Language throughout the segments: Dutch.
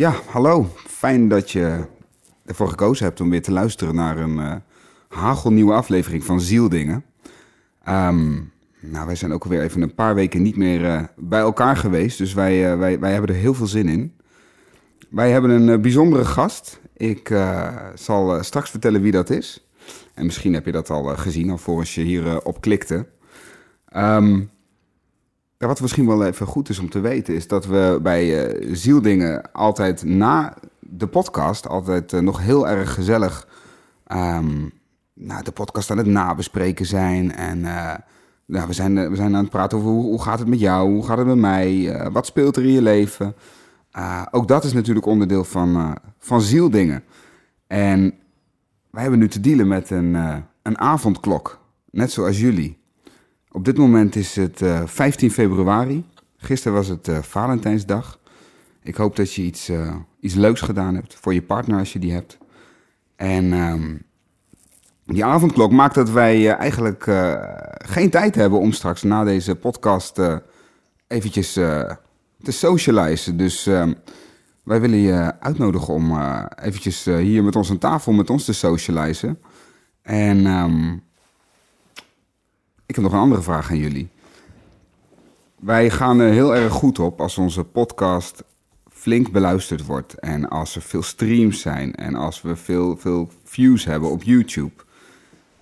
Ja, hallo. Fijn dat je ervoor gekozen hebt om weer te luisteren naar een uh, hagelnieuwe aflevering van Zieldingen. Um, nou, wij zijn ook alweer even een paar weken niet meer uh, bij elkaar geweest, dus wij, uh, wij, wij hebben er heel veel zin in. Wij hebben een bijzondere gast. Ik zal straks vertellen wie dat is. En misschien heb je dat al gezien, alvorens je hier op klikte. Um, wat misschien wel even goed is om te weten, is dat we bij uh, Zieldingen altijd na de podcast altijd uh, nog heel erg gezellig um, nou, de podcast aan het nabespreken zijn. En uh, nou, we, zijn, we zijn aan het praten over hoe, hoe gaat het met jou, hoe gaat het met mij, wat speelt er in je leven. ook dat is natuurlijk onderdeel van, van Zieldingen. En wij hebben nu te dealen met een, een avondklok, net zoals jullie. Op dit moment is het uh, eh, 15 februari. Gisteren was het uh, Valentijnsdag. Ik hoop dat je iets, uh, iets leuks gedaan hebt voor je partner als je die hebt. En um, die avondklok maakt dat wij eigenlijk geen tijd hebben om straks na deze podcast eventjes te socializen. Dus um, wij willen je uitnodigen om eventjes hier met ons aan tafel met ons te socializen. En um, ik heb nog een andere vraag aan jullie. Wij gaan er heel erg goed op als onze podcast flink beluisterd wordt. En als er veel streams zijn. En als we veel, veel views hebben op YouTube.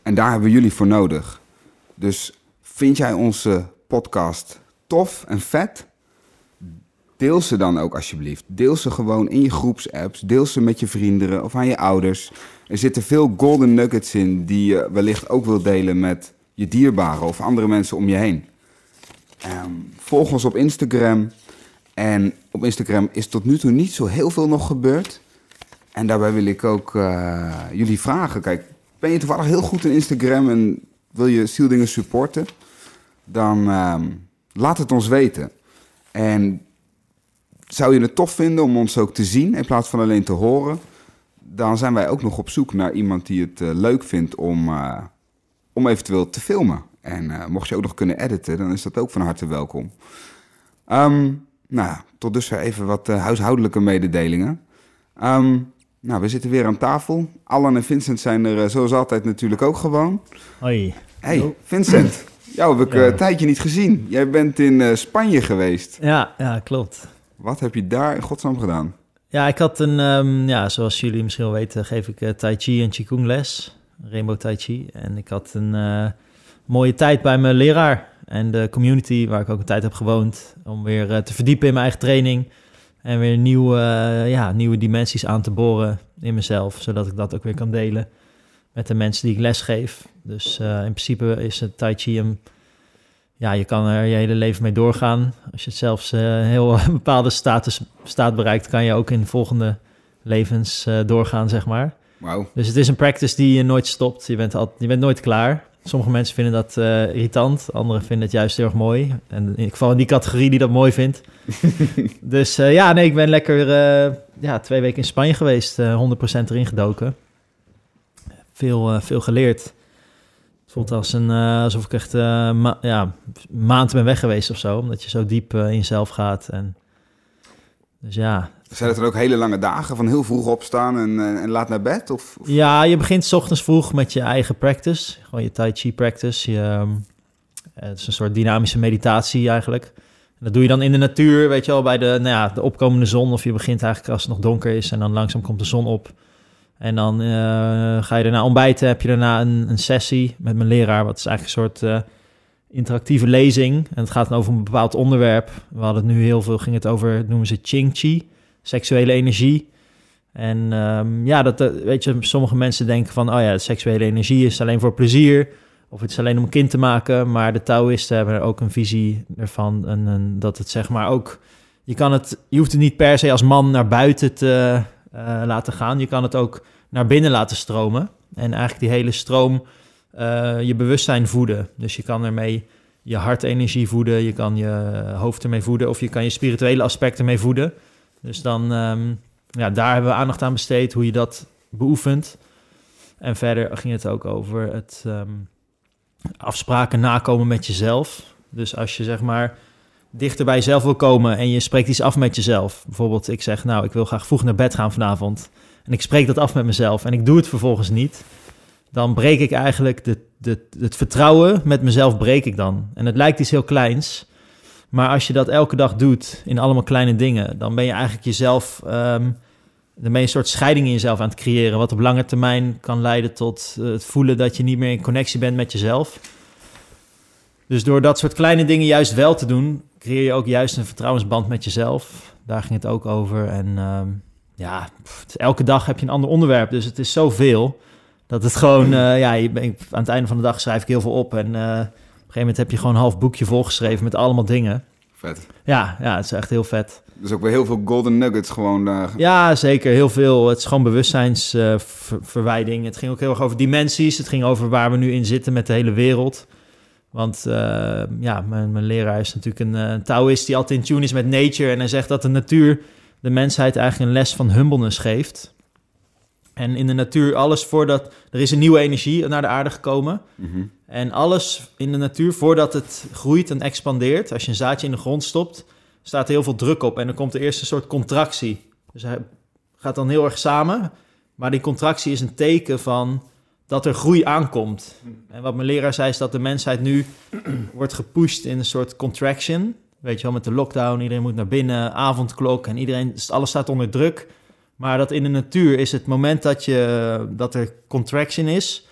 En daar hebben jullie voor nodig. Dus vind jij onze podcast tof en vet? Deel ze dan ook alsjeblieft. Deel ze gewoon in je groepsapps. Deel ze met je vrienden of aan je ouders. Er zitten veel golden nuggets in die je wellicht ook wil delen met je dierbaren of andere mensen om je heen. Um, volg ons op Instagram. En op Instagram is tot nu toe niet zo heel veel nog gebeurd. En daarbij wil ik ook uh, jullie vragen. Kijk, ben je toevallig heel goed in Instagram en wil je Zieldingen supporten? Dan um, laat het ons weten. En zou je het tof vinden om ons ook te zien in plaats van alleen te horen? Dan zijn wij ook nog op zoek naar iemand die het uh, leuk vindt om... Uh, om eventueel te filmen. En uh, mocht je ook nog kunnen editen, dan is dat ook van harte welkom. Um, nou, tot dusver even wat uh, huishoudelijke mededelingen. Um, nou, we zitten weer aan tafel. Alan en Vincent zijn er uh, zoals altijd natuurlijk ook gewoon. Hoi. Hey, Vincent. Jou heb ik een tijdje niet gezien. Jij bent in Spanje geweest. Ja, ja, klopt. Wat heb je daar in godsnaam gedaan? Ja, ik had een, um, ja, zoals jullie misschien wel weten, geef ik Tai Chi en Qigong les. Rainbow Tai Chi. En ik had een uh, mooie tijd bij mijn leraar en de community waar ik ook een tijd heb gewoond. Om weer uh, te verdiepen in mijn eigen training. En weer nieuwe, uh, ja, nieuwe dimensies aan te boren in mezelf. Zodat ik dat ook weer kan delen met de mensen die ik les geef. Dus in principe is het Tai Chi een... Ja, je kan er je hele leven mee doorgaan. Als je zelfs een heel bepaalde status staat bereikt... kan je ook in volgende levens doorgaan, zeg maar. Wow. Dus het is een practice die je nooit stopt. Je bent, al, je bent nooit klaar. Sommige mensen vinden dat uh, irritant, anderen vinden het juist heel erg mooi. En in geval in die categorie die dat mooi vindt. dus uh, ja, nee, ik ben lekker uh, ja, twee weken in Spanje geweest, 100% erin gedoken. Veel, veel geleerd. Het voelt als een, alsof ik echt ma ja, maand ben weg geweest of zo, omdat je zo diep in jezelf gaat. En, dus ja, zijn het dan ook hele lange dagen van heel vroeg opstaan en, eh, en laat naar bed? Of, Ja, je begint s ochtends vroeg met je eigen practice. Gewoon je Tai Chi practice. Je, ehm, het is een soort dynamische meditatie eigenlijk. En dat doe je dan in de natuur, weet je wel, bij de, nou ja, de opkomende zon. Of je begint eigenlijk als het nog donker is en dan langzaam komt de zon op. En dan uh, ga je daarna ontbijten, heb je daarna een, een, sessie met mijn leraar. Wat is eigenlijk een soort uh, interactieve lezing. En het gaat dan over een bepaald onderwerp. We hadden het nu heel veel, ging het over, noemen ze Ching Chi seksuele energie. En um, ja, dat, eh, weet je, sommige mensen denken van, oh ja, seksuele energie is alleen voor plezier. Of het is alleen om een kind te maken. Maar de Taoïsten hebben er ook een visie ervan. En, dat het zeg maar ook, je kan het, je hoeft het niet per se als man naar buiten te uh, laten gaan. Je kan het ook naar binnen laten stromen. En eigenlijk die hele stroom uh, je bewustzijn voeden. Dus je kan ermee je hartenergie voeden, je kan je hoofd ermee voeden, of je kan je spirituele aspecten mee voeden. Dus dan, um, ja, daar hebben we aandacht aan besteed, hoe je dat beoefent. En verder ging het ook over het um, afspraken nakomen met jezelf. Dus als je zeg maar dichter bij jezelf wil komen en je spreekt iets af met jezelf. Bijvoorbeeld, ik zeg, nou, ik wil graag vroeg naar bed gaan vanavond. En ik spreek dat af met mezelf en ik doe het vervolgens niet. Dan breek ik eigenlijk de, de, het vertrouwen met mezelf breek ik dan. En het lijkt iets heel kleins. Maar als je dat elke dag doet in allemaal kleine dingen, dan ben je eigenlijk jezelf. Um, ben een soort scheiding in jezelf aan het creëren. Wat op lange termijn kan leiden tot eh, het voelen dat je niet meer in connectie bent met jezelf. Dus door dat soort kleine dingen juist wel te doen, creëer je ook juist een vertrouwensband met jezelf. Daar ging het ook over. En uh, ja, elke dag heb je een ander onderwerp. Dus het is zoveel dat het gewoon, uh, ja, je, aan het einde van de dag schrijf ik heel veel op. En een gegeven moment heb je gewoon een half boekje volgeschreven met allemaal dingen. Vet. Ja, ja, het is echt heel vet. Dus ook weer heel veel golden nuggets gewoon daar. Ja, zeker. Heel veel. Het is gewoon bewustzijnsverwijding. het ging ook heel erg over dimensies. Het ging over waar we nu in zitten met de hele wereld. Want uh, ja, mijn, mijn, leraar is natuurlijk een, een Taoïst die altijd in tune is met nature. En hij zegt dat de natuur de mensheid eigenlijk een les van humbleness geeft. En in de natuur, alles voordat... Er is een nieuwe energie naar de aarde gekomen. Mm -hmm. En alles in de natuur, voordat het groeit en expandeert... als je een zaadje in de grond stopt, staat er heel veel druk op. En dan komt er eerst een soort contractie. Dus hij gaat dan heel erg samen. Maar die contractie is een teken van dat er groei aankomt. En wat mijn leraar zei, is dat de mensheid nu wordt gepusht in een soort contraction. Weet je wel, met de lockdown, iedereen moet naar binnen, avondklok en iedereen, alles staat onder druk. Maar dat in de natuur is het moment dat, je, dat er contraction is,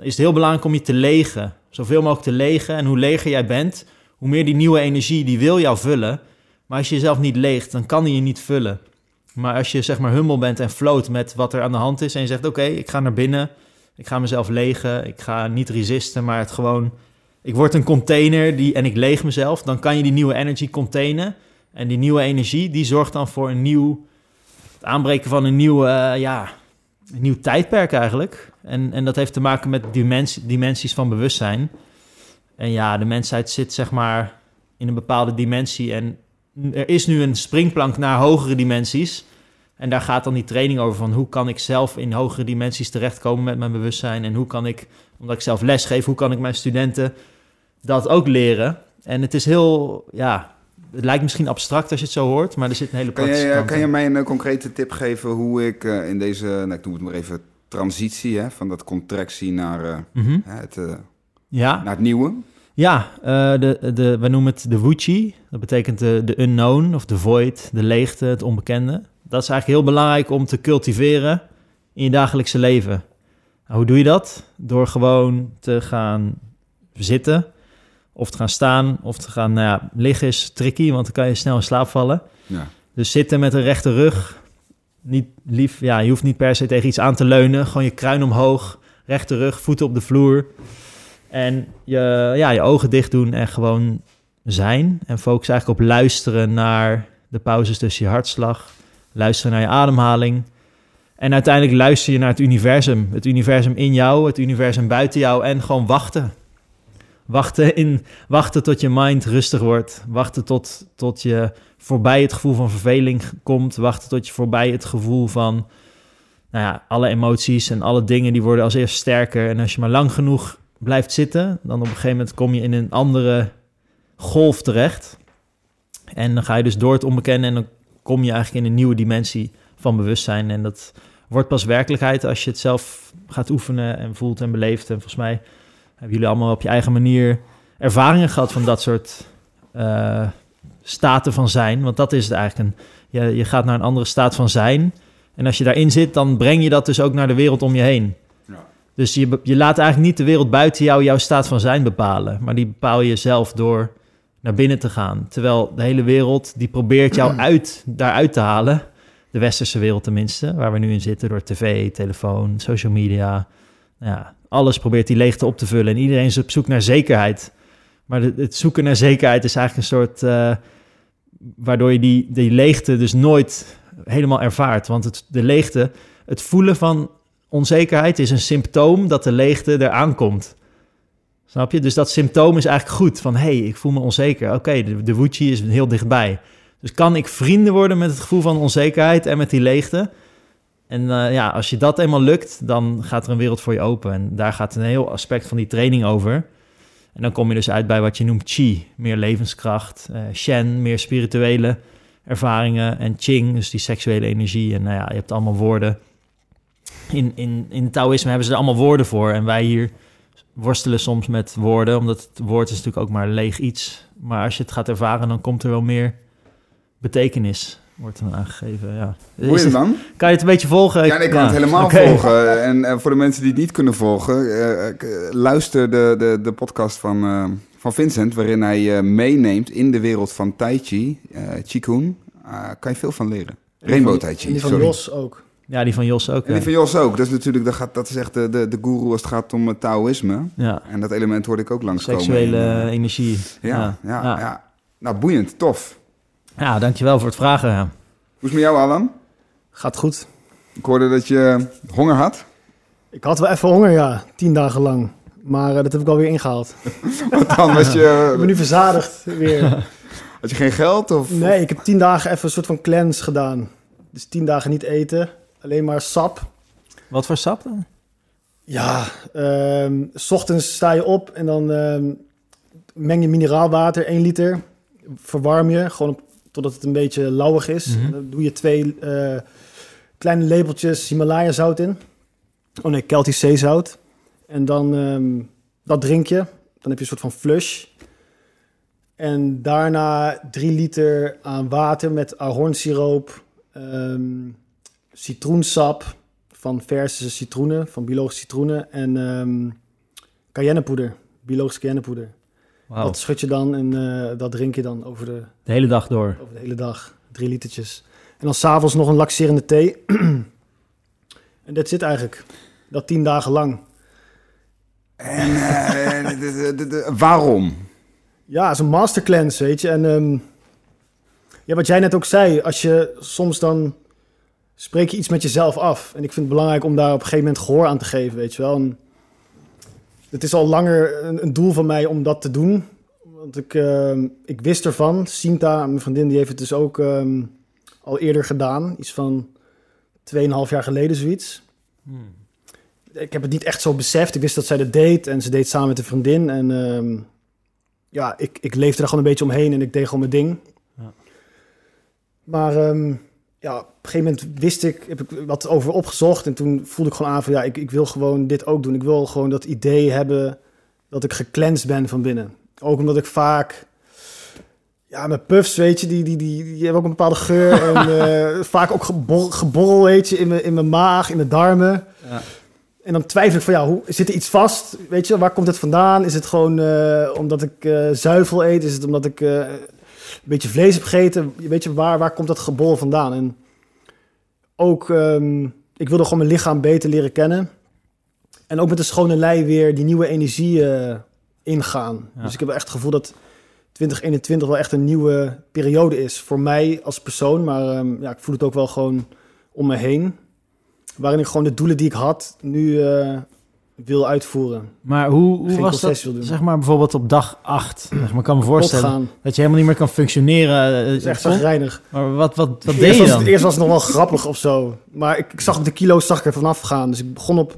is het heel belangrijk om je te legen. Zoveel mogelijk te legen. En hoe leger jij bent, hoe meer die nieuwe energie, die wil jou vullen. Maar als je jezelf niet leegt, dan kan die je niet vullen. Maar als je zeg maar humble bent en float met wat er aan de hand is en je zegt, oké, ik ga naar binnen, ik ga mezelf legen, ik ga niet resisten, maar het gewoon, ik word een container die, en ik leeg mezelf, dan kan je die nieuwe energy containen. En die nieuwe energie, die zorgt dan voor een nieuw het aanbreken van een nieuw, uh, ja, een nieuw tijdperk eigenlijk. En, en dat heeft te maken met dimensie, dimensies van bewustzijn. En ja, de mensheid zit zeg maar in een bepaalde dimensie. En er is nu een springplank naar hogere dimensies. En daar gaat dan die training over van hoe kan ik zelf in hogere dimensies terechtkomen met mijn bewustzijn. En hoe kan ik, omdat ik zelf les geef, hoe kan ik mijn studenten dat ook leren. En het is heel, ja, het lijkt misschien abstract als je het zo hoort, maar er zit een hele kan praktische je, kant Kan je mij een uh, concrete tip geven hoe ik uh, in deze, nou, ik noem het maar even, transitie hè, van dat contractie naar, uh, Mm -hmm. het, ja. naar het nieuwe? Ja, de, de, we noemen het de Wuchi. Dat betekent de, de unknown of de void, de leegte, het onbekende. Dat is eigenlijk heel belangrijk om te cultiveren in je dagelijkse leven. Nou, hoe doe je dat? Door gewoon te gaan zitten, of te gaan staan, of te gaan, nou ja, liggen is tricky, want dan kan je snel in slaap vallen. Ja. Dus zitten met een rechte rug, niet lief, ja, je hoeft niet per se tegen iets aan te leunen. Gewoon je kruin omhoog, rechte rug, voeten op de vloer. En je, ja, je ogen dicht doen en gewoon zijn. En focus eigenlijk op luisteren naar de pauzes tussen je hartslag. Luisteren naar je ademhaling. En uiteindelijk luister je naar het universum. Het universum in jou, het universum buiten jou. En gewoon wachten. Wachten, in, wachten tot je mind rustig wordt. Wachten tot, tot je voorbij het gevoel van verveling komt. Wachten tot je voorbij het gevoel van... Nou ja, alle emoties en alle dingen die worden als eerst sterker. En als je maar lang genoeg blijft zitten... dan op een gegeven moment kom je in een andere golf terecht. En dan ga je dus door het onbekende... en dan kom je eigenlijk in een nieuwe dimensie van bewustzijn. En dat wordt pas werkelijkheid als je het zelf gaat oefenen... en voelt en beleeft. En volgens mij hebben jullie allemaal op je eigen manier ervaringen gehad van dat soort uh, staten van zijn. Want dat is het eigenlijk. Een, je, je gaat naar een andere staat van zijn. En als je daarin zit, dan breng je dat dus ook naar de wereld om je heen. Ja. Dus je, je laat eigenlijk niet de wereld buiten jou jouw staat van zijn bepalen. Maar die bepaal je zelf door naar binnen te gaan. Terwijl de hele wereld, die probeert jou uit, daaruit te halen. De westerse wereld tenminste, waar we nu in zitten door tv, telefoon, social media. Ja, alles probeert die leegte op te vullen. En iedereen is op zoek naar zekerheid. Maar het zoeken naar zekerheid is eigenlijk een soort... Uh, waardoor je die, die leegte dus nooit helemaal ervaart. Want het, de leegte, het voelen van onzekerheid is een symptoom dat de leegte eraan komt. Snap je? Dus dat symptoom is eigenlijk goed. Van, hé, hey, ik voel me onzeker. Oké, de, de is heel dichtbij. Dus kan ik vrienden worden met het gevoel van onzekerheid en met die leegte? En uh, ja, als je dat eenmaal lukt, dan gaat er een wereld voor je open. En daar gaat een heel aspect van die training over. En dan kom je dus uit bij wat je noemt chi, meer levenskracht. eh shen, meer spirituele ervaringen. En ching, dus die seksuele energie. En nou ja, je hebt allemaal woorden. In, in, in Taoïsme hebben ze er allemaal woorden voor. En wij hier worstelen soms met woorden, omdat het woord is natuurlijk ook maar leeg iets. Maar als je het gaat ervaren, dan komt er wel meer betekenis, wordt dan aangegeven. Ja. Hoe is het dan? kan je het een beetje volgen? Ja, ik kan het helemaal volgen. En eh, voor de mensen die het niet kunnen volgen, eh, eh, luister de, de, de podcast van, eh, van Vincent, waarin hij eh, meeneemt in de wereld van Tai Chi, eh Qigong. Eh, kan je veel van leren. Rainbow Tai En Chi, die van sorry. Jos ook. Ja, die van Jos ook. En die ja. van Jos ook. Dat is natuurlijk, dat, gaat, dat is echt de, de, de guru als het gaat om het Taoïsme. Ja, En dat element hoorde ik ook langskomen. seksuele energie. ja, ja, ja, ja. Nou, boeiend, tof. Ja, dankjewel voor het vragen. Hoe is het met jou, Alan? Gaat goed. Ik hoorde dat je honger had. Ik had wel even honger, ja. Tien dagen lang. Maar eh, dat heb ik alweer ingehaald. Want dan was Ik ben je, nu verzadigd weer. had je geen geld? Of, Nee, ik heb tien dagen even een soort van cleanse gedaan. Dus tien dagen niet eten. Alleen maar sap. Wat voor sap dan? Ja, ehm, s ochtends sta je op en dan ehm, meng je mineraalwater, 1 liter. Verwarm je, gewoon op- totdat het een beetje lauwig is. Mhm. Dan doe je twee eh, kleine lepeltjes Himalaya zout in. Oh nee, Celtisch zeezout. En dan, ehm, dat drink je. Dan heb je een soort van flush. En daarna 3 liter aan water met ahornsiroop, ehm, citroensap van verse citroenen, van biologische citroenen en ehm cayennepoeder, biologische cayennepoeder. Dat schud je dan en eh, dat drink je dan over de, de hele dag door. over de hele dag. Drie litertjes. En dan s'avonds nog een laxerende thee. en dat zit eigenlijk. Dat tien dagen lang. En eh, de- waarom? Ja, het is een master cleanse, weet je. En ehm, ja, wat jij net ook zei, als je soms dan spreek je iets met jezelf af. En ik vind het belangrijk om daar op een gegeven moment gehoor aan te geven, weet je wel. En het is al langer een, een doel van mij om dat te doen. Want ik, ehm, ik wist ervan. Sinta, mijn vriendin, die heeft het dus ook ehm, al eerder gedaan. Iets van 2,5 jaar geleden, zoiets. Ik heb het niet echt zo beseft. Ik wist dat zij dat deed en ze deed samen met een vriendin. En ehm, ja, ik, ik leefde er gewoon een beetje omheen en ik deed gewoon mijn ding. Ja. Maar ehm, ja, op een gegeven moment wist ik, heb ik wat over opgezocht. En toen voelde ik gewoon aan van ja, ik, ik wil gewoon dit ook doen. Ik wil gewoon dat idee hebben dat ik gecleansed ben van binnen. Ook omdat ik vaak, ja, mijn puffs, weet je, die, die, die, die hebben ook een bepaalde geur. en eh, vaak ook gebor, geborrel, weet je, in mijn, in mijn maag, in mijn darmen. Ja. En dan twijfel ik van, ja, hoe, zit er iets vast? Weet je, waar komt het vandaan? Is het gewoon eh, omdat ik eh, zuivel eet? Is het omdat ik beetje vlees heb gegeten? Weet je, waar, waar komt dat gebol vandaan? En ook, ehm, ik wilde gewoon mijn lichaam beter leren kennen. En ook met een schone lei weer die nieuwe energie eh, ingaan. Ja. Dus ik heb echt het gevoel dat 2021 wel echt een nieuwe periode is. Voor mij als persoon, maar ehm, ja, ik voel het ook wel gewoon om me heen. Waarin ik gewoon de doelen die ik had nu eh, wil uitvoeren. Maar hoe, hoe Geen was dat, wil doen. zeg maar, bijvoorbeeld op dag 8? Zeg maar, ik kan me voorstellen Opgaan. dat je helemaal niet meer kan functioneren. eh, Dat is echt zagrijnig. Maar wat, wat, wat deed Eerst je was, dan? het, eerst was het nog wel grappig of zo. Maar ik, ik zag op de kilo's zag ik er vanaf gaan. Dus ik begon op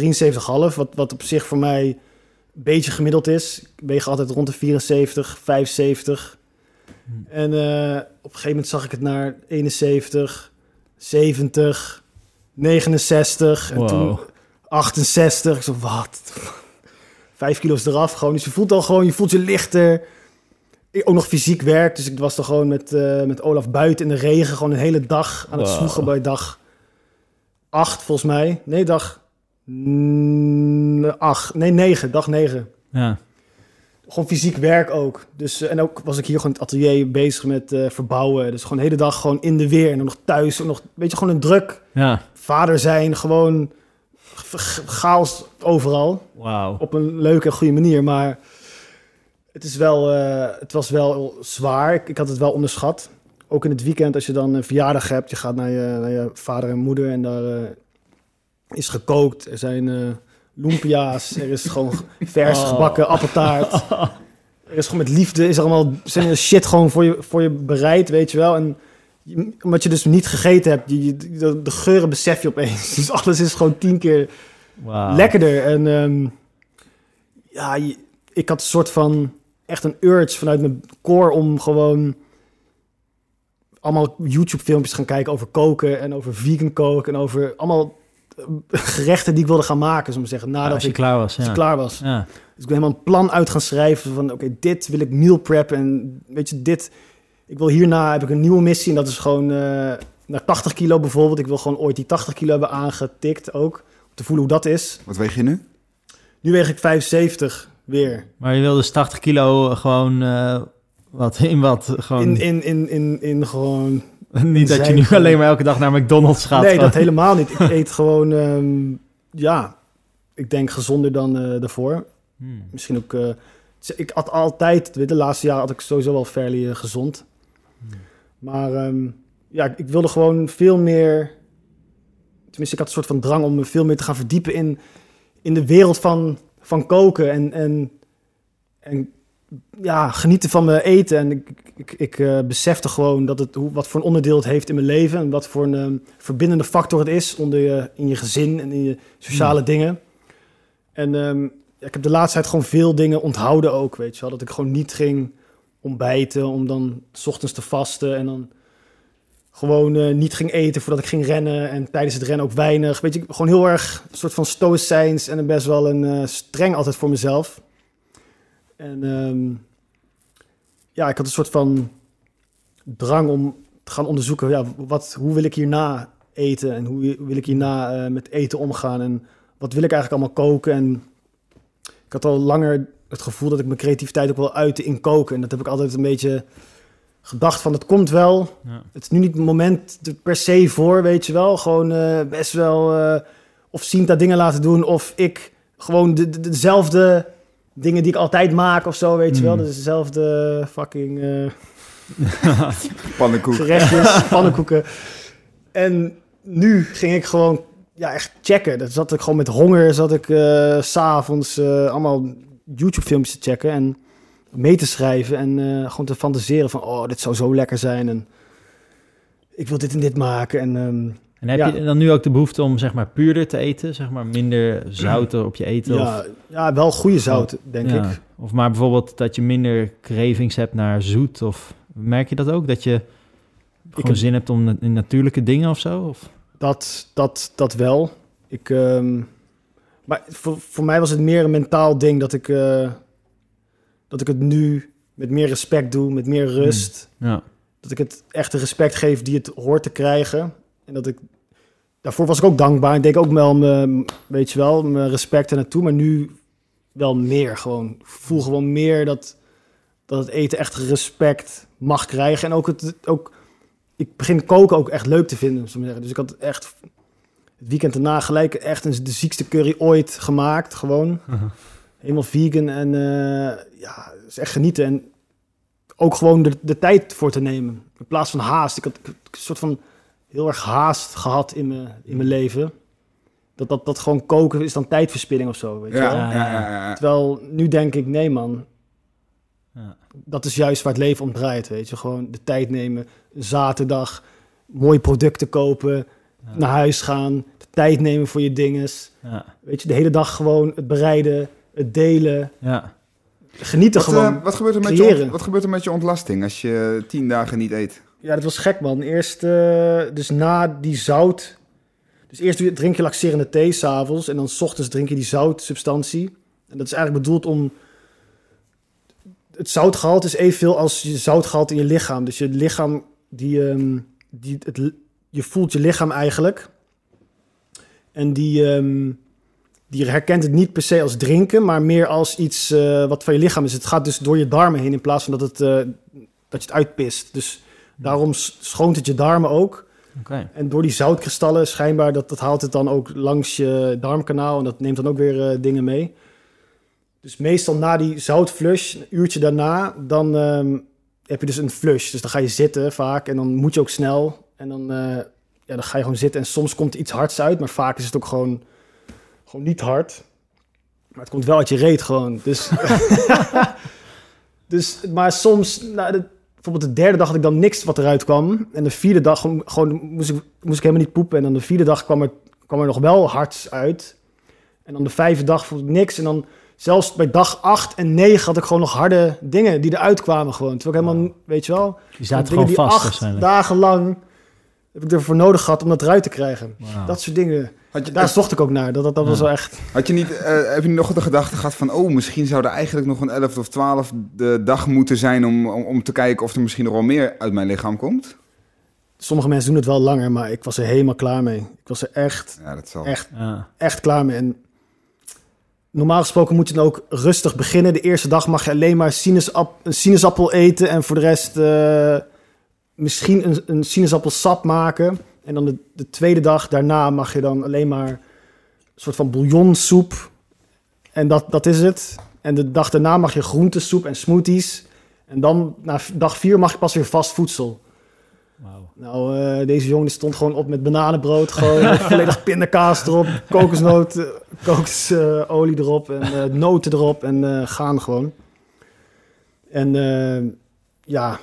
73,5. Wat, wat op zich voor mij een beetje gemiddeld is. Ik weeg altijd rond de 74, 75. En eh, op een gegeven moment zag ik het naar 71, 70, 69. En Wow. toen 68. Ik zo, wat? Vijf kilo's eraf gewoon. Dus je voelt al gewoon, je voelt je lichter. Ik ook nog fysiek werk. Dus ik was dan gewoon met, eh, met Olaf buiten in de regen. Gewoon een hele dag aan het Wow. zwoegen bij dag acht, volgens mij. Nee, dag mm, acht. Nee, negen. Dag negen. Ja. Gewoon fysiek werk ook. Dus, eh, en ook was ik hier gewoon in het atelier bezig met eh, verbouwen. Dus gewoon de hele dag gewoon in de weer. En dan nog thuis. En nog, weet je, gewoon een druk ja, vader zijn. Gewoon chaos overal op een leuke en goede manier. Maar het, is wel, eh, het was wel zwaar. Ik, ik had het wel onderschat. Ook in het weekend, als je dan een verjaardag hebt, je gaat naar je, naar je vader en moeder en daar eh, is gekookt. Er zijn eh lumpia's, er is gewoon vers Oh. gebakken appeltaart. Er is gewoon met liefde, is er allemaal zijn shit gewoon voor je, voor je bereid, weet je wel. En je- omdat je dus niet gegeten hebt, je, de, de geuren besef je opeens. Dus alles is gewoon tien keer lekkerder. En ehm, ja, ik had een soort van echt een urge vanuit mijn core om gewoon allemaal YouTube-filmpjes te gaan kijken over koken en over vegan koken en over allemaal eh, gerechten die ik wilde gaan maken, zo maar zeggen, nadat als je ik, klaar was. als Ja. klaar was. Ja. Dus ik ben helemaal een plan uit gaan schrijven van, oké, dit wil ik meal prep en weet je, dit, ik wil hierna, heb ik een nieuwe missie en dat is gewoon eh, naar 80 kilo bijvoorbeeld. Ik wil gewoon ooit die 80 kilo hebben aangetikt ook, om te voelen hoe dat is. Wat weeg je nu? Nu weeg ik 75 weer. Maar je wilde dus 80 kilo gewoon... eh, wat, in wat? Gewoon, In, in, in, in, in gewoon... niet dat je nu gewoon- alleen maar elke dag naar McDonald's gaat. nee, gewoon. dat helemaal niet. Ik eet gewoon, ehm, ja, ik denk gezonder dan eh daarvoor. Hmm. Misschien ook, eh, ik had altijd, de laatste jaren had ik sowieso wel fairly eh, gezond. Maar ehm, ja, ik- wilde gewoon veel meer, tenminste ik had een soort van drang om me veel meer te gaan verdiepen in, in de wereld van, van koken en, en, en ja, genieten van mijn eten. En ik, ik, ik, eh, besefte gewoon dat het, hoe, wat voor een onderdeel het heeft in mijn leven en wat voor een ehm, verbindende factor het is onder je, in je gezin en in je sociale dingen. En ehm, ja, ik heb de laatste tijd gewoon veel dingen onthouden ook, weet je wel. Dat ik gewoon niet ging ontbijten om dan 's ochtends te vasten en dan gewoon eh, niet ging eten voordat ik ging rennen en tijdens het rennen ook weinig. Weet je, gewoon heel erg een soort van stoïcijns en best wel een eh, streng altijd voor mezelf. En ehm, ja, ik had een soort van drang om te gaan onderzoeken, ja, wat, hoe wil ik hierna eten en hoe wil ik hierna eh, met eten omgaan en wat wil ik eigenlijk allemaal koken en ik had al langer het gevoel dat ik mijn creativiteit ook wel uitte in koken. En dat heb ik altijd een beetje gedacht van, het komt wel. Ja. Het is nu niet het moment er per se voor, weet je wel. Gewoon eh, best wel eh of Sinta dingen laten doen. Of ik gewoon de, de- dezelfde dingen die ik altijd maak of zo, weet je wel. Mm. Dus dezelfde fucking eh, Pannenkoek. gerechtjes, pannenkoeken. En nu ging ik gewoon ja, echt checken. Dat zat ik gewoon met honger, zat ik eh, s s'avonds eh, allemaal YouTube-filmpjes te checken en mee te schrijven en eh, gewoon te fantaseren van, oh, dit zou zo lekker zijn en ik wil dit en dit maken. En ehm, En heb Ja. je dan nu ook de behoefte om zeg maar puurder te eten? Zeg maar minder zout op je eten? ja, of, ja, wel goede zout, denk ja. ik. Of maar bijvoorbeeld dat je minder cravings hebt naar zoet? Of merk je dat ook? Dat je gewoon heb- zin hebt om in natuurlijke dingen of zo? Of? Dat, dat, dat wel. Ik, ehm, maar voor, voor mij was het meer een mentaal ding dat ik, eh, dat ik het nu met meer respect doe, met meer rust. Ja. Dat ik het echt de respect geef die het hoort te krijgen. En dat ik... Daarvoor was ik ook dankbaar. Ik ook wel mijn, weet je wel, mijn respect er naartoe. Maar nu wel meer gewoon. Ik voel gewoon meer dat, dat het eten echt respect mag krijgen. En ook het... Ook, ik begin koken ook echt leuk te vinden, zeggen. Dus ik had echt het weekend daarna gelijk echt een, de ziekste curry ooit gemaakt. Gewoon. Helemaal vegan. En eh, ja, is echt genieten. En ook gewoon de, de tijd voor te nemen. In plaats van haast. Ik had, een soort van heel erg haast gehad in mijn, in mijn leven. Dat, dat, dat gewoon koken is dan tijdverspilling of zo. Weet je Ja, wel? ja, ja, ja. Terwijl nu denk ik, nee man, Ja. dat is juist waar het leven om draait. Weet je, gewoon de tijd nemen, zaterdag, mooie producten kopen. Naar huis gaan, de tijd nemen voor je dinges. Ja. Weet je, de hele dag gewoon het bereiden, het delen, ja. genieten Wat, gewoon. eh, wat, gebeurt er met je, ont- wat gebeurt er met je ontlasting als je tien dagen niet eet? Ja, dat was gek, man. Eerst, eh, dus na die zout... Dus eerst drink je laxerende thee s'avonds... en dan s ochtends drink je die zoutsubstantie. En dat is eigenlijk bedoeld om... Het zoutgehalte is evenveel als je zoutgehalte in je lichaam. Dus je lichaam, die, ehm, die, het, je voelt je lichaam eigenlijk. En die, ehm, die herkent het niet per se als drinken... maar meer als iets eh, wat van je lichaam is. Het gaat dus door je darmen heen... in plaats van dat, het, eh, dat je het uitpist. Dus... Daarom schoont het je darmen ook. Oké. En door die zoutkristallen, schijnbaar, dat, dat haalt het dan ook langs je darmkanaal. En dat neemt dan ook weer eh, dingen mee. Dus meestal na die zoutflush, een uurtje daarna, dan ehm, heb je dus een flush. Dus dan ga je zitten vaak en dan moet je ook snel. En dan, eh, ja, dan ga je gewoon zitten. En soms komt iets hards uit, maar vaak is het ook gewoon, gewoon niet hard. Maar het komt wel uit je reet gewoon. Dus, dus maar soms, nou, de, bijvoorbeeld de derde dag had ik dan niks wat eruit kwam. En de vierde dag gewoon, gewoon moest, ik, moest ik helemaal niet poepen. En dan de vierde dag kwam er, kwam er nog wel hard uit. En dan de vijfde dag vond ik niks. En dan zelfs bij dag 8 en 9 had ik gewoon nog harde dingen die eruit kwamen gewoon. Terwijl ik helemaal, weet je wel, Die zaten gewoon die vast acht dagen lang heb ik ervoor nodig gehad om dat eruit te krijgen. Dat soort dingen. Had je, Daar zocht ik ook naar. Dat, dat, dat was wel echt... had je niet, eh, heb je nog de gedachte gehad van... oh, misschien zou er eigenlijk nog een 11 of 12 de dag moeten zijn... Om, om, om te kijken of er misschien nog wel meer uit mijn lichaam komt? Sommige mensen doen het wel langer, maar ik was er helemaal klaar mee. Ik was er echt, Ja, dat zal. echt, Ja. echt klaar mee. En normaal gesproken moet je dan ook rustig beginnen. De eerste dag mag je alleen maar sinaasapp, een sinaasappel eten en voor de rest eh, misschien een, een sinaasappelsap maken. En dan de, de tweede dag daarna mag je dan alleen maar een soort van bouillonsoep. En dat, dat is het. En de dag daarna mag je groentesoep en smoothies. En dan na dag vier mag je pas weer vast voedsel. Nou, eh, deze jongen stond gewoon op met bananenbrood. Gewoon volledig pindakaas erop, kokosnoot, eh, kokosolie erop en eh, noten erop en gaan gewoon. En ja,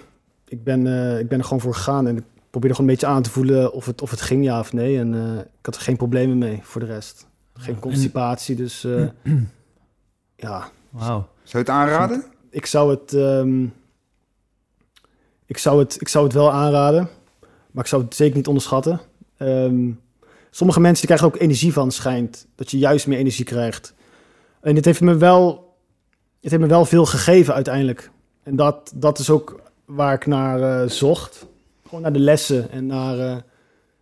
ik ben, eh, ik ben er gewoon voor gegaan en ik probeerde gewoon een beetje aan te voelen of het, of het ging ja of nee. En eh, ik had er geen problemen mee voor de rest. Geen constipatie, dus eh, ja, Wauw. Zou je het aanraden? ik zou het, ehm, ik zou het, ik zou het wel aanraden, maar ik zou het zeker niet onderschatten. Ehm, sommige mensen die krijgen er ook energie van, schijnt. Dat je juist meer energie krijgt. En het heeft me wel, het heeft me wel veel gegeven uiteindelijk. En dat, dat is ook waar ik naar eh, zocht. Gewoon naar de lessen en naar... eh,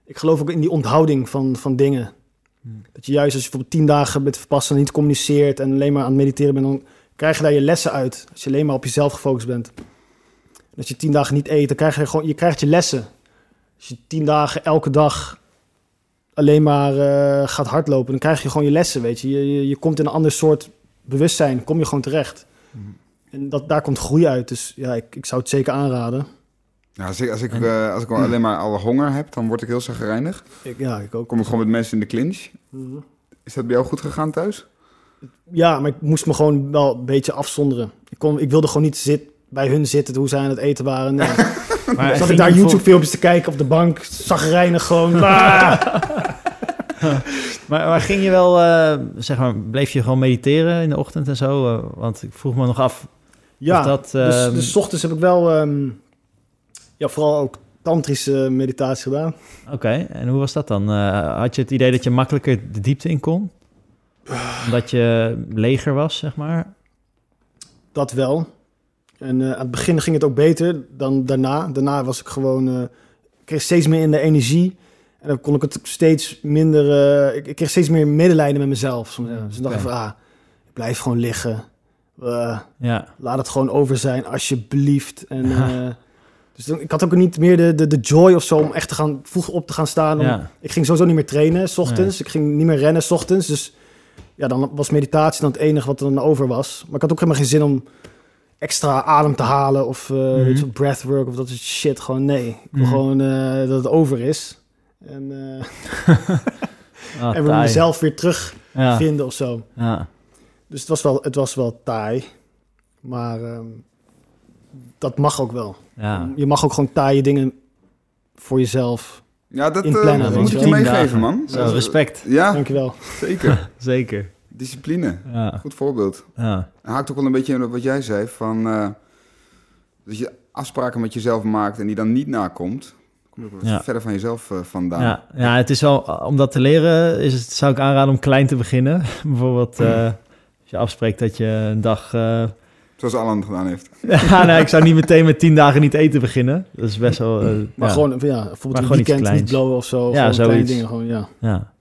ik geloof ook in die onthouding van, van dingen. Hmm. Dat je juist als je bijvoorbeeld tien dagen met verpassen niet communiceert... en alleen maar aan het mediteren bent... dan krijg je daar je lessen uit. Als je alleen maar op jezelf gefocust bent. En als je tien dagen niet eet, dan krijg je gewoon... Je krijgt je lessen. Als je tien dagen elke dag alleen maar eh, gaat hardlopen... dan krijg je gewoon je lessen, weet je. Je, je. je komt in een ander soort bewustzijn. Kom je gewoon terecht. En dat, daar komt groei uit. Dus ja, ik, ik zou het zeker aanraden. Ja, als ik, als ik, En- eh, als ik alleen maar alle honger heb, dan word ik heel zagrijnig. Ik, ja, ik ook. kom ik gewoon met mensen in de clinch. Mhm. Is dat bij jou goed gegaan thuis? Ja, maar ik moest me gewoon wel een beetje afzonderen. Ik, kon, ik wilde gewoon niet zit, bij hun zitten hoe zij aan het eten waren. Nee. Maar Zat ik daar voor- YouTube-filmpjes te kijken op de bank, zagrijnig gewoon. Ah! Maar, maar ging je wel, eh, zeg maar, bleef je gewoon mediteren in de ochtend en zo? Eh, want ik vroeg me nog af Ja, dat... dus, ehm, dus ochtends heb ik wel, ehm, ja, vooral ook tantrische meditatie gedaan. Oké, en hoe was dat dan? Eh, had je het idee dat je makkelijker de diepte in kon? Omdat je leger was, zeg maar? Dat wel. En eh, aan het begin ging het ook beter dan daarna. Daarna was ik gewoon, eh, kreeg steeds meer in de energie. En dan kon ik het steeds minder, ik, ik kreeg steeds meer medelijden met mezelf. Soms, ja. Dus dan dacht ik van, ah, ik blijf gewoon liggen. Eh, Ja, laat het gewoon over zijn, alsjeblieft. En, eh, dus dan, ik had ook niet meer de, de, de joy of zo om echt te gaan, vroeg op te gaan staan. Om, ja. Ik ging sowieso niet meer trainen, s ochtends. Ik ging niet meer rennen, s ochtends. Dus ja, dan was meditatie dan het enige wat er dan over was. Maar ik had ook helemaal geen zin om extra adem te halen of eh weet je, wel, breathwork of dat soort shit. Gewoon nee. Ik wil Mhm. gewoon eh, dat het over is. En, eh, Ah, en taai. mezelf weer terug Ja, vinden of zo. ja. Dus het was wel, het was wel taai. Maar ehm, dat mag ook wel. ja. Je mag ook gewoon taaie dingen voor jezelf. Ja, dat, In eh, dat moet je ik je meegeven, man. Zo, respect. Ja, Dankjewel. zeker. Zeker. Discipline. Ja, Goed voorbeeld. ja. Haakt ook wel een beetje in op wat jij zei, van eh, dat je afspraken met jezelf maakt en die dan niet nakomt. Kom je Ja. verder van jezelf eh, vandaan. Ja, ja, het is wel, om dat te leren, is het, zou ik aanraden om klein te beginnen. Bijvoorbeeld, eh, als je afspreekt dat je een dag... eh, Zoals Alan gedaan heeft. ja, nee, ik zou niet meteen met tien dagen niet eten beginnen. Dat is best wel... eh, Maar ja, gewoon, ja, bijvoorbeeld Maar een weekend niet blowen of zo. Ja, zoiets. dingen gewoon, ja. Ja,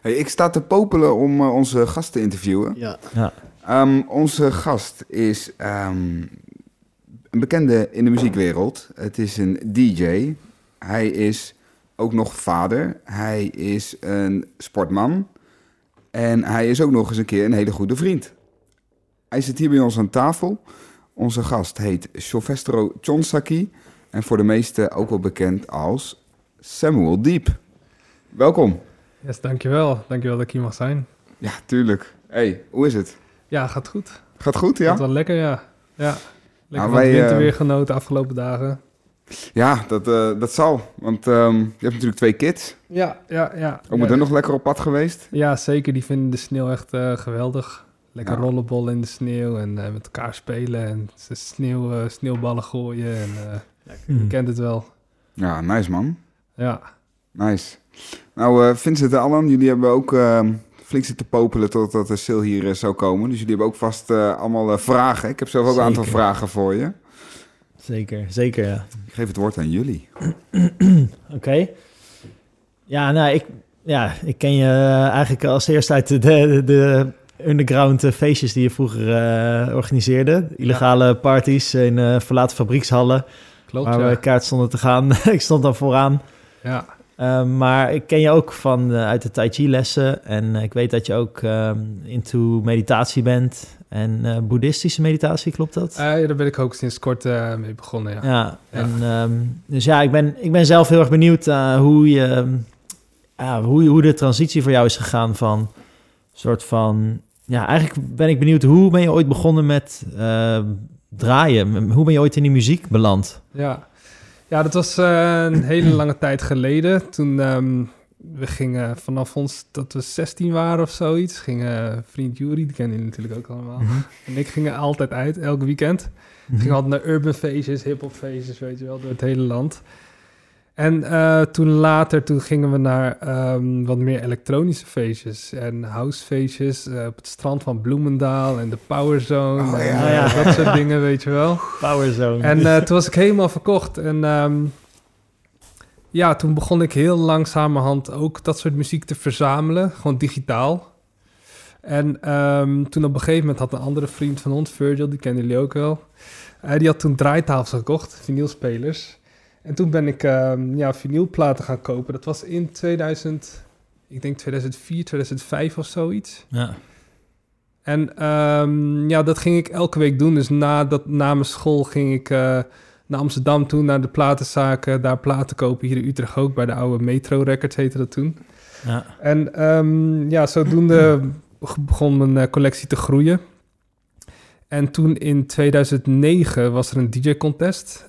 Hey, ik sta te popelen om eh, onze gast te interviewen. ja. ja. Ehm, onze gast is ehm, een bekende in de muziekwereld. Het is een DJ. Hij is ook nog vader. Hij is een sportman. En hij is ook nog eens een keer een hele goede vriend. Hij zit hier bij ons aan tafel. Onze gast heet Sylvestro Chonsaki. En voor de meesten ook wel bekend als Samuel Deep. Welkom. Yes, dankjewel. Dankjewel dat ik hier mag zijn. Ja, tuurlijk. Hey, hoe is het? Ja, gaat goed. Gaat goed, ja? Gaat wel lekker, ja. Ja. Lekker Nou, wij, winterweer eh, genoten de afgelopen dagen. Ja, dat, eh, dat zal. Want ehm, je hebt natuurlijk twee kids. Ja, ja, ja. Ook met ja, hun nog lekker op pad geweest. ja, zeker. Die vinden de sneeuw echt eh, geweldig. Lekker Ja. rollenbollen in de sneeuw en eh, met elkaar spelen en sneeuw, eh, sneeuwballen gooien. En, eh. Je kent het wel. Ja, nice man. Ja, Nice. Nou, eh, Vincent en Alan, jullie hebben ook eh, flink zitten popelen totdat de sale hier zou komen. Dus jullie hebben ook vast eh, allemaal vragen. Ik heb zelf ook een aantal vragen voor je. Zeker, zeker, ja. Ik geef het woord aan jullie. Oké. Ja, nou, ik, ja, ik ken je eigenlijk als eerst uit de, de, de underground eh, feestjes die je vroeger eh, organiseerde. Illegale parties in eh, verlaten fabriekshallen, klopt. waar ja. we kaart stonden te gaan. ik stond dan vooraan. ja. Maar ik ken je ook van, uit de Tai Chi lessen. En ik weet dat je ook into meditatie bent. En boeddhistische meditatie, klopt dat? Ja, daar ben ik ook sinds kort mee begonnen, ja. Ja, en ehm, dus ja, ik ben, ik ben zelf heel erg benieuwd hoe, je, ehm, ja, hoe, hoe de transitie voor jou is gegaan van soort van... Ja, eigenlijk ben ik benieuwd, hoe ben je ooit begonnen met eh, draaien? Hoe ben je ooit in die muziek beland? Ja, ja dat was eh, een hele lange tijd geleden. Toen ehm, we gingen vanaf ons dat we 16 waren of zoiets, gingen vriend Jury, die kennen jullie natuurlijk ook allemaal. En ik gingen altijd uit, elk weekend. We gingen altijd naar urban feestjes, hip-hop feestjes, weet je wel, door het hele land. En eh, toen later, toen gingen we naar ehm, wat meer elektronische feestjes en housefeestjes eh, op het strand van Bloemendaal en de Power Zone. Oh, en, ja. eh, Ja. dat soort dingen, weet je wel. Powerzone. En eh, toen was ik helemaal verkocht. En ehm, ja, toen begon ik heel langzamerhand ook dat soort muziek te verzamelen. Gewoon digitaal. En ehm, toen op een gegeven moment had een andere vriend van ons, Virgil, die kennen jullie ook wel. die had toen draaitafels gekocht, vinylspelers. En toen ben ik ehm, ja, vinylplaten gaan kopen. Dat was in 2000, ik denk 2004, 2005 of zoiets. ja. En ehm, ja, dat ging ik elke week doen. Dus na, dat, na mijn school ging ik eh, naar Amsterdam toe, naar de platenzaken. Daar platen kopen, hier in Utrecht ook, bij de oude Metro Records heette dat toen. Ja. En ehm, ja, zodoende begon mijn eh, collectie te groeien. En toen in 2009 was er een DJ-contest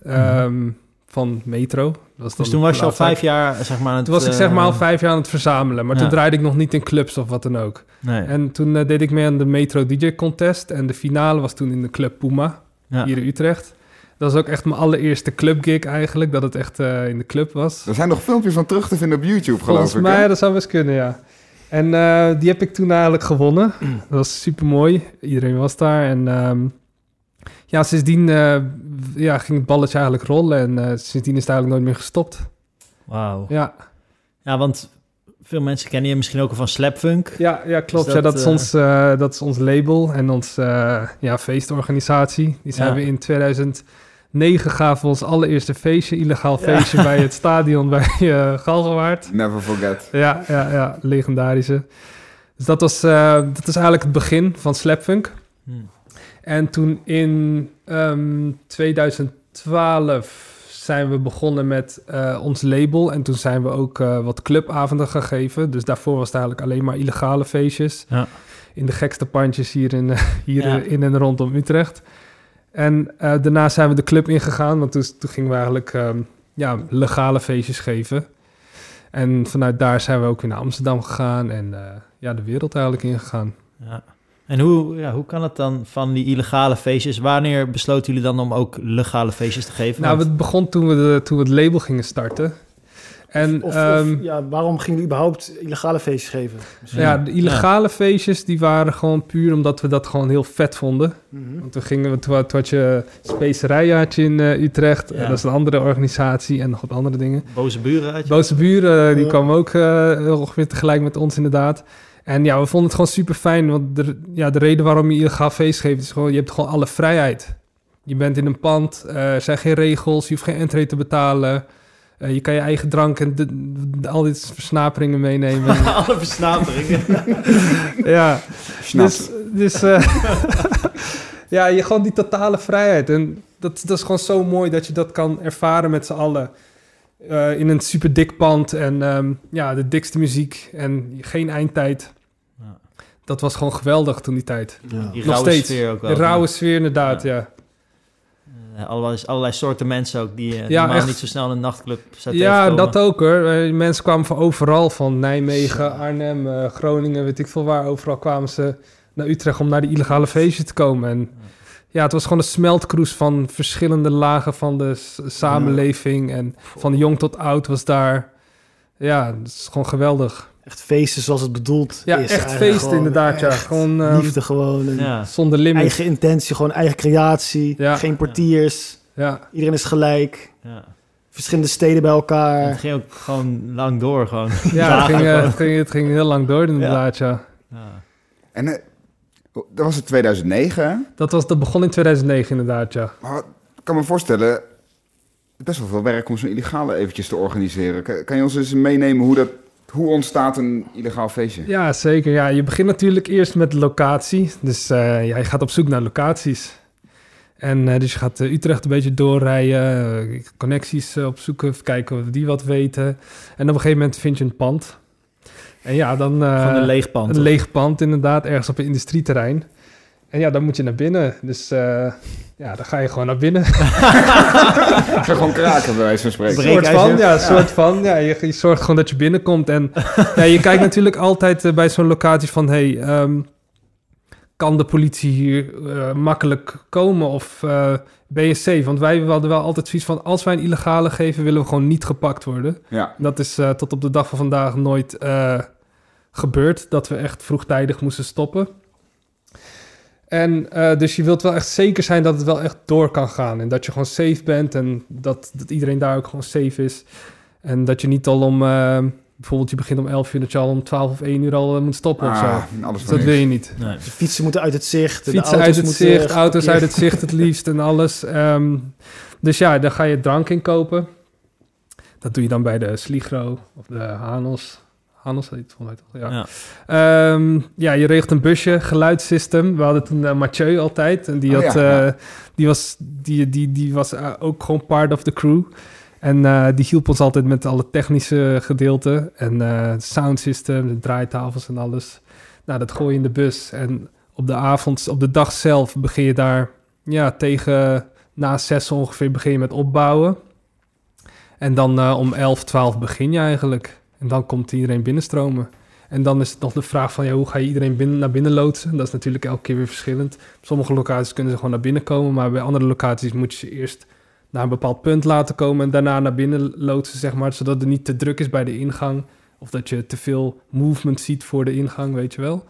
van Metro. Dat Dus toen was je al vijf jaar, zeg maar... het, Toen was ik zeg maar al eh, vijf jaar aan het verzamelen. Maar ja. toen draaide ik nog niet in clubs of wat dan ook. Nee. En toen eh, deed ik mee aan de Metro DJ Contest. En de finale was toen in de Club Puma, ja. hier in Utrecht. Dat was ook echt mijn allereerste clubgig eigenlijk, dat het echt eh, in de club was. Er zijn nog filmpjes van terug te vinden op YouTube, geloof Volgens ik. mij, hè? dat zou best kunnen, ja. En eh, die heb ik toen eigenlijk gewonnen. Dat was super mooi. Iedereen was daar. En ehm, ja, sindsdien eh, ja, ging het balletje eigenlijk rollen. En eh, sindsdien is het eigenlijk nooit meer gestopt. Wauw. Ja, Ja, want veel mensen kennen je misschien ook al van Slapfunk. ja, ja klopt. Dus ja, dat, dat, is eh, ons, eh, dat is ons label en ons eh, ja, feestorganisatie. Die zijn Ja. we in 2009 gaven we ons allereerste feestje, illegaal feestje bij het stadion bij eh Galgenwaard. Never forget. Ja, ja, ja, legendarische. Dus dat was, eh, dat is eigenlijk het begin van Slapfunk. Hm. En toen in ehm 2012 zijn we begonnen met eh, ons label. En toen zijn we ook eh, wat clubavonden gaan geven. Dus daarvoor was het eigenlijk alleen maar illegale feestjes. Ja. In de gekste pandjes hier, in, eh, hier Ja. in en rondom Utrecht. En daarna zijn we de club ingegaan. Want toen, toen gingen we eigenlijk ehm, ja, legale feestjes geven. En vanuit daar zijn we ook weer naar Amsterdam gegaan. En ja, de wereld eigenlijk ingegaan. Ja. En hoe, ja, hoe kan het dan van die illegale feestjes? Wanneer besloten jullie dan om ook legale feestjes te geven? Nou, Want- het begon toen we, de, toen we het label gingen starten. En Of, ehm, of, ja, waarom gingen jullie überhaupt illegale feestjes geven? Misschien. ja, de illegale feestjes die waren gewoon puur omdat we dat gewoon heel vet vonden. Mhm. Want toen gingen we, toen, had- toen had je Specerijen had je in eh, Utrecht. Ja. En dat is een andere organisatie en nog wat andere dingen. Boze buren uit je? Boze buren, eh, die kwamen ook eh, ongeveer tegelijk met ons inderdaad. En ja, we vonden het gewoon super fijn. Want de, ja, de reden waarom je illegaal feest geeft is gewoon... je hebt gewoon alle vrijheid. Je bent in een pand, eh, er zijn geen regels, je hoeft geen entree te betalen... Eh, je kan je eigen drank en de, de- al dit versnaperingen meenemen. Alle versnaperingen. ja, dus, dus eh, ja, je gewoon die totale vrijheid. En dat, dat is gewoon zo mooi dat je dat kan ervaren met z'n allen. Eh, in een super dik pand en ehm, ja, de dikste muziek en geen eindtijd. Ja. Dat was gewoon geweldig toen die tijd. Ja. Die Nog rauwe steeds. sfeer ook De wel. rauwe sfeer inderdaad, ja. Eh, allerlei, allerlei soorten mensen ook die Ja, normaal echt. niet zo snel in een nachtclub Ja, tegenkomen. dat ook hoor. Mensen kwamen van overal, van Nijmegen, Arnhem, Groningen, weet ik veel waar. Overal kwamen ze naar Utrecht om naar die illegale feestje te komen. En ja, het was gewoon een smeltkroes van verschillende lagen van de samenleving. En van jong tot oud was daar. Ja, het is gewoon geweldig. Echt feesten zoals het bedoeld Ja, is. echt feesten inderdaad. Ja, gewoon ehm, Liefde gewoon. en Ja. zonder limit. Eigen intentie, gewoon eigen creatie. Ja. Geen portiers. Ja, Iedereen is gelijk. Ja. Verschillende steden bij En elkaar. het ging ook gewoon lang door, gewoon. ja het, ging, eh, het, ging, het ging heel lang door inderdaad, ja. Ja. En eh, dat was het 2009, hè? Dat, was, dat begon in 2009 inderdaad, ja. Maar ik kan me voorstellen, het is best wel veel werk om zo'n illegale eventjes te organiseren. Kan, kan je ons eens meenemen hoe dat... Hoe ontstaat een illegaal feestje? Ja, zeker. Ja, je begint natuurlijk eerst met locatie. Dus eh, ja, je gaat op zoek naar locaties. En eh, dus je gaat eh, Utrecht een beetje doorrijden, connecties opzoeken, kijken of die wat weten. En op een gegeven moment vind je een pand. En ja, dan... eh, Van een leeg pand. Een leeg pand, inderdaad, ergens op een industrieterrein. En ja, dan moet je naar binnen. Dus eh, ja, dan ga je gewoon naar binnen. Ik zou gewoon kraken, bij wijze van spreken. Soort van, ja, soort van. Ja, je, je zorgt gewoon dat je binnenkomt. En ja, je kijkt natuurlijk altijd eh, bij zo'n locatie van... Hey, ehm, kan de politie hier eh, makkelijk komen of eh, ben je safe? Want wij hadden wel altijd zoiets van... als wij een illegale geven, willen we gewoon niet gepakt worden. Ja, Dat is eh, tot op de dag van vandaag nooit eh, gebeurd. Dat we echt vroegtijdig moesten stoppen. En eh, dus je wilt wel echt zeker zijn dat het wel echt door kan gaan. En dat je gewoon safe bent. En dat, dat iedereen daar ook gewoon safe is. En dat je niet al om... bijvoorbeeld je begint om 11 uur... dat je al om 12 of 1 uur al eh, moet stoppen of zo. ah, alles Dus dat wil je niet. Nee. De fietsen moeten uit het zicht. de Fietsen auto's uit het moeten zicht, auto's uit het zicht het liefst en alles. Ehm, dus ja, daar ga je drank in kopen. Dat doe je dan bij de Sligro of de Hanos. Hanos heet het volgens mij toch? Ja. Ja. Ehm, ja, je regelt een busje, geluidssystem. We hadden toen eh, Mathieu altijd. En die, Oh had, ja, eh, ja. die was, die, die, die was ook gewoon part of the crew. En eh, die hielp ons altijd met alle technische gedeelten. En eh sound system, de draaitafels en alles. Nou, dat gooi je in de bus. En op de avond, op de dag zelf begin je daar... Ja, tegen na zes ongeveer begin je met opbouwen. En dan eh, om 11, 12 begin je eigenlijk. En dan komt iedereen binnenstromen. En dan is het nog de vraag van, ja, hoe ga je iedereen binnen, naar binnen loodsen? Dat is natuurlijk elke keer weer verschillend. Sommige locaties kunnen ze gewoon naar binnen komen, maar bij andere locaties moet je ze eerst naar een bepaald punt laten komen en daarna naar binnen loodsen, zeg maar, zodat het niet te druk is bij de ingang. Of dat je te veel movement ziet voor de ingang, weet je wel.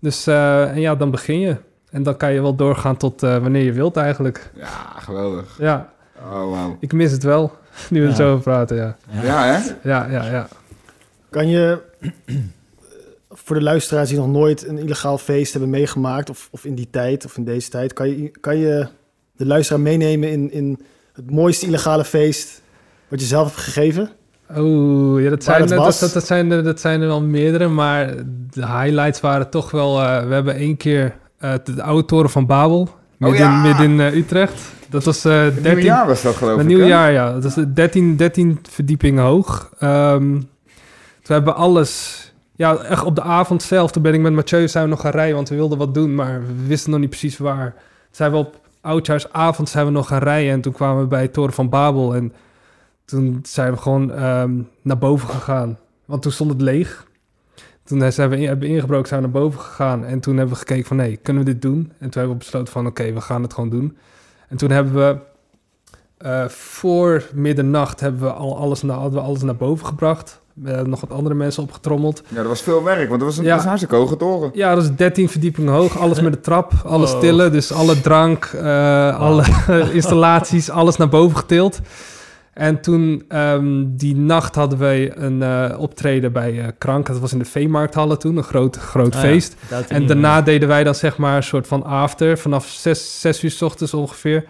Dus, eh, en ja, dan begin je. En dan kan je wel doorgaan tot eh, wanneer je wilt eigenlijk. Ja, geweldig. Ja, Oh, wauw. ik mis het wel, nu we er Ja. zo over praten, ja. Ja. Ja, hè? Ja, ja, ja. Kan je voor de luisteraars die nog nooit een illegaal feest hebben meegemaakt, of, of in die tijd of in deze tijd, kan je, kan je de luisteraar meenemen in, in het mooiste illegale feest wat je zelf hebt gegeven? Oeh, ja, dat, zijn, dat, dat, dat, zijn er, dat zijn er wel meerdere, maar de highlights waren toch wel... eh, we hebben één keer eh, de oude toren van Babel, midden, ja! midden in eh, Utrecht. Dat was eh Het 13... nieuwjaar was dat, geloof ik. nieuw hè? jaar, ja. Dat is 13, 13 verdiepingen hoog. Ehm we hebben alles... Ja, echt op de avond zelf, toen ben ik met Mathieu zijn we nog gaan rijden, want we wilden wat doen, maar we wisten nog niet precies waar. Toen zijn we op oudjaarsavond zijn we nog gaan rijden en toen kwamen we bij Toren van Babel en toen zijn we gewoon ehm, naar boven gegaan. Want toen stond het leeg. Toen zijn we in, hebben we ingebroken, zijn we naar boven gegaan en toen hebben we gekeken van, nee, kunnen we dit doen? En toen hebben we besloten van, oké, we gaan het gewoon doen. En toen hebben we eh, voor middernacht hebben we al alles naar, hadden we alles naar boven gebracht. We hebben nog wat andere mensen opgetrommeld. Ja, dat was veel werk, want dat was een, Ja. dat was een hartstikke hoge toren. Ja, dat is 13 verdiepingen hoog. Alles met de trap, alles Oh. tillen. Dus alle drank, eh, alle installaties, alles naar boven getild. En toen, ehm, die nacht hadden wij een eh, optreden bij eh, Krank. Dat was in de Veemarkthallen toen, een groot, groot Ah ja, feest. En daarna deden wij dan zeg maar een soort van after. Vanaf 6, 6 uur s ochtends ongeveer.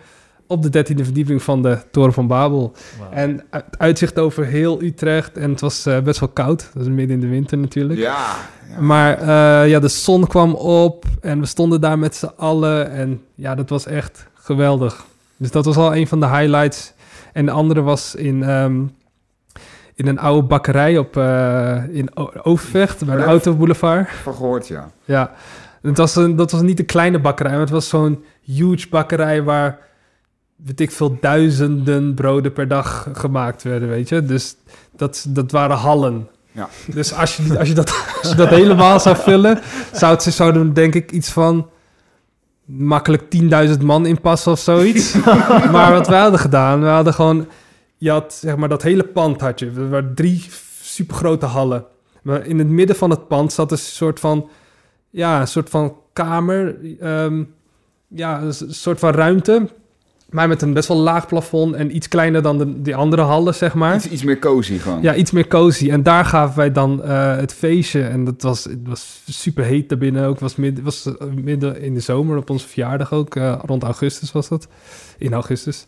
Op de dertiende verdieping van de Toren van Babel. En het uitzicht over heel Utrecht. En het was eh, best wel koud. Dat is midden in de winter natuurlijk. Ja. ja. Maar eh, ja, de zon kwam op. En we stonden daar met z'n allen. En ja, dat was echt geweldig. Dus dat was al een van de highlights. En de andere was in, ehm, in een oude bakkerij op, eh, in Overvecht. Bij de. Autoboulevard. Van gehoord, ja. Ja, het was een, dat was niet een kleine bakkerij, maar het was zo'n huge bakkerij waar, weet ik veel, duizenden broden per dag gemaakt werden, weet je. Dus dat, dat waren hallen. Ja. Dus als je, als, je dat, als je dat helemaal zou vullen, zou het zou er denk ik iets van makkelijk 10.000 man in passen of zoiets. maar wat wij hadden gedaan, we hadden gewoon, je had zeg maar dat hele pand had je. Er waren drie supergrote hallen. Maar in het midden van het pand zat een soort van, ja, een soort van kamer, ehm, ja, een soort van ruimte. Maar met een best wel laag plafond en iets kleiner dan de, die andere hallen, zeg maar. Iets, iets meer cozy gewoon. Ja, iets meer cozy. En daar gaven wij dan eh, het feestje. En dat was, het was super heet daarbinnen ook. Het was, midden, was eh, midden in de zomer, op onze verjaardag ook. eh, rond augustus was dat. In augustus.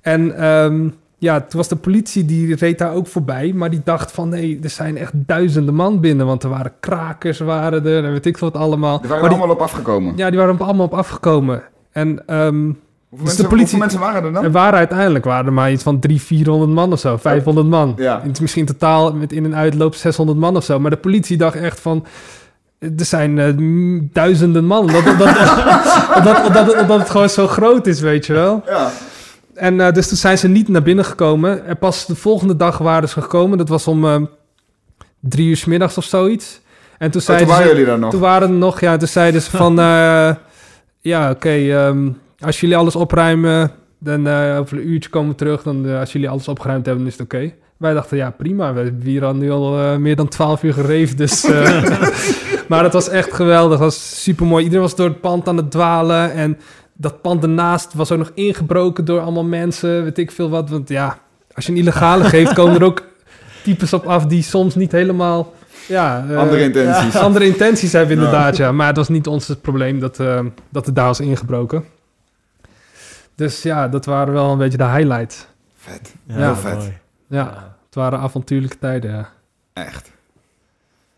En ehm, ja, toen was de politie, die reed daar ook voorbij. Maar die dacht van, nee, er zijn echt duizenden man binnen. Want er waren krakers, waren er, en weet ik wat allemaal. Er waren Maar die- allemaal op afgekomen. Ja, die waren allemaal op afgekomen. En ehm, Hoeveel, Dus de mensen, politie- hoeveel mensen waren er dan? er waren uiteindelijk waren er maar iets van 300, 400 man of zo. 500 man. Ja. Het is misschien totaal met in- en uitloop 600 man of zo. Maar de politie dacht echt van... Er zijn eh, duizenden man. Omdat, omdat, omdat het gewoon zo groot is, weet je wel. Ja. En eh, dus toen zijn ze niet naar binnen gekomen. En pas de volgende dag waren ze gekomen. Dat was om eh, drie uur 's middags of zoiets. En toen Oh, zeiden toen waren ze... jullie daar nog? Toen waren er nog, ja, toen zeiden ze van, ja, oké, ehm, als jullie alles opruimen, dan eh, over een uurtje komen we terug. Dan, eh, als jullie alles opgeruimd hebben, dan is het oké. Wij dachten, ja, prima. We hebben hier al nu al eh, meer dan 12 uur gereefd, dus... eh, maar het was echt geweldig, het was super mooi. Iedereen was door het pand aan het dwalen en dat pand ernaast was ook nog ingebroken door allemaal mensen, weet ik veel wat. Want ja, als je een illegale geeft, komen er ook types op af die soms niet helemaal... Ja, Andere intenties. andere intenties hebben inderdaad, ja. Maar het was niet ons het probleem dat, eh, dat het daar was ingebroken. Dus ja, dat waren wel een beetje de highlights. Vet. Ja, Heel vet. mooi. Ja, het waren avontuurlijke tijden, ja. Echt.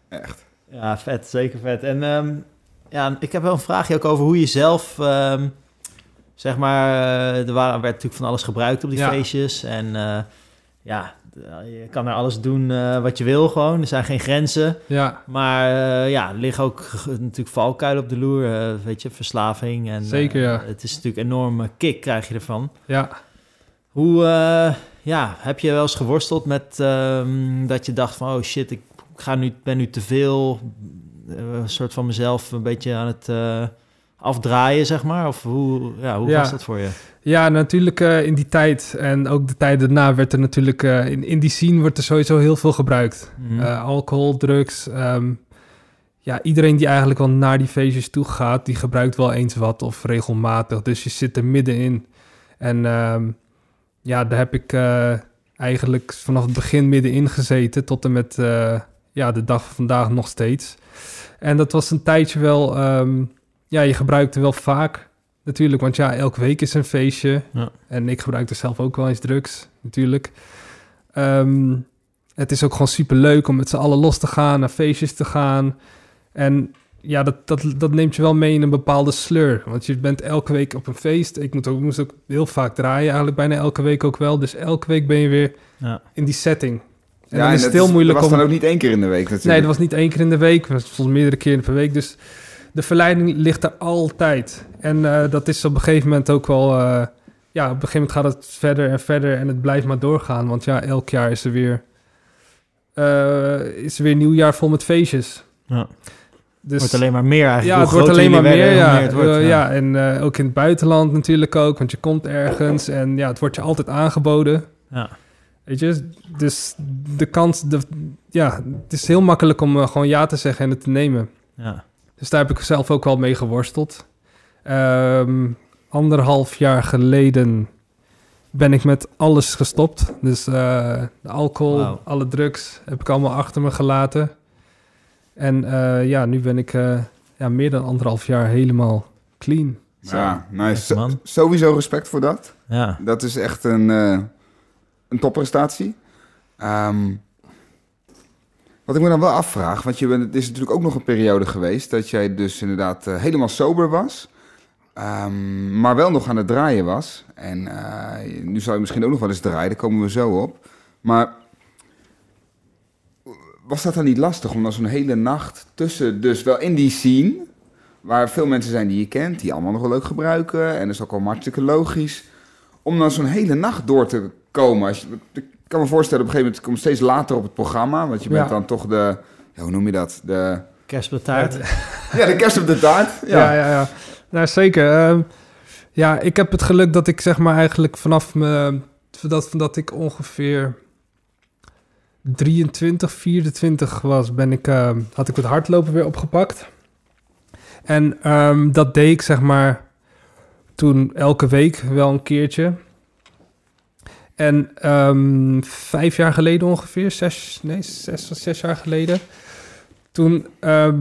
Echt. Ja, vet. Zeker vet. En ehm, ja, ik heb wel een vraagje ook over hoe je zelf... ehm, zeg maar, eh, er waren, werd natuurlijk van alles gebruikt op die Ja. feestjes. En eh, ja, je kan er alles doen eh, wat je wil gewoon. Er zijn geen grenzen. Ja, Maar eh, ja, er liggen ook natuurlijk valkuilen op de loer. eh, weet je, verslaving. En, Zeker, ja. Het is natuurlijk een enorme kick krijg je ervan. ja. Hoe, ja, heb je wel eens geworsteld met ehm, dat je dacht van... oh shit, ik ga nu, ben nu te veel... een soort van mezelf een beetje aan het afdraaien, zeg maar? Of hoe, ja, hoe Ja. was dat voor je? Ja, natuurlijk eh, in die tijd en ook de tijd daarna werd er natuurlijk... eh, in, in die scene wordt er sowieso heel veel gebruikt. Mhm. Eh, alcohol, drugs. ehm, ja, iedereen die eigenlijk wel naar die feestjes toe gaat, die gebruikt wel eens wat of regelmatig. Dus je zit er middenin. En ehm, ja, daar heb ik eigenlijk vanaf het begin middenin gezeten tot en met ja, de dag van vandaag nog steeds. En dat was een tijdje wel, ehm, ja, je gebruikte wel vaak natuurlijk, want ja, elke week is een feestje. Ja. En ik gebruikte zelf ook wel eens drugs, natuurlijk. Ehm, het is ook gewoon super leuk om met z'n allen los te gaan, naar feestjes te gaan. En ja, dat, dat, dat neemt je wel mee in een bepaalde sleur. Want je bent elke week op een feest. Ik moet ook, moest ook heel vaak draaien, eigenlijk bijna elke week ook wel. Dus elke week ben je weer Ja. in die setting. En ja, dan is dat het heel moeilijk dat was om... dan ook niet één keer in de week natuurlijk. Nee, dat was niet één keer in de week. Het was soms meerdere keren per week. Dus de verleiding ligt er altijd. En eh, dat is op een gegeven moment ook wel... eh, ja, op een gegeven moment gaat het verder en verder en het blijft maar doorgaan. Want ja, elk jaar is er weer... eh, is er weer een nieuw jaar vol met feestjes. Ja. Het Dus, wordt alleen maar meer eigenlijk. ja, het wordt alleen maar meer, werden, ja. het wordt, ja. en ook in het buitenland natuurlijk ook. Want je komt ergens en ja, het wordt je altijd aangeboden. Ja. Weet je, dus de kans, de, ja, het is heel makkelijk om gewoon ja te zeggen en het te nemen. Ja. Dus daar heb ik zelf ook wel mee geworsteld. Ehm, anderhalf jaar geleden ben ik met alles gestopt. Dus eh, de alcohol, alle drugs heb ik allemaal achter me gelaten. En eh, ja, nu ben ik eh, ja, meer dan anderhalf jaar helemaal clean. Ja, nice. So- sowieso respect voor dat. Ja. Dat is echt een, eh een topprestatie. Ehm, wat ik me dan wel afvraag, want je het is natuurlijk ook nog een periode geweest dat jij dus inderdaad eh, helemaal sober was, ehm, maar wel nog aan het draaien was. En eh, nu zou je misschien ook nog wel eens draaien, daar komen we zo op. Maar was dat dan niet lastig om dan zo'n hele nacht tussen, dus wel in die scene, waar veel mensen zijn die je kent, die allemaal nog wel leuk gebruiken, en dat is ook al hartstikke logisch, om dan zo'n hele nacht door te komen. Als ik kan me voorstellen, op een gegeven moment komt steeds later op het programma. Want je bent Ja. dan toch de, ja, hoe noem je dat? De, Kerst op de taart. ja, de kerst op de taart. Ja, Ja. ja, ja. Nou, zeker. Ehm, ja, ik heb het geluk dat ik zeg maar eigenlijk vanaf me, dat, dat ik ongeveer 23, 24 was, ben ik, ehm, had ik het hardlopen weer opgepakt. En ehm, dat deed ik zeg maar toen elke week wel een keertje. En ehm, vijf jaar geleden ongeveer, zes, nee, zes, zes jaar geleden, toen ehm,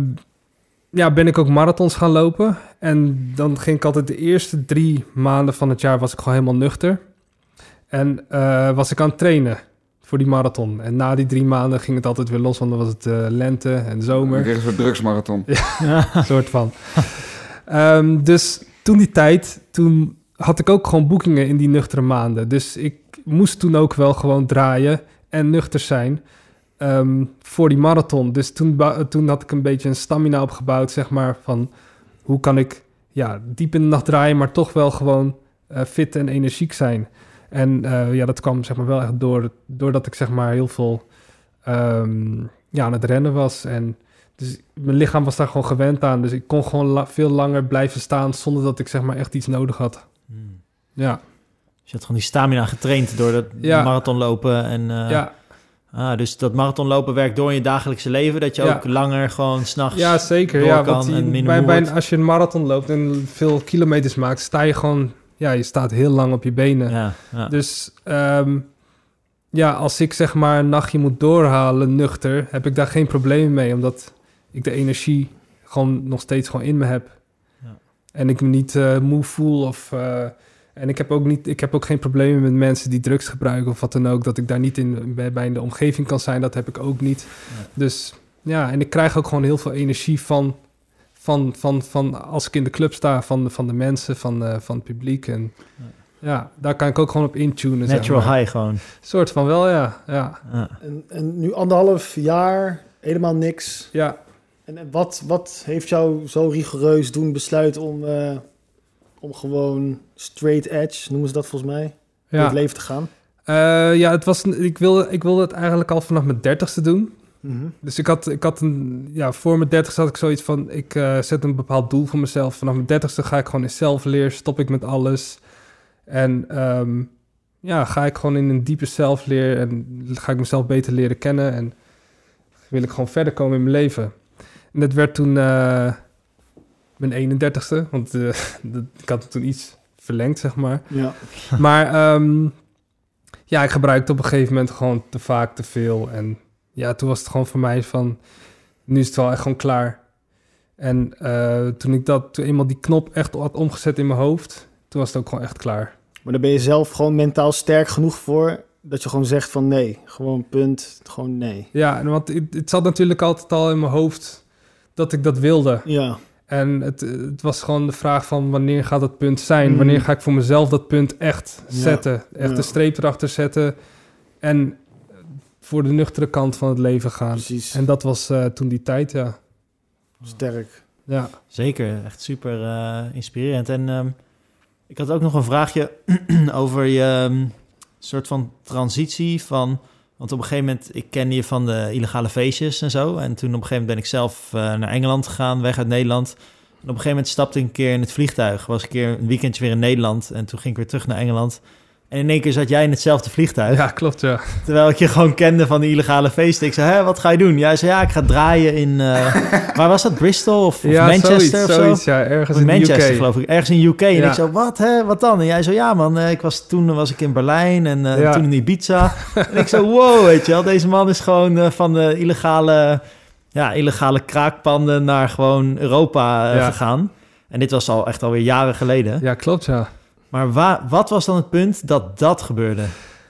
ja, ben ik ook marathons gaan lopen. En dan ging ik altijd de eerste drie maanden van het jaar was ik gewoon helemaal nuchter. En eh, was ik aan het trainen voor die marathon. En na die drie maanden ging het altijd weer los, want dan was het eh, lente en zomer. kreeg je een soort drugsmarathon. Ja. soort van. Ehm, dus toen die tijd, toen had ik ook gewoon boekingen in die nuchtere maanden. Dus ik moest toen ook wel gewoon draaien en nuchter zijn ehm, voor die marathon. Dus toen, toen had ik een beetje een stamina opgebouwd, zeg maar, van hoe kan ik ja, diep in de nacht draaien, maar toch wel gewoon eh, fit en energiek zijn. En eh, ja, dat kwam zeg maar wel echt door, doordat ik zeg maar heel veel ehm, ja, aan het rennen was en dus mijn lichaam was daar gewoon gewend aan. Dus ik kon gewoon la- veel langer blijven staan zonder dat ik zeg maar echt iets nodig had. Hmm. Ja, Dus je had gewoon die stamina getraind door dat Ja. marathonlopen. En, eh, ja, ah, dus dat marathonlopen werkt door in je dagelijkse leven. Dat je Ja. ook langer gewoon s'nachts... ja, zeker. door Ja, kan want die- en minder bij, bij, als je een marathon loopt en veel kilometers maakt, sta je gewoon... Ja, je staat heel lang op je benen. Ja, ja. Dus ehm, ja, als ik zeg maar een nachtje moet doorhalen nuchter, heb ik daar geen probleem mee. Omdat ik de energie gewoon nog steeds gewoon in me heb. Ja. En ik me niet eh, moe voel of... eh, en ik heb, ook niet, ik heb ook geen problemen met mensen die drugs gebruiken of wat dan ook. Dat ik daar niet in, bij, bij in de omgeving kan zijn, dat heb ik ook niet. Ja. Dus ja, en ik krijg ook gewoon heel veel energie van, van, van, van als ik in de club sta, van, de- van de mensen, van, eh, van het publiek. En Ja. ja. daar kan ik ook gewoon op intunen. zeg Natural maar. high gewoon. soort van wel, ja. Ja, Ja. En, en nu anderhalf jaar, helemaal niks. ja. En, en wat, wat heeft jou zo rigoureus doen besluiten om, eh, om gewoon straight edge, noemen ze dat volgens mij, ja. het leven te gaan? Eh, ja, het was, ik, wilde, ik wilde het eigenlijk al vanaf mijn dertigste doen. Mhm. Dus ik had, ik had een, ja, voor mijn dertigste had ik zoiets van, ik eh, zet een bepaald doel voor mezelf. Vanaf mijn dertigste ga ik gewoon in zelfleer, stop ik met alles. En ehm, ja, ga ik gewoon in een diepe zelfleer en ga ik mezelf beter leren kennen. En wil ik gewoon verder komen in mijn leven. En dat werd toen eh, mijn 31ste, want eh, dat- ik had het toen iets verlengd, zeg maar. Ja. Maar ehm, ja, ik gebruikte op een gegeven moment gewoon te vaak, te veel. En ja, toen was het gewoon voor mij van, nu is het wel echt gewoon klaar. En eh, toen ik dat, toen eenmaal die knop echt had omgezet in mijn hoofd, toen was het ook gewoon echt klaar. Maar daar ben je zelf gewoon mentaal sterk genoeg voor dat je gewoon zegt van nee, gewoon punt, gewoon nee. Ja, en want het, het zat natuurlijk altijd al in mijn hoofd dat ik dat wilde. Ja, En het, het was gewoon de vraag van wanneer gaat dat punt zijn? Mm. Wanneer ga ik voor mezelf dat punt echt Ja, zetten? Echt ja. de streep erachter zetten en voor de nuchtere kant van het leven gaan. precies. En dat was eh, toen die tijd, ja. Sterk. Ja, Zeker, echt super eh, inspirerend. En ehm, ik had ook nog een vraagje over je ehm, soort van transitie van... Want op een gegeven moment, ik kende je van de illegale feestjes en zo. En toen op een gegeven moment ben ik zelf eh, naar Engeland gegaan, weg uit Nederland. En op een gegeven moment stapte ik een keer in het vliegtuig. Was een keer een weekendje weer in Nederland. En toen ging ik weer terug naar Engeland. En in één keer zat jij in hetzelfde vliegtuig. ja klopt, ja. Terwijl ik je gewoon kende van die illegale feesten. Ik zei, hè, wat ga je doen? Jij zei, ja, ik ga draaien in... eh, waar was dat? Bristol of, of ja, Manchester zoiets, of zo? zoiets, ja. Ergens Of in de Manchester, UK. geloof ik. Ergens in UK. En ik zo, wat, hè? Wat dan? En jij zo, ja man, eh, ik was, toen was ik in Berlijn en eh, Ja. toen in Ibiza. en ik zo, wow, weet je wel. Deze man is gewoon van de illegale, ja, illegale kraakpanden naar gewoon Europa gegaan. En dit was al echt alweer jaren geleden. Ja, klopt, ja. Maar wa wat was dan het punt dat dat gebeurde?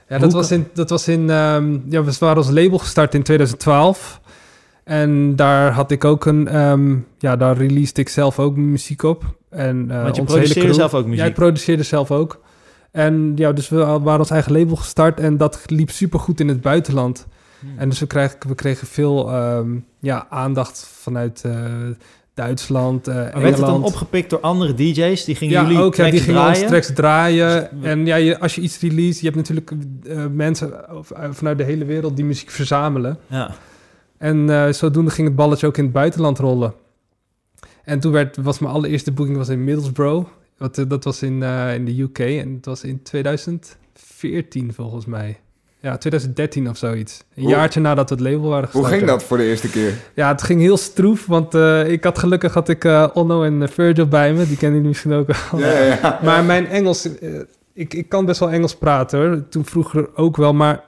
Ja, dat Hoe was in, dat was in ehm, ja, we waren als label gestart in 2012. En daar had ik ook een, ehm, ja, daar released ik zelf ook muziek op. En, eh, Want je produceerde zelf ook muziek. Ja, ik produceerde zelf ook. En ja, dus we waren ons eigen label gestart en dat liep supergoed in het buitenland. Hmm. En dus we kregen, we kregen veel ehm, ja, aandacht vanuit eh, Duitsland, eh, Maar werd het dan opgepikt door andere DJ's? Die gingen ja, jullie ook. Ja, die gingen draaien? tracks draaien. Dus- en ja, je, als je iets release, je hebt natuurlijk eh, mensen of- eh, vanuit de hele wereld die muziek verzamelen. Ja. En eh, zodoende ging het balletje ook in het buitenland rollen. En toen werd, was mijn allereerste boeking was in Middlesbrough. Wat, eh, dat was in, eh, in de UK en het was in 2014 volgens mij. Ja, 2013 of zoiets. Een Hoe- jaartje nadat we het label waren Hoe gestart. ging dat voor de eerste keer? Ja, het ging heel stroef, want eh, ik had gelukkig had ik eh, Onno en eh, Virgil bij me. Die kennen jullie misschien ook wel. Ja, ja, ja. Maar mijn Engels, ik, ik kan best wel Engels praten hoor. Toen vroeger ook wel, maar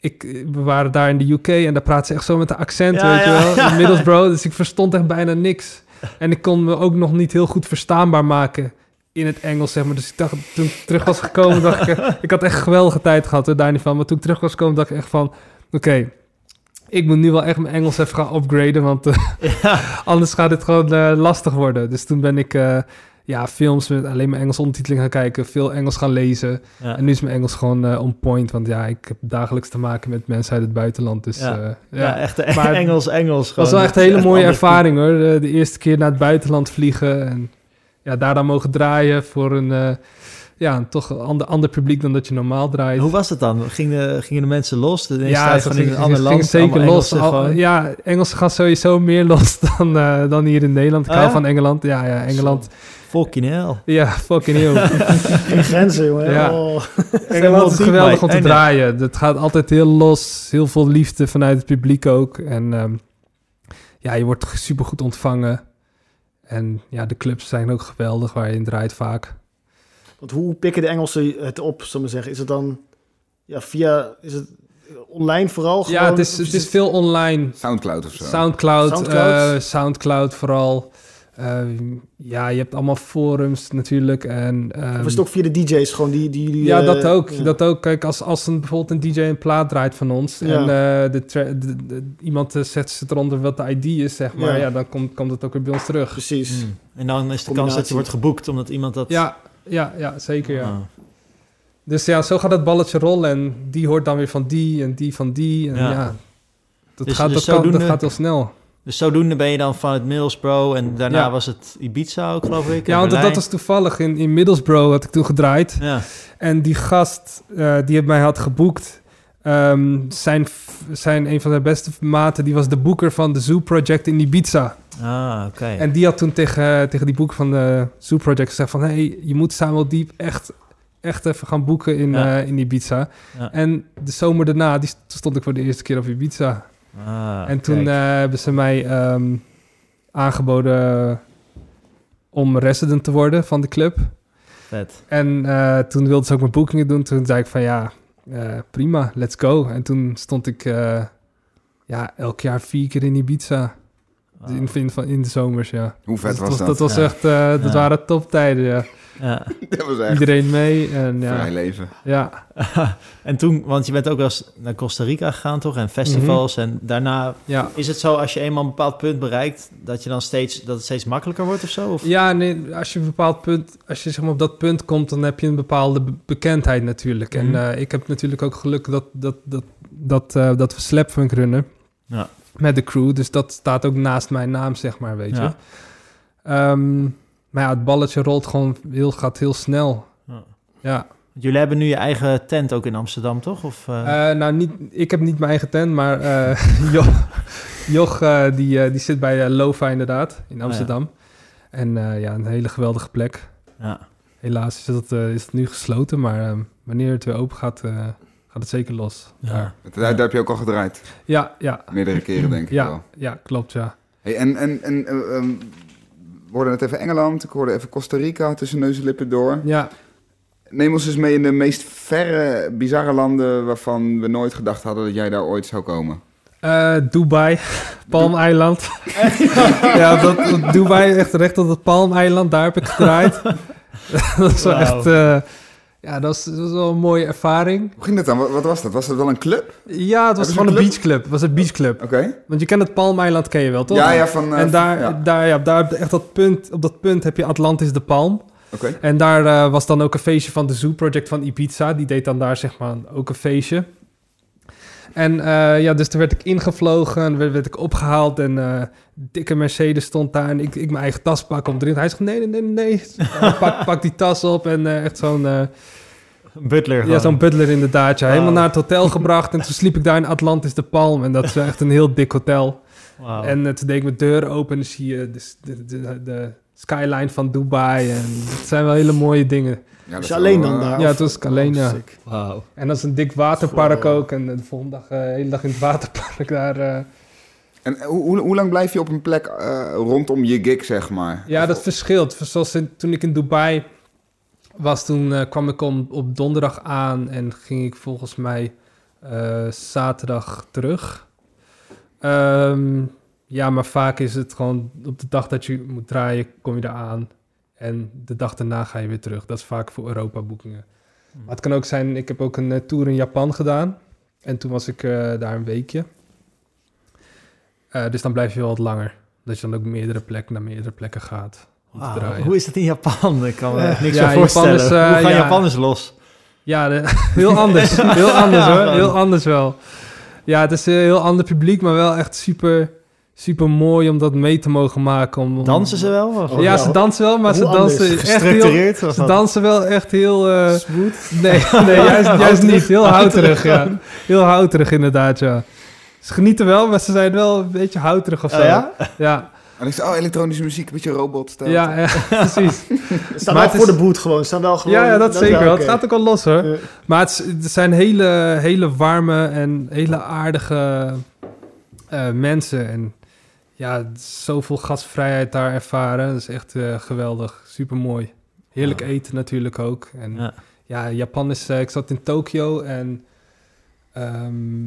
ik, we waren daar in de UK en daar praten ze echt zo met een accent, Ja, weet ja, je wel. ja. In Middlesbrough, dus ik verstond echt bijna niks. En ik kon me ook nog niet heel goed verstaanbaar maken in het Engels, zeg maar. Dus ik dacht, toen ik terug was gekomen, dacht ik... Ik had echt een geweldige tijd gehad, daar niet van. Maar toen ik terug was gekomen, dacht ik echt van... Oké, ik moet nu wel echt mijn Engels even gaan upgraden, want eh, Ja. anders gaat dit gewoon eh, lastig worden. Dus toen ben ik... eh, ja, films met alleen maar Engelse ondertiteling gaan kijken, veel Engels gaan lezen. Ja. En nu is mijn Engels gewoon on point, want ja, ik heb dagelijks te maken met mensen uit het buitenland. Dus Ja. ja, echt Engels, Engels. Het was wel echt een hele mooie ervaring hoor. De, de eerste keer naar het buitenland vliegen en ja, daar dan mogen draaien voor een, eh, ja, een toch ander, ander publiek dan dat je normaal draait. Hoe was het dan? Gingen, gingen de mensen los? De ja, het van in ging, een ander ging land? zeker los. Al- ja, Engelsen gaan sowieso meer los dan, eh, dan hier in Nederland. Ik Oh, hou van Engeland. Ja, ja, Engeland. Fucking hell. Ja, fucking heel. Geen grenzen, jongen. Ja. Oh. Engeland is geweldig om te En, draaien. Het gaat altijd heel los. Heel veel liefde vanuit het publiek ook. En ehm, ja, je wordt super goed ontvangen. En ja, de clubs zijn ook geweldig waar je in draait vaak. Want hoe pikken de Engelsen het op, zullen we maar zeggen? Is het dan ja, via... Is het online vooral? ja, gewoon? het is, het is veel online. Soundcloud of zo. Soundcloud, Soundcloud? eh, Soundcloud vooral. Ehm, ja, je hebt allemaal forums natuurlijk. En, ehm, Of is het ook via de DJ's gewoon die, die jullie... Ja, eh, dat ook. ja. Dat ook. Kijk, als, als een, bijvoorbeeld een DJ een plaat draait van ons... Ja. en eh, de tra- de- de- iemand eh, zet zet eronder wat de ID is, zeg maar... Ja. ja, dan komt, komt het ook weer bij ons terug. Precies. Hmm. En dan is de kans dat je wordt geboekt omdat iemand dat... Ja, ja, ja, zeker, ja. Ah. Dus ja, zo gaat het balletje rollen... en die hoort dan weer van die en die van die. En Ja. ja, dat, Dus- gaat, dus dat, kan, dat gaat heel snel. Dus zodoende ben je dan vanuit Middlesbrough en daarna Ja. was het Ibiza ook, geloof ik. Ja, want dat, was toevallig in, in Middlesbrough had ik toen gedraaid... Ja, En die gast eh, die het mij had geboekt, ehm, zijn, zijn een van zijn beste maten, die was de boeker van de Zoo Project in Ibiza. ah, oké. En die had toen tegen, tegen die boeker van de Zoo Project gezegd van... hey, je moet Samuel Diep echt, echt even gaan boeken in, Ja. eh, in Ibiza. Ja. En de zomer daarna die st- stond ik voor de eerste keer op Ibiza. Ah, en toen eh, hebben ze mij ehm, aangeboden om resident te worden van de club. Vet. En eh, toen wilde ze ook mijn boekingen doen. Toen zei ik van ja, eh, prima, let's go. En toen stond ik ja, elk jaar vier keer in Ibiza. In, in, van- in de zomers, ja. Hoe vet Dus was dat? dat? was Ja. echt, eh, dat Ja. waren toptijden, ja. Ja. Dat was echt Iedereen mee en vrij ja. leven. Ja, en toen, want je bent ook wel eens naar Costa Rica gegaan, toch? En festivals. En daarna ja. is het zo, als je eenmaal een bepaald punt bereikt, dat je dan steeds, dat het steeds makkelijker wordt of zo? Of? Ja, nee, als je een bepaald punt, als je zeg maar op dat punt komt, dan heb je een bepaalde be- bekendheid natuurlijk. Mhm. En eh, ik heb natuurlijk ook geluk dat, dat, dat, dat, eh, dat we Slapfunk runnen. Ja. Met de crew, dus dat staat ook naast mijn naam, zeg maar, weet je. Ehm, maar ja, het balletje rolt gewoon heel, gaat heel snel. Ja. Ja. Jullie hebben nu je eigen tent ook in Amsterdam, toch? Of, eh, Eh, nou, niet, ik heb niet mijn eigen tent, maar eh Joch, Joch die, die zit bij Lofa inderdaad, in Amsterdam. En eh, ja, een hele geweldige plek. ja. Helaas is het, eh, is het nu gesloten, maar wanneer het weer open gaat, gaat het zeker los. Ja. Daar. Daar, daar heb je ook al gedraaid. Ja, ja, Meerdere keren, denk ik ja, wel. ja, klopt, ja. Hey, en en, en eh, ehm, we hoorden het even Engeland, ik hoorde even Costa Rica tussen neus en lippen door. Ja, Neem ons eens mee in de meest verre, bizarre landen waarvan we nooit gedacht hadden dat jij daar ooit zou komen. eh, Dubai, Palmeiland. ja, dat, dat Dubai, echt recht op het Palmeiland, daar heb ik gedraaid. dat is wel echt, eh, ja, dat was, dat was wel een mooie ervaring. Hoe ging dat dan? Wat, wat was dat? Was dat wel een club? Ja, het was gewoon een een club? beachclub. Het was een beachclub. Oké. Want je kent het Palmeiland, ken je wel, toch? Ja, ja, van... eh, En daar, ja. daar, ja, daar heb je echt dat punt, op dat punt heb je Atlantis de Palm. Oké. En daar eh, was dan ook een feestje van de Zoo Project van Ibiza. Die deed dan daar zeg maar ook een feestje. En eh, ja, dus toen werd ik ingevlogen en werd, werd ik opgehaald en eh, dikke Mercedes stond daar en ik, ik mijn eigen tas pak om erin. Hij zegt nee, nee, nee, nee. Eh, pak, pak die tas op en echt zo'n butler ja, zo'n butler inderdaad. Ja. Helemaal naar het hotel gebracht en toen sliep ik daar in Atlantis de Palm en dat is echt een heel dik hotel. Wauw. En toen deed ik mijn deur open en dan zie je de, de, de, de skyline van Dubai en dat zijn wel hele mooie dingen. Ja, dat Is is je alleen wel, dan eh, daar? ja, het was ik alleen, ja. Wauw. En dat is een dik waterpark Wow. ook en de volgende dag, eh, de hele dag in het waterpark daar... eh, En hoe, hoe, hoe lang blijf je op een plek eh, rondom je gig, zeg maar? Ja, dat verschilt. Zoals in- toen ik in Dubai was, toen kwam ik om, op donderdag aan en ging ik volgens mij eh, zaterdag terug. Ehm, ja, maar vaak is het gewoon op de dag dat je moet draaien, kom je eraan. En de dag daarna ga je weer terug. Dat is vaak voor Europa boekingen. Maar het kan ook zijn, ik heb ook een eh, tour in Japan gedaan. En toen was ik eh, daar een weekje. Eh, dus dan blijf je wel wat langer. Dat je dan ook meerdere plekken naar meerdere plekken gaat. draaien. Hoe is dat in Japan? Ik kan me niks Ja, voorstellen. is, Hoe gaan ja. Japanners los? Ja, de- heel anders. Heel anders hoor. Heel anders wel. Ja, het is een heel ander publiek, maar wel echt super, super mooi om dat mee te mogen maken. Om, om- Dansen ze wel? Of- Ja, ze dansen wel, maar Hoe ze dansen anders? echt heel... Ze dansen wel echt heel... eh, Smooth. nee, nee, juist, juist niet. Heel houterig, ja. Heel houterig inderdaad, ja. Ze genieten wel, maar ze zijn wel een beetje houterig of zo. Oh ja? Ja, En ik zei, oh, elektronische muziek, een beetje robotstijl. ja, ja, precies. Staan Maar wel het voor is- de boot gewoon. Staan wel gewoon Ja, ja, dat is zeker wel. Het gaat ook al los hoor. Maar het zijn hele, hele warme en hele aardige eh, mensen. En ja, zoveel gastvrijheid daar ervaren. Dat is echt eh, geweldig. Super mooi. Heerlijk Ja. eten natuurlijk ook. En ja, Ja. Japan is... eh, ik zat in Tokio en... ehm,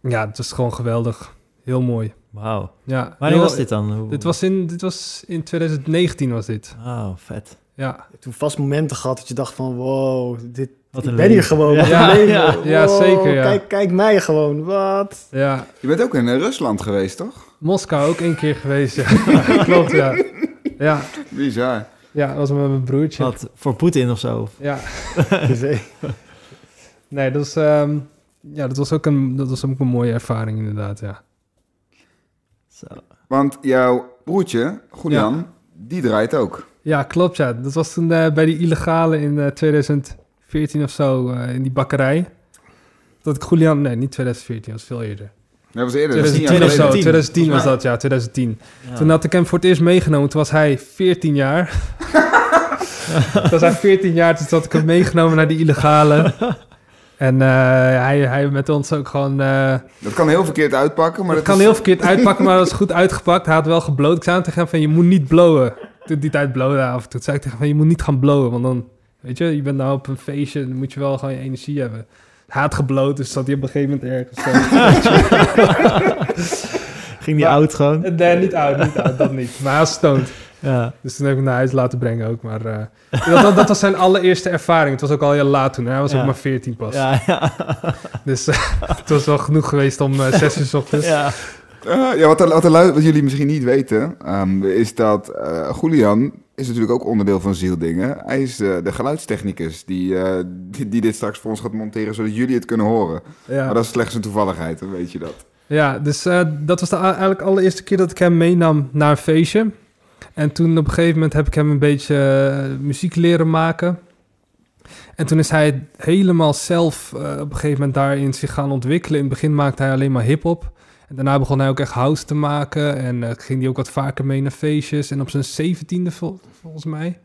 ja, het was gewoon geweldig. Heel mooi. Wauw. Ja, Wanneer was dit dan? Hoe- Dit was, in, dit was in 2019 was dit. Oh, vet. Ja, Je hebt toen vast momenten gehad dat je dacht van... Wow, dit, Wat ik ben hier gewoon. Ja, ja. Ja, Wow, zeker, ja. Kijk, kijk mij gewoon. Wat? ja. Je bent ook in eh, Rusland geweest, toch? Moskou ook één keer geweest. Ja. Klopt, ja. Ja, Bizar. ja, dat was met mijn broertje. Wat, voor Poetin of zo? Ja, Dus, eh, nee, dat was, ehm, ja, dat was ook een, dat was ook een mooie ervaring inderdaad, ja. Zo. Want jouw broertje, Julian, die draait ook. Ja, klopt, ja. Dat was toen eh, bij die illegale in eh, 2014 of zo, eh, in die bakkerij. Dat ik Julian, nee, niet 2014, dat was veel eerder. Dat was eerder, dat is tien jaar 2010 of zo, geleden. 2010 was dat, ja, 2010. Ja. Toen had ik hem voor het eerst meegenomen, toen was hij 14 jaar. toen was hij 14 jaar, toen had ik hem meegenomen naar die illegale. En eh, hij, hij met ons ook gewoon... eh, Dat kan heel verkeerd uitpakken, maar dat dat, kan is- heel verkeerd uitpakken, maar dat is goed uitgepakt. Hij had wel gebloot. Ik zei tegen hem van, je moet niet blowen. Toen die tijd blowde af en toe. Zei ik tegen hem van, je moet niet gaan blowen. Want dan, weet je, je bent nou op een feestje, dan moet je wel gewoon je energie hebben. Had gebloot, dus zat hij op een gegeven moment ergens zo. Ging die oud gewoon? nee, niet oud, niet oud, dat niet. Maar hij was stoned. Ja. Dus toen heb ik hem naar huis laten brengen ook. Maar eh, dat, dat, dat was zijn allereerste ervaring. Het was ook al heel laat toen. hè. Hij was Ja. ook maar 14 pas. Ja, ja. Dus eh, het was wel genoeg geweest om eh, zes uur 's ochtends. ja. Ja, wat, wat, lu- wat jullie misschien niet weten, ehm, is dat eh Julian is natuurlijk ook onderdeel van Zieldingen. Hij is de geluidstechnicus die, eh, die, die dit straks voor ons gaat monteren, zodat jullie het kunnen horen. Ja. Maar dat is slechts een toevalligheid, dan weet je dat. Ja, dus eh, dat was de, eigenlijk de allereerste keer dat ik hem meenam naar een feestje. En toen op een gegeven moment heb ik hem een beetje eh, muziek leren maken. En toen is hij helemaal zelf op een gegeven moment daarin zich gaan ontwikkelen. In het begin maakte hij alleen maar hip-hop. Daarna begon hij ook echt house te maken. En eh, ging hij ook wat vaker mee naar feestjes. En op zijn zeventiende, vol- volgens mij,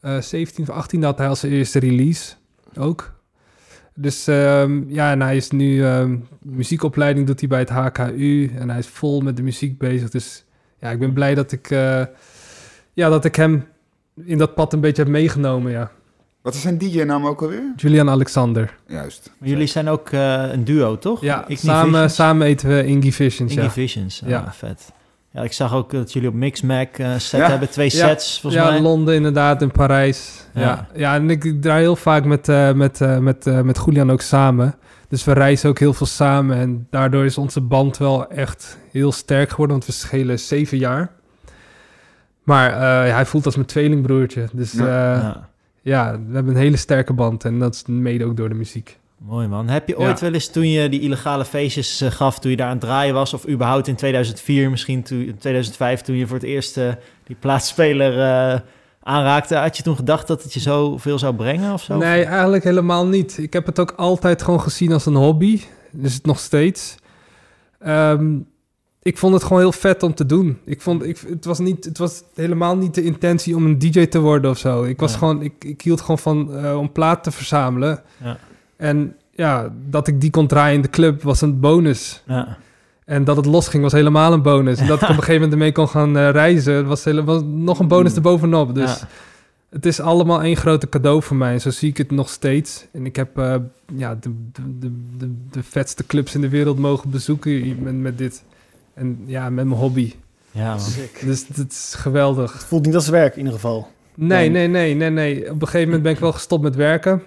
eh 17 of 18 had hij al zijn eerste release ook. Dus ehm, ja, en hij is nu ehm, muziekopleiding doet hij bij het HKU en hij is vol met de muziek bezig. Dus ja, ik ben blij dat ik, eh, ja, dat ik hem in dat pad een beetje heb meegenomen, ja. Wat is zijn DJ-naam ook alweer? Julian Alexander. Juist. Maar jullie zijn ook eh, een duo, toch? Ja, Igni samen, Visions? samen eten we Ingy Visions, ja. Visions, Ja. ja. vet. Ja, ik zag ook dat jullie op Mixmac eh set Ja. hebben. Twee Ja. sets, volgens ja, mij. Londen inderdaad, in Parijs. Ja, Ja. ja. en ik, draai heel vaak met, eh, met, eh, met, eh, met Julian ook samen. Dus we reizen ook heel veel samen. En daardoor is onze band wel echt heel sterk geworden. Want we schelen zeven jaar. Maar eh, hij voelt als mijn tweelingbroertje. Dus Ja. Ja. we hebben een hele sterke band. En dat is mede ook door de muziek. Mooi man. Heb je Ja. ooit wel eens toen je die illegale feestjes eh, gaf, toen je daar aan het draaien was, of überhaupt in 2004, misschien toen, in 2005, toen je voor het eerst eh, die plaatspeler eh, aanraakte, had je toen gedacht dat het je zoveel zou brengen of zo? Nee, eigenlijk helemaal niet. Ik heb het ook altijd gewoon gezien als een hobby. Dus het nog steeds. Ehm, ik vond het gewoon heel vet om te doen. Ik vond, ik, het, was niet, het was helemaal niet de intentie om een DJ te worden of zo. Ik, was Ja. gewoon, ik, ik hield gewoon van eh, om plaat te verzamelen. Ja. En ja, dat ik die kon draaien in de club was een bonus. Ja. En dat het losging was helemaal een bonus. En dat ik op een gegeven moment ermee kon gaan eh, reizen, was, hele, was nog een bonus erbovenop. Dus het is allemaal één grote cadeau voor mij. Zo zie ik het nog steeds. En ik heb eh, ja, de, de, de, de, de vetste clubs in de wereld mogen bezoeken met, met dit. En ja, met mijn hobby. Ja, man. Sick. Dus het is geweldig. Het voelt niet als werk in ieder geval. Nee, nee, nee, nee, nee. Op een gegeven moment ben ik wel gestopt met werken.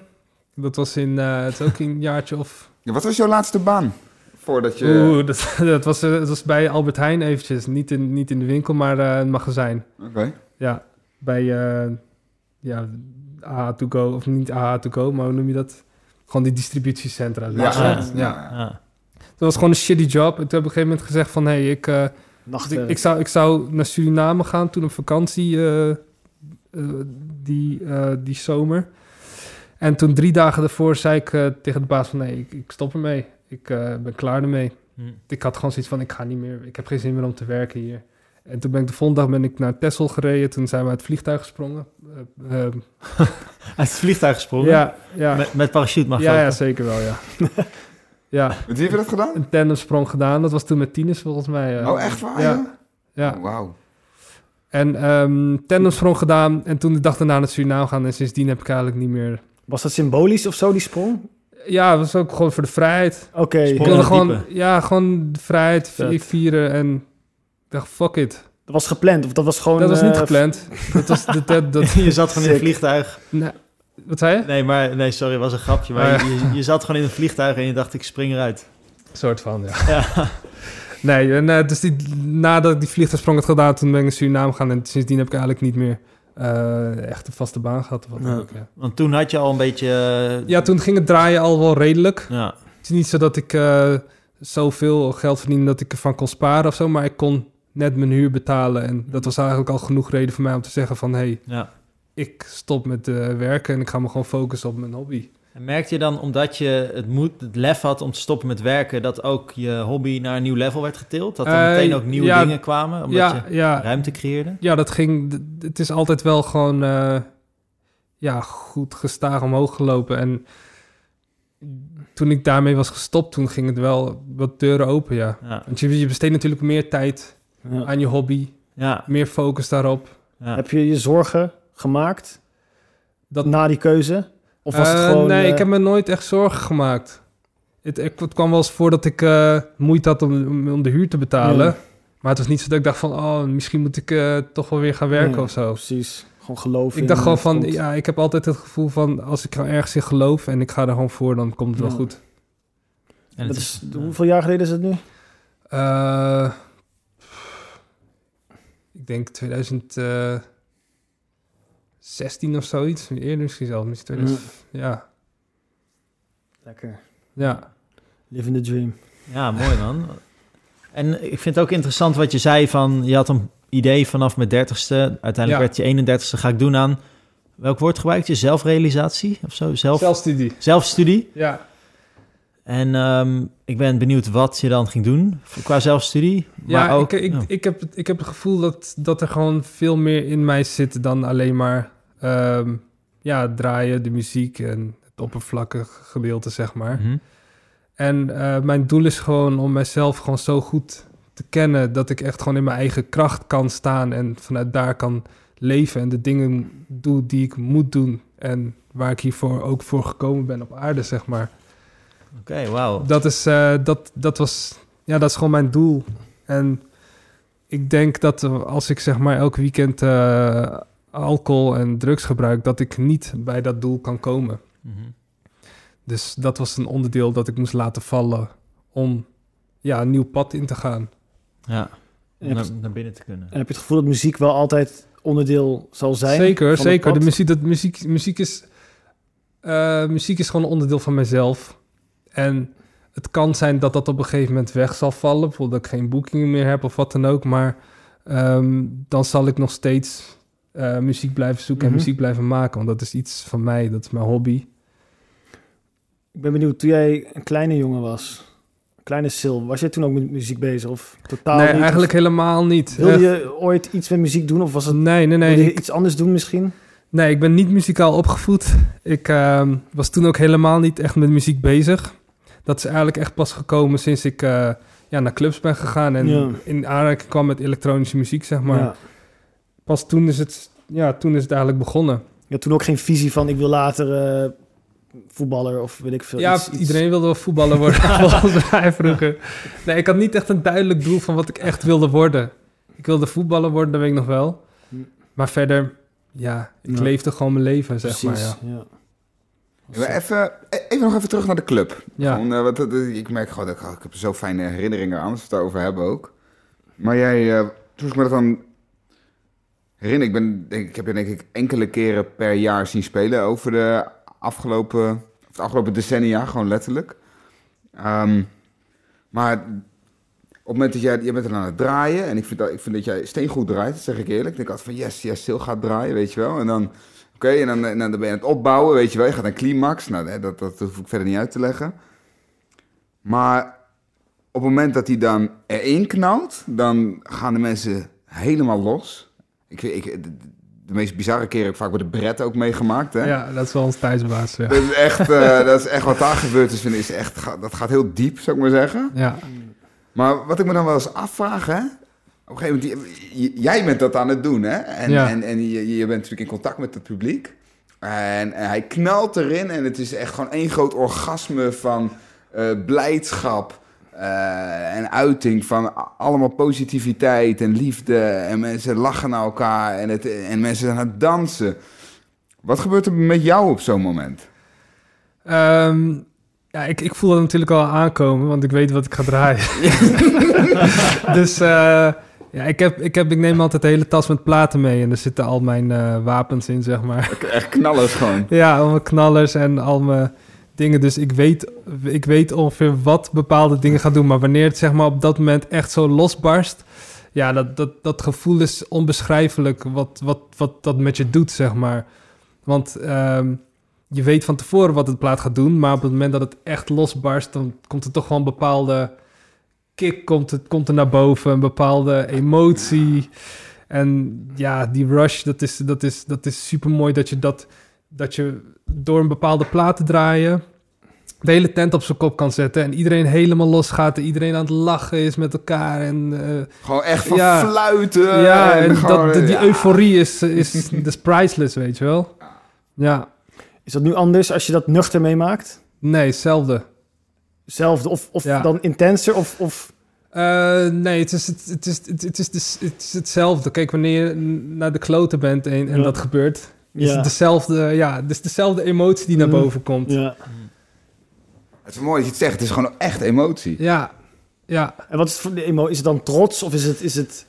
Dat was in, eh, het is ook een jaartje of... Ja, wat was jouw laatste baan? Voordat je... Oeh, dat, dat, was, eh, dat was bij Albert Heijn eventjes. Niet in, niet in de winkel, maar eh, een magazijn. Oké. Ja, bij uh, ja, AH to go, of niet AH to go, maar hoe noem je dat? Gewoon die distributiecentra. Ja, ja, eh, ja. ja. Was gewoon een shitty job. En toen heb ik op een gegeven moment gezegd van... hé, hey, ik, eh, ik, ik, zou, ik zou naar Suriname gaan toen op vakantie eh, eh, die, eh, die zomer. En toen drie dagen daarvoor zei ik tegen de baas van... nee, ik, ik stop ermee. Ik eh, ben klaar ermee. Hm. Ik had gewoon zoiets van, ik ga niet meer... Ik heb geen zin meer om te werken hier. En toen ben ik de volgende dag ben ik naar Texel gereden. Toen zijn we uit het vliegtuig gesprongen. Uit het vliegtuig gesprongen? ja, ja. Met, met parachute mag ja, ja, zeker wel, ja. ja, Met wie heb je dat gedaan? een tandemsprong gedaan. Dat was toen met tieners volgens mij. Oh, echt waar? Ja. Ja, Oh, Wauw. en ehm tandemsprong gedaan. En toen de dag daarna naar Suriname gaan. En sindsdien heb ik eigenlijk niet meer... Was dat symbolisch of zo, die sprong? Ja, het was ook gewoon voor de vrijheid. Oké. Ik wilde gewoon, diepe. ja, gewoon de vrijheid vieren. En ik dacht, fuck it. Dat was gepland, of dat was gewoon... dat was niet eh, gepland. dat was, dat, dat, dat, je zat gewoon in een vliegtuig. nee, wat zei je? Nee, maar nee, sorry, was een grapje. Maar Oh, je, je zat gewoon in een vliegtuig en je dacht, ik spring eruit. soort van, ja. Ja. Nee, en, eh, dus die, nadat ik die vliegtuigsprong had gedaan, toen ben ik naar Suriname gegaan. En sindsdien heb ik eigenlijk niet meer eh, echt een vaste baan gehad. Of wat Ja. ook, ja. Want toen had je al een beetje... eh, ja, toen ging het draaien al wel redelijk. ja. Het is niet zo dat ik eh, zoveel geld verdiende dat ik ervan kon sparen of zo. Maar ik kon net mijn huur betalen. En dat was eigenlijk al genoeg reden voor mij om te zeggen van... hé, hey, ja. Ik stop met eh, werken en ik ga me gewoon focussen op mijn hobby. En merkte je dan, omdat je het, moed, het lef had om te stoppen met werken... dat ook je hobby naar een nieuw level werd getild? Dat er Eh, meteen ook nieuwe ja, dingen kwamen? Omdat Ja, je ja, ruimte creëerde? ja, dat ging... Het is altijd wel gewoon... eh, ja, goed gestaag omhoog gelopen. En toen ik daarmee was gestopt, toen ging het wel wat deuren open, ja. Ja. Want je, je besteedt natuurlijk meer tijd ja. aan je hobby. Ja. Meer focus daarop. ja. Heb je je zorgen gemaakt Dat, na die keuze? Of was het Eh, gewoon... nee, eh, ik heb me nooit echt zorgen gemaakt. Het, ik- het kwam wel eens voor dat ik eh, moeite had om, om, de huur te betalen. Ja. Maar het was niet zo dat ik dacht van... oh, misschien moet ik eh, toch wel weer gaan werken Ja, of zo. Precies. Gewoon geloof Ik dacht gewoon eh, van... komt. ja, ik heb altijd het gevoel van... als ik er ergens in geloof en ik ga er gewoon voor... dan komt het wel Ja. goed. En Dat het is, is, hoeveel jaar geleden is het nu? Eh, ik denk 2016 of zoiets. Eerder misschien zelfs. Misschien 2000, ja. Lekker. ja. Living the dream. Ja, mooi man. En ik vind het ook interessant wat je zei van... je had een idee vanaf mijn dertigste. Uiteindelijk Ja. werd je 31ste, ga ik doen aan... Welk woord gebruik je? Zelfrealisatie of zo? Zelf, Zelfstudie. zelfstudie? Ja. En ehm, ik ben benieuwd wat je dan ging doen qua zelfstudie. Maar Ja, ook, ik, ik, ja. ik, heb, het- ik heb het gevoel dat, dat er gewoon veel meer in mij zit dan alleen maar ehm, ja, draaien, de muziek en het oppervlakkige gedeelte, zeg maar. Mhm. En eh, mijn doel is gewoon om mezelf gewoon zo goed te kennen dat ik echt gewoon in mijn eigen kracht kan staan en vanuit daar kan leven en de dingen doe die ik moet doen en waar ik hiervoor ook voor gekomen ben op aarde, zeg maar. Oké, wauw. Dat is, eh, dat, dat was, ja, dat is gewoon mijn doel. En ik denk dat als ik zeg maar elk weekend eh, alcohol en drugs gebruik, dat ik niet bij dat doel kan komen. Mhm. Dus dat was een onderdeel dat ik moest laten vallen om ja, een nieuw pad in te gaan. Ja, om En naar, binnen te kunnen. en heb je het gevoel dat muziek wel altijd onderdeel zal zijn? zeker, van het zeker. pad? De muziek, dat, muziek, muziek, is, eh, muziek is gewoon een onderdeel van mezelf. En het kan zijn dat dat op een gegeven moment weg zal vallen. Bijvoorbeeld dat ik geen boekingen meer heb of wat dan ook. Maar ehm, dan zal ik nog steeds eh, muziek blijven zoeken Mhm. en muziek blijven maken. Want dat is iets van mij, dat is mijn hobby. Ik ben benieuwd, toen jij een kleine jongen was, een kleine Sil, was jij toen ook met muziek bezig? Of totaal nee, niet? eigenlijk Of helemaal niet. Wilde Echt. je ooit iets met muziek doen? Of was het, Nee, nee, nee. Ik, iets anders doen misschien? nee, ik ben niet muzikaal opgevoed. Ik ehm, was toen ook helemaal niet echt met muziek bezig. Dat is eigenlijk echt pas gekomen sinds ik eh, ja, naar clubs ben gegaan en Ja. in aanraking kwam met elektronische muziek, zeg maar. ja. Pas toen is, het, ja, toen is het eigenlijk begonnen. Je had toen ook geen visie van, ik wil later eh, voetballer of weet ik veel. ja, iets- iets- iedereen wilde wel voetballer worden, volgens mij vroeger. Nee, ik had niet echt een duidelijk doel van wat ik echt wilde worden. Ik wilde voetballer worden, dat weet ik nog wel. Hm. Maar verder, ja, ik Ja. leefde gewoon mijn leven, zeg Precies, maar. Ja. Even, e- even nog even terug naar de club. Ja. Gewoon, eh, wat, ik merk gewoon, dat ik, ik heb zo fijne herinneringen aan als we het daarover hebben ook. Maar jij, eh, toen ik me dat dan herinner, ik, ben, denk, ik heb je denk ik enkele keren per jaar zien spelen over de afgelopen, of het afgelopen decennia, gewoon letterlijk. Ehm, maar op het moment dat jij, jij bent er aan het draaien, en ik vind, dat, ik vind dat jij steengoed draait, dat zeg ik eerlijk. Ik denk altijd van yes, yes, stil gaat draaien, weet je wel. En dan, oké, en, dan, en dan ben je aan het opbouwen, weet je wel. Je gaat naar climax, nou, dat, dat hoef ik verder niet uit te leggen. Maar op het moment dat hij dan erin knalt, dan gaan de mensen helemaal los. Ik, ik, de, meest bizarre keer heb ik vaak bij de Bret ook meegemaakt, hè. Ja, dat is wel ons thuisbaas. Ja. Dat is echt, eh, dat is echt wat daar gebeurd is, vind ik, is echt, dat gaat heel diep, zou ik maar zeggen. ja. Maar wat ik me dan wel eens afvraag, hè. Op een gegeven moment, jij bent dat aan het doen, hè? En, Ja. en, en je, je bent natuurlijk in contact met het publiek. En, en hij knalt erin en het is echt gewoon één groot orgasme van eh, blijdschap eh, en uiting van allemaal positiviteit en liefde. En mensen lachen naar elkaar en, het, en mensen zijn aan het dansen. Wat gebeurt er met jou op zo'n moment? Ehm, ja, ik, ik voel dat natuurlijk al aankomen, want ik weet wat ik ga draaien. dus eh, ja, ik, heb, ik, heb, ik neem altijd de hele tas met platen mee en er zitten al mijn eh, wapens in, zeg maar. Echt knallers gewoon. Ja, al mijn knallers en al mijn dingen. Dus ik weet, ik weet ongeveer wat bepaalde dingen gaan doen. Maar wanneer het zeg maar op dat moment echt zo losbarst... Ja, dat, dat, dat gevoel is onbeschrijfelijk wat, wat, wat dat met je doet, zeg maar. Want ehm, je weet van tevoren wat het plaat gaat doen... maar op het moment dat het echt losbarst... dan komt er toch een bepaalde kick komt, het, komt er naar boven. Een bepaalde emotie. En ja, die rush, dat is, dat is, dat is super mooi dat je dat dat je door een bepaalde plaat te draaien de hele tent op zijn kop kan zetten en iedereen helemaal losgaat en iedereen aan het lachen is met elkaar en eh, Gewoon echt van Ja. fluiten. ja en gewoon, dat, die ja. euforie is, is, dat is priceless, weet je wel? Ja, Is dat nu anders als je dat nuchter meemaakt? nee, hetzelfde. Hetzelfde of, of Ja. dan intenser? Of, of... Eh, nee, het is, het, het, is, het, het, is, dus- het is hetzelfde. Kijk, wanneer je naar de kloten bent en, en Ja. dat gebeurt, is Ja. het dezelfde, ja, het is dezelfde emotie die naar Mhm. boven komt. Ja, Ja. Het is mooi dat je het zegt. Het is gewoon echt emotie. ja, En wat is het voor de emo? Is het dan trots of is het, is het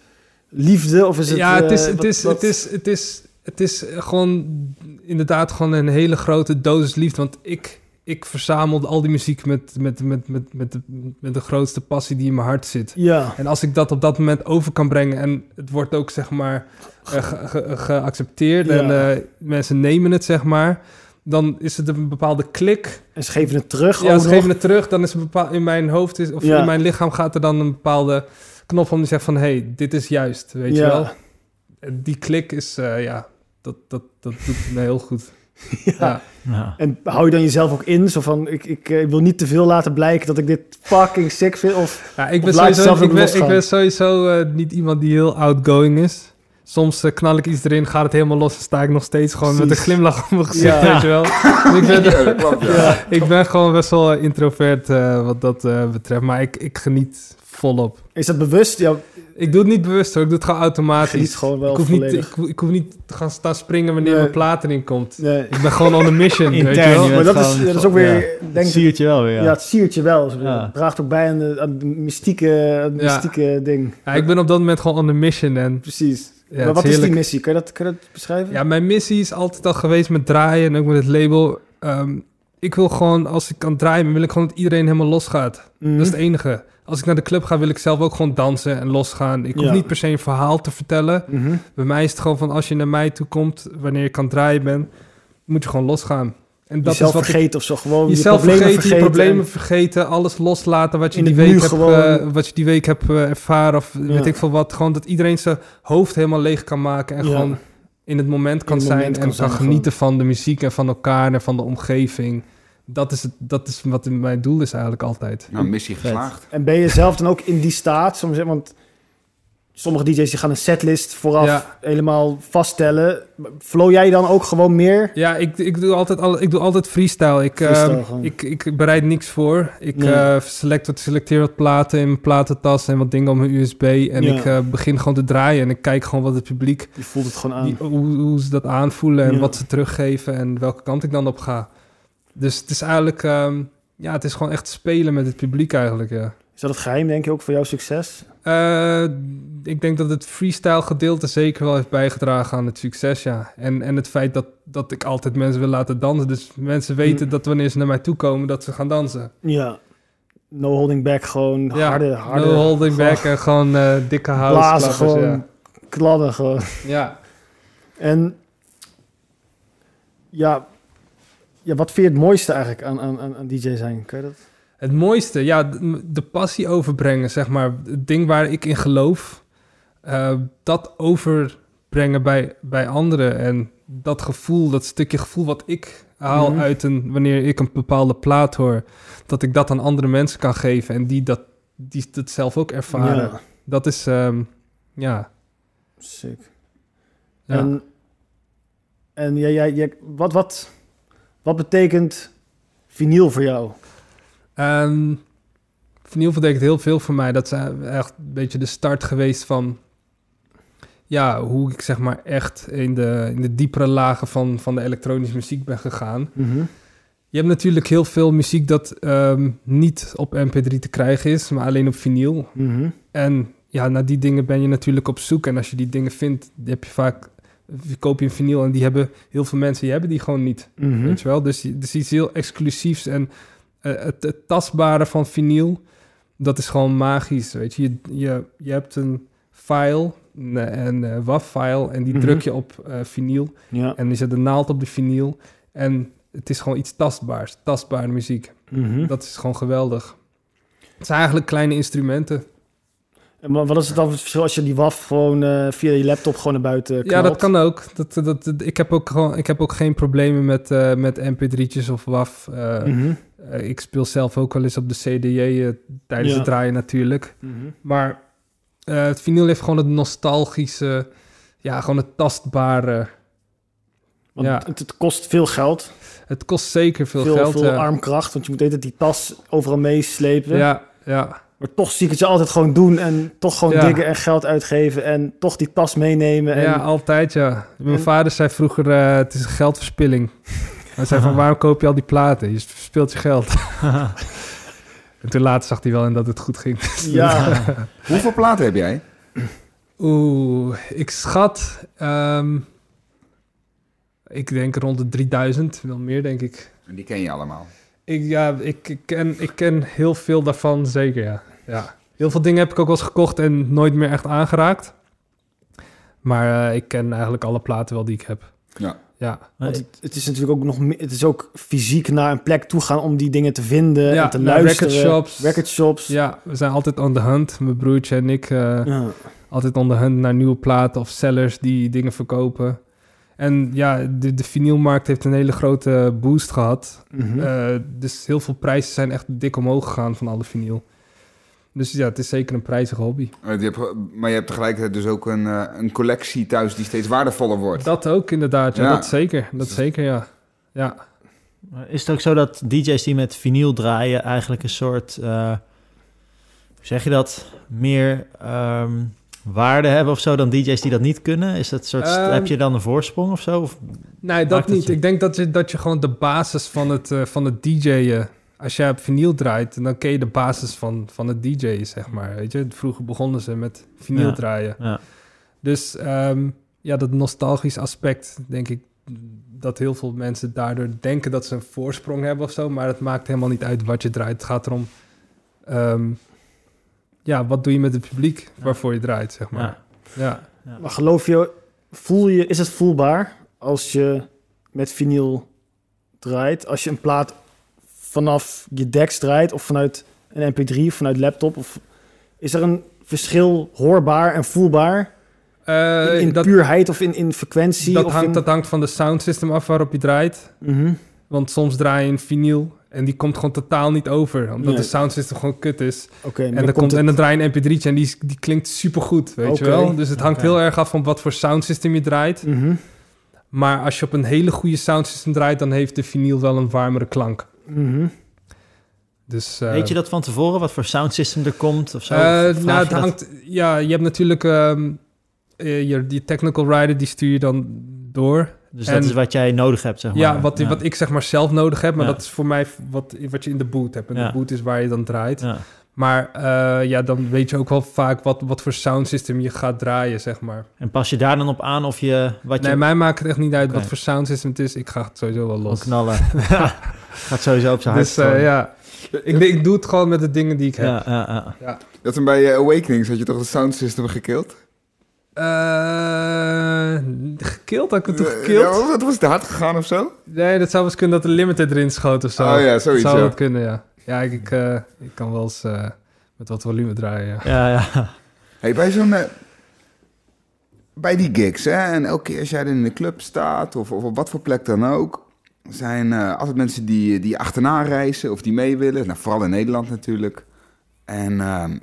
liefde? Of is het, ja, het is, eh, het, wat- is, wat- het, is, het, is, het is gewoon inderdaad gewoon een hele grote dosis liefde. Want ik, ik verzamelde al die muziek met, met, met, met, met, de, met de grootste passie die in mijn hart zit. Ja, En als ik dat op dat moment over kan brengen en het wordt ook zeg maar eh, ge- ge- geaccepteerd en eh, mensen nemen het zeg maar, dan is het een bepaalde klik. en ze geven het terug Ja, ze nog. geven het terug, dan is een bepaal, in mijn hoofd is, of Ja. in mijn lichaam gaat er dan een bepaalde knop om die zegt van hé, hey, dit is juist, weet je wel. Die klik is, eh, ja, dat, dat, dat doet me heel goed. Ja. Ja. En hou je dan jezelf ook in? Zo van, ik, ik, eh, wil niet te veel laten blijken dat ik dit fucking sick vind. Of, Ja, ik Of ben je sowieso, ik ben, ik ben sowieso eh, niet iemand die heel outgoing is. Soms eh, knal ik iets erin, gaat het helemaal los en sta ik nog steeds gewoon met een glimlach op mijn gezicht, Ja. weet je wel. Dus ik, ben, Ja, klopt, ja. ik ben gewoon best wel introvert eh, wat dat eh, betreft, maar ik, ik geniet volop. is dat bewust? Ja, Ik doe het niet bewust hoor, ik doe het gewoon automatisch. geniet gewoon wel ik, hoef niet, ik, ik hoef niet te gaan staan springen wanneer Nee. mijn plaat erin komt. Nee. Ik ben gewoon on a mission, weet je wel. je Maar dat is, dat is ook weer, ja. denk ik, zie je wel weer, ja. ja. het siertje wel. Zo, Ja. Het draagt ook bij aan, de, aan het mystieke, aan het Ja. mystieke ding. Ja, ik ben op dat moment gewoon on a mission en Precies. Ja, maar wat is die missie? Kun je dat, kun je dat beschrijven? Ja, mijn missie is altijd al geweest met draaien en ook met het label. Ehm, ik wil gewoon, als ik kan draaien, wil ik gewoon dat iedereen helemaal losgaat. Mhm. Dat is het enige. Als ik naar de club ga, wil ik zelf ook gewoon dansen en losgaan. Ik hoef niet per se een verhaal te vertellen. Mhm. Bij mij is het gewoon van, als je naar mij toe komt, wanneer je kan draaien bent, moet je gewoon losgaan. En dat Jezelf is wat ik vergeten of zo. Gewoon Jezelf je problemen vergeten, je problemen en- vergeten, alles loslaten wat je, die week, hebt, gewoon- eh, wat je die week hebt eh, ervaren of Ja. weet ik veel wat. Gewoon dat iedereen zijn hoofd helemaal leeg kan maken en Ja. gewoon in het moment kan het zijn moment en kan genieten van de muziek en van elkaar en van de omgeving. Dat is, het, dat is wat mijn doel is eigenlijk altijd. Nou, missie geslaagd. En ben je zelf dan ook in die staat? Soms, want sommige DJ's die gaan een setlist vooraf Ja. helemaal vaststellen. Flow jij dan ook gewoon meer? Ja, ik, ik, doe, altijd, al- ik doe altijd freestyle. Ik, Freestyle ehm, ik, ik bereid niks voor. Ik Nee. eh, select wat, selecteer wat platen in mijn platentas en wat dingen op mijn USB. En Ja. ik eh, begin gewoon te draaien en ik kijk gewoon wat het publiek Je voelt het gewoon aan. Die, hoe, hoe ze dat aanvoelen en Ja. wat ze teruggeven en welke kant ik dan op ga. Dus het is eigenlijk, ehm, ja, het is gewoon echt spelen met het publiek eigenlijk, ja. Is dat het geheim, denk je, ook voor jouw succes? Eh, ik denk dat het freestyle gedeelte zeker wel heeft bijgedragen aan het succes, ja. En, en het feit dat, dat ik altijd mensen wil laten dansen. Dus mensen weten Mm. dat wanneer ze naar mij toe komen, dat ze gaan dansen. Ja. No holding back, gewoon Ja, harde, harde... no holding back en gewoon eh, dikke house Blazen, gewoon ja. kladden, gewoon. ja. En ja, ja, wat vind je het mooiste eigenlijk aan, aan, aan, aan DJ zijn? Kan je dat? Het mooiste, ja, de, passie overbrengen, zeg maar. Het ding waar ik in geloof, eh, dat overbrengen bij, bij anderen. En dat gevoel, dat stukje gevoel wat ik haal Mhm. uit een, wanneer ik een bepaalde plaat hoor, dat ik dat aan andere mensen kan geven en die dat, die het zelf ook ervaren. Ja, Dat is, ehm, ja. sick. ja. En, en jij, jij, jij, wat, wat, wat betekent vinyl voor jou? Ehm vinyl betekent heel veel voor mij. Dat is echt een beetje de start geweest van... Ja, hoe ik zeg maar echt in de, in de diepere lagen van, van de elektronische muziek ben gegaan. Je hebt natuurlijk heel veel muziek dat ehm, niet op mp3 te krijgen is, maar alleen op vinyl. Mhm. En ja, naar die dingen ben je natuurlijk op zoek. En als je die dingen vindt, heb je vaak... Je koop je een vinyl en die hebben heel veel mensen, die hebben die gewoon niet. Mhm. Weet je wel? Dus, dus iets heel exclusiefs. En eh, het, het tastbare van vinyl, dat is gewoon magisch. Weet je, je, je, je hebt een file, een, een eh, WAV-file, en die Mhm. druk je op eh vinyl. Ja. En je zet de naald op de vinyl. En het is gewoon iets tastbaars, tastbare muziek. Mhm. Dat is gewoon geweldig. Het zijn eigenlijk kleine instrumenten. En wa- wat is het dan verschil als je die WAF gewoon eh, via je laptop gewoon naar buiten knalt? Ja, dat kan ook. Dat, dat, dat- ik, heb ook gewoon, ik heb ook geen problemen met, eh, met mp3'tjes of eh, Mhm. Eh, ik speel zelf ook wel eens op de CDJ eh, tijdens Ja. het draaien natuurlijk. Mhm. Maar eh, het vinyl heeft gewoon het nostalgische, ja, gewoon het tastbare. Want Ja. het, het kost veel geld, Het kost zeker veel, veel, geld. veel ja. armkracht, want je moet altijd die tas overal meeslepen. ja, ja, Maar toch zie ik het je altijd gewoon doen en toch gewoon Ja. diggen en geld uitgeven en toch die tas meenemen. En, ja, altijd ja. Mijn En- vader zei vroeger, het is een geldverspilling. Hij zei van, waarom koop je al die platen? Je verspilt je geld. en toen later zag hij wel in dat het goed ging. ja. Hoeveel platen heb jij? Oeh, ik schat... ehm, ik denk rond de 3000, wel meer denk ik. En die ken je allemaal. Ik, ja, ik, ik, ken, ik ken heel veel daarvan, zeker, ja. ja. Heel veel dingen heb ik ook wel eens gekocht en nooit meer echt aangeraakt. Maar eh, ik ken eigenlijk alle platen wel die ik heb. Ja. Ja, Want het, het is natuurlijk ook nog het is ook fysiek naar een plek toe gaan om die dingen te vinden Ja, en te luisteren. recordshops. Recordshops. ja, we zijn altijd on the hunt. Mijn broertje en ik uh, Ja. altijd on the hunt naar nieuwe platen of sellers die dingen verkopen. En ja, de, de vinylmarkt heeft een hele grote boost gehad. Mhm. Eh, dus heel veel prijzen zijn echt dik omhoog gegaan van alle vinyl. Dus ja, het is zeker een prijzige hobby. Maar je hebt, maar je hebt tegelijkertijd dus ook een, eh, een collectie thuis die steeds waardevoller wordt. Dat ook inderdaad, ja, Ja. dat zeker. Dat zeker, ja. Ja, Is het ook zo dat DJ's die met vinyl draaien eigenlijk een soort, eh, hoe zeg je dat, meer ehm, waarde hebben of zo dan DJ's die dat niet kunnen? Is dat soort, Ehm, heb je dan een voorsprong of zo? Of, nee, dat niet. je- Ik denk dat je, dat je gewoon de basis van het, eh, van het DJ'en... Als jij op vinyl draait, dan ken je de basis van, van het DJ'en, zeg maar. Weet je? Vroeger begonnen ze met vinyl Ja. draaien. ja. Dus ehm, ja, dat nostalgisch aspect, denk ik, dat heel veel mensen daardoor denken dat ze een voorsprong hebben of zo. Maar het maakt helemaal niet uit wat je draait. Het gaat erom, ehm, ja, wat doe je met het publiek waarvoor je draait, zeg maar. Ja. Ja. Maar geloof je, voel je, is het voelbaar als je met vinyl draait? Als je een plaat vanaf je decks draait of vanuit een mp3 of vanuit laptop? Of is er een verschil hoorbaar en voelbaar Eh, in, in dat, puurheid of in, in frequentie? dat, of hangt, in... dat hangt van de sound system af waarop je draait. Mhm. Want soms draai je een vinyl en die komt gewoon totaal niet over. Omdat Nee. de sound system gewoon kut is. Oké, En dan komt, en dan draai je een mp3'tje en die, die klinkt supergoed, weet je wel. Dus het hangt heel erg af van wat voor sound system je draait. Mhm. Maar als je op een hele goede sound system draait, dan heeft de vinyl wel een warmere klank. Mhm. Dus, eh, Weet je dat van tevoren, wat voor sound system er komt of zo? eh, nou, je het dat? hangt, ja, je hebt natuurlijk ehm, eh, je, die technical rider, die stuur je dan door. Dus en- dat is wat jij nodig hebt, zeg maar. Ja, wat, wat ik zeg maar zelf nodig heb, maar Ja. dat is voor mij wat, wat je in de boot hebt. En Ja. de boot is waar je dan draait. Ja. Maar eh, ja, dan weet je ook wel vaak wat, wat voor sound system je gaat draaien, zeg maar. En pas je daar dan op aan of je... Wat Nee, je mij maakt het echt niet uit wat voor sound system het is. Ik ga het sowieso wel los. knallen. Gaat sowieso op zijn hart. Dus eh, ja, ik, ik doe het gewoon met de dingen die ik heb. ja, ja, ja. Dat toen bij eh, Awakenings had je toch het sound system gekild? Eh, gekild? Had ik het toch gekild? Ja, was, het- was het hard gegaan of zo? Nee, dat zou wel eens kunnen dat de limited erin schoot of zo. Oh ja, zoiets, zou ja. dat kunnen, ja. Ja, ik, ik, eh, ik kan wel eens eh, met wat volume draaien, ja. Ja, ja. Hey, bij zo'n... eh, bij die gigs, hè, en elke keer als jij er in de club staat, of, of op wat voor plek dan ook, zijn eh, altijd mensen die, die achterna reizen of die mee willen. Nou, vooral in Nederland natuurlijk. En ehm,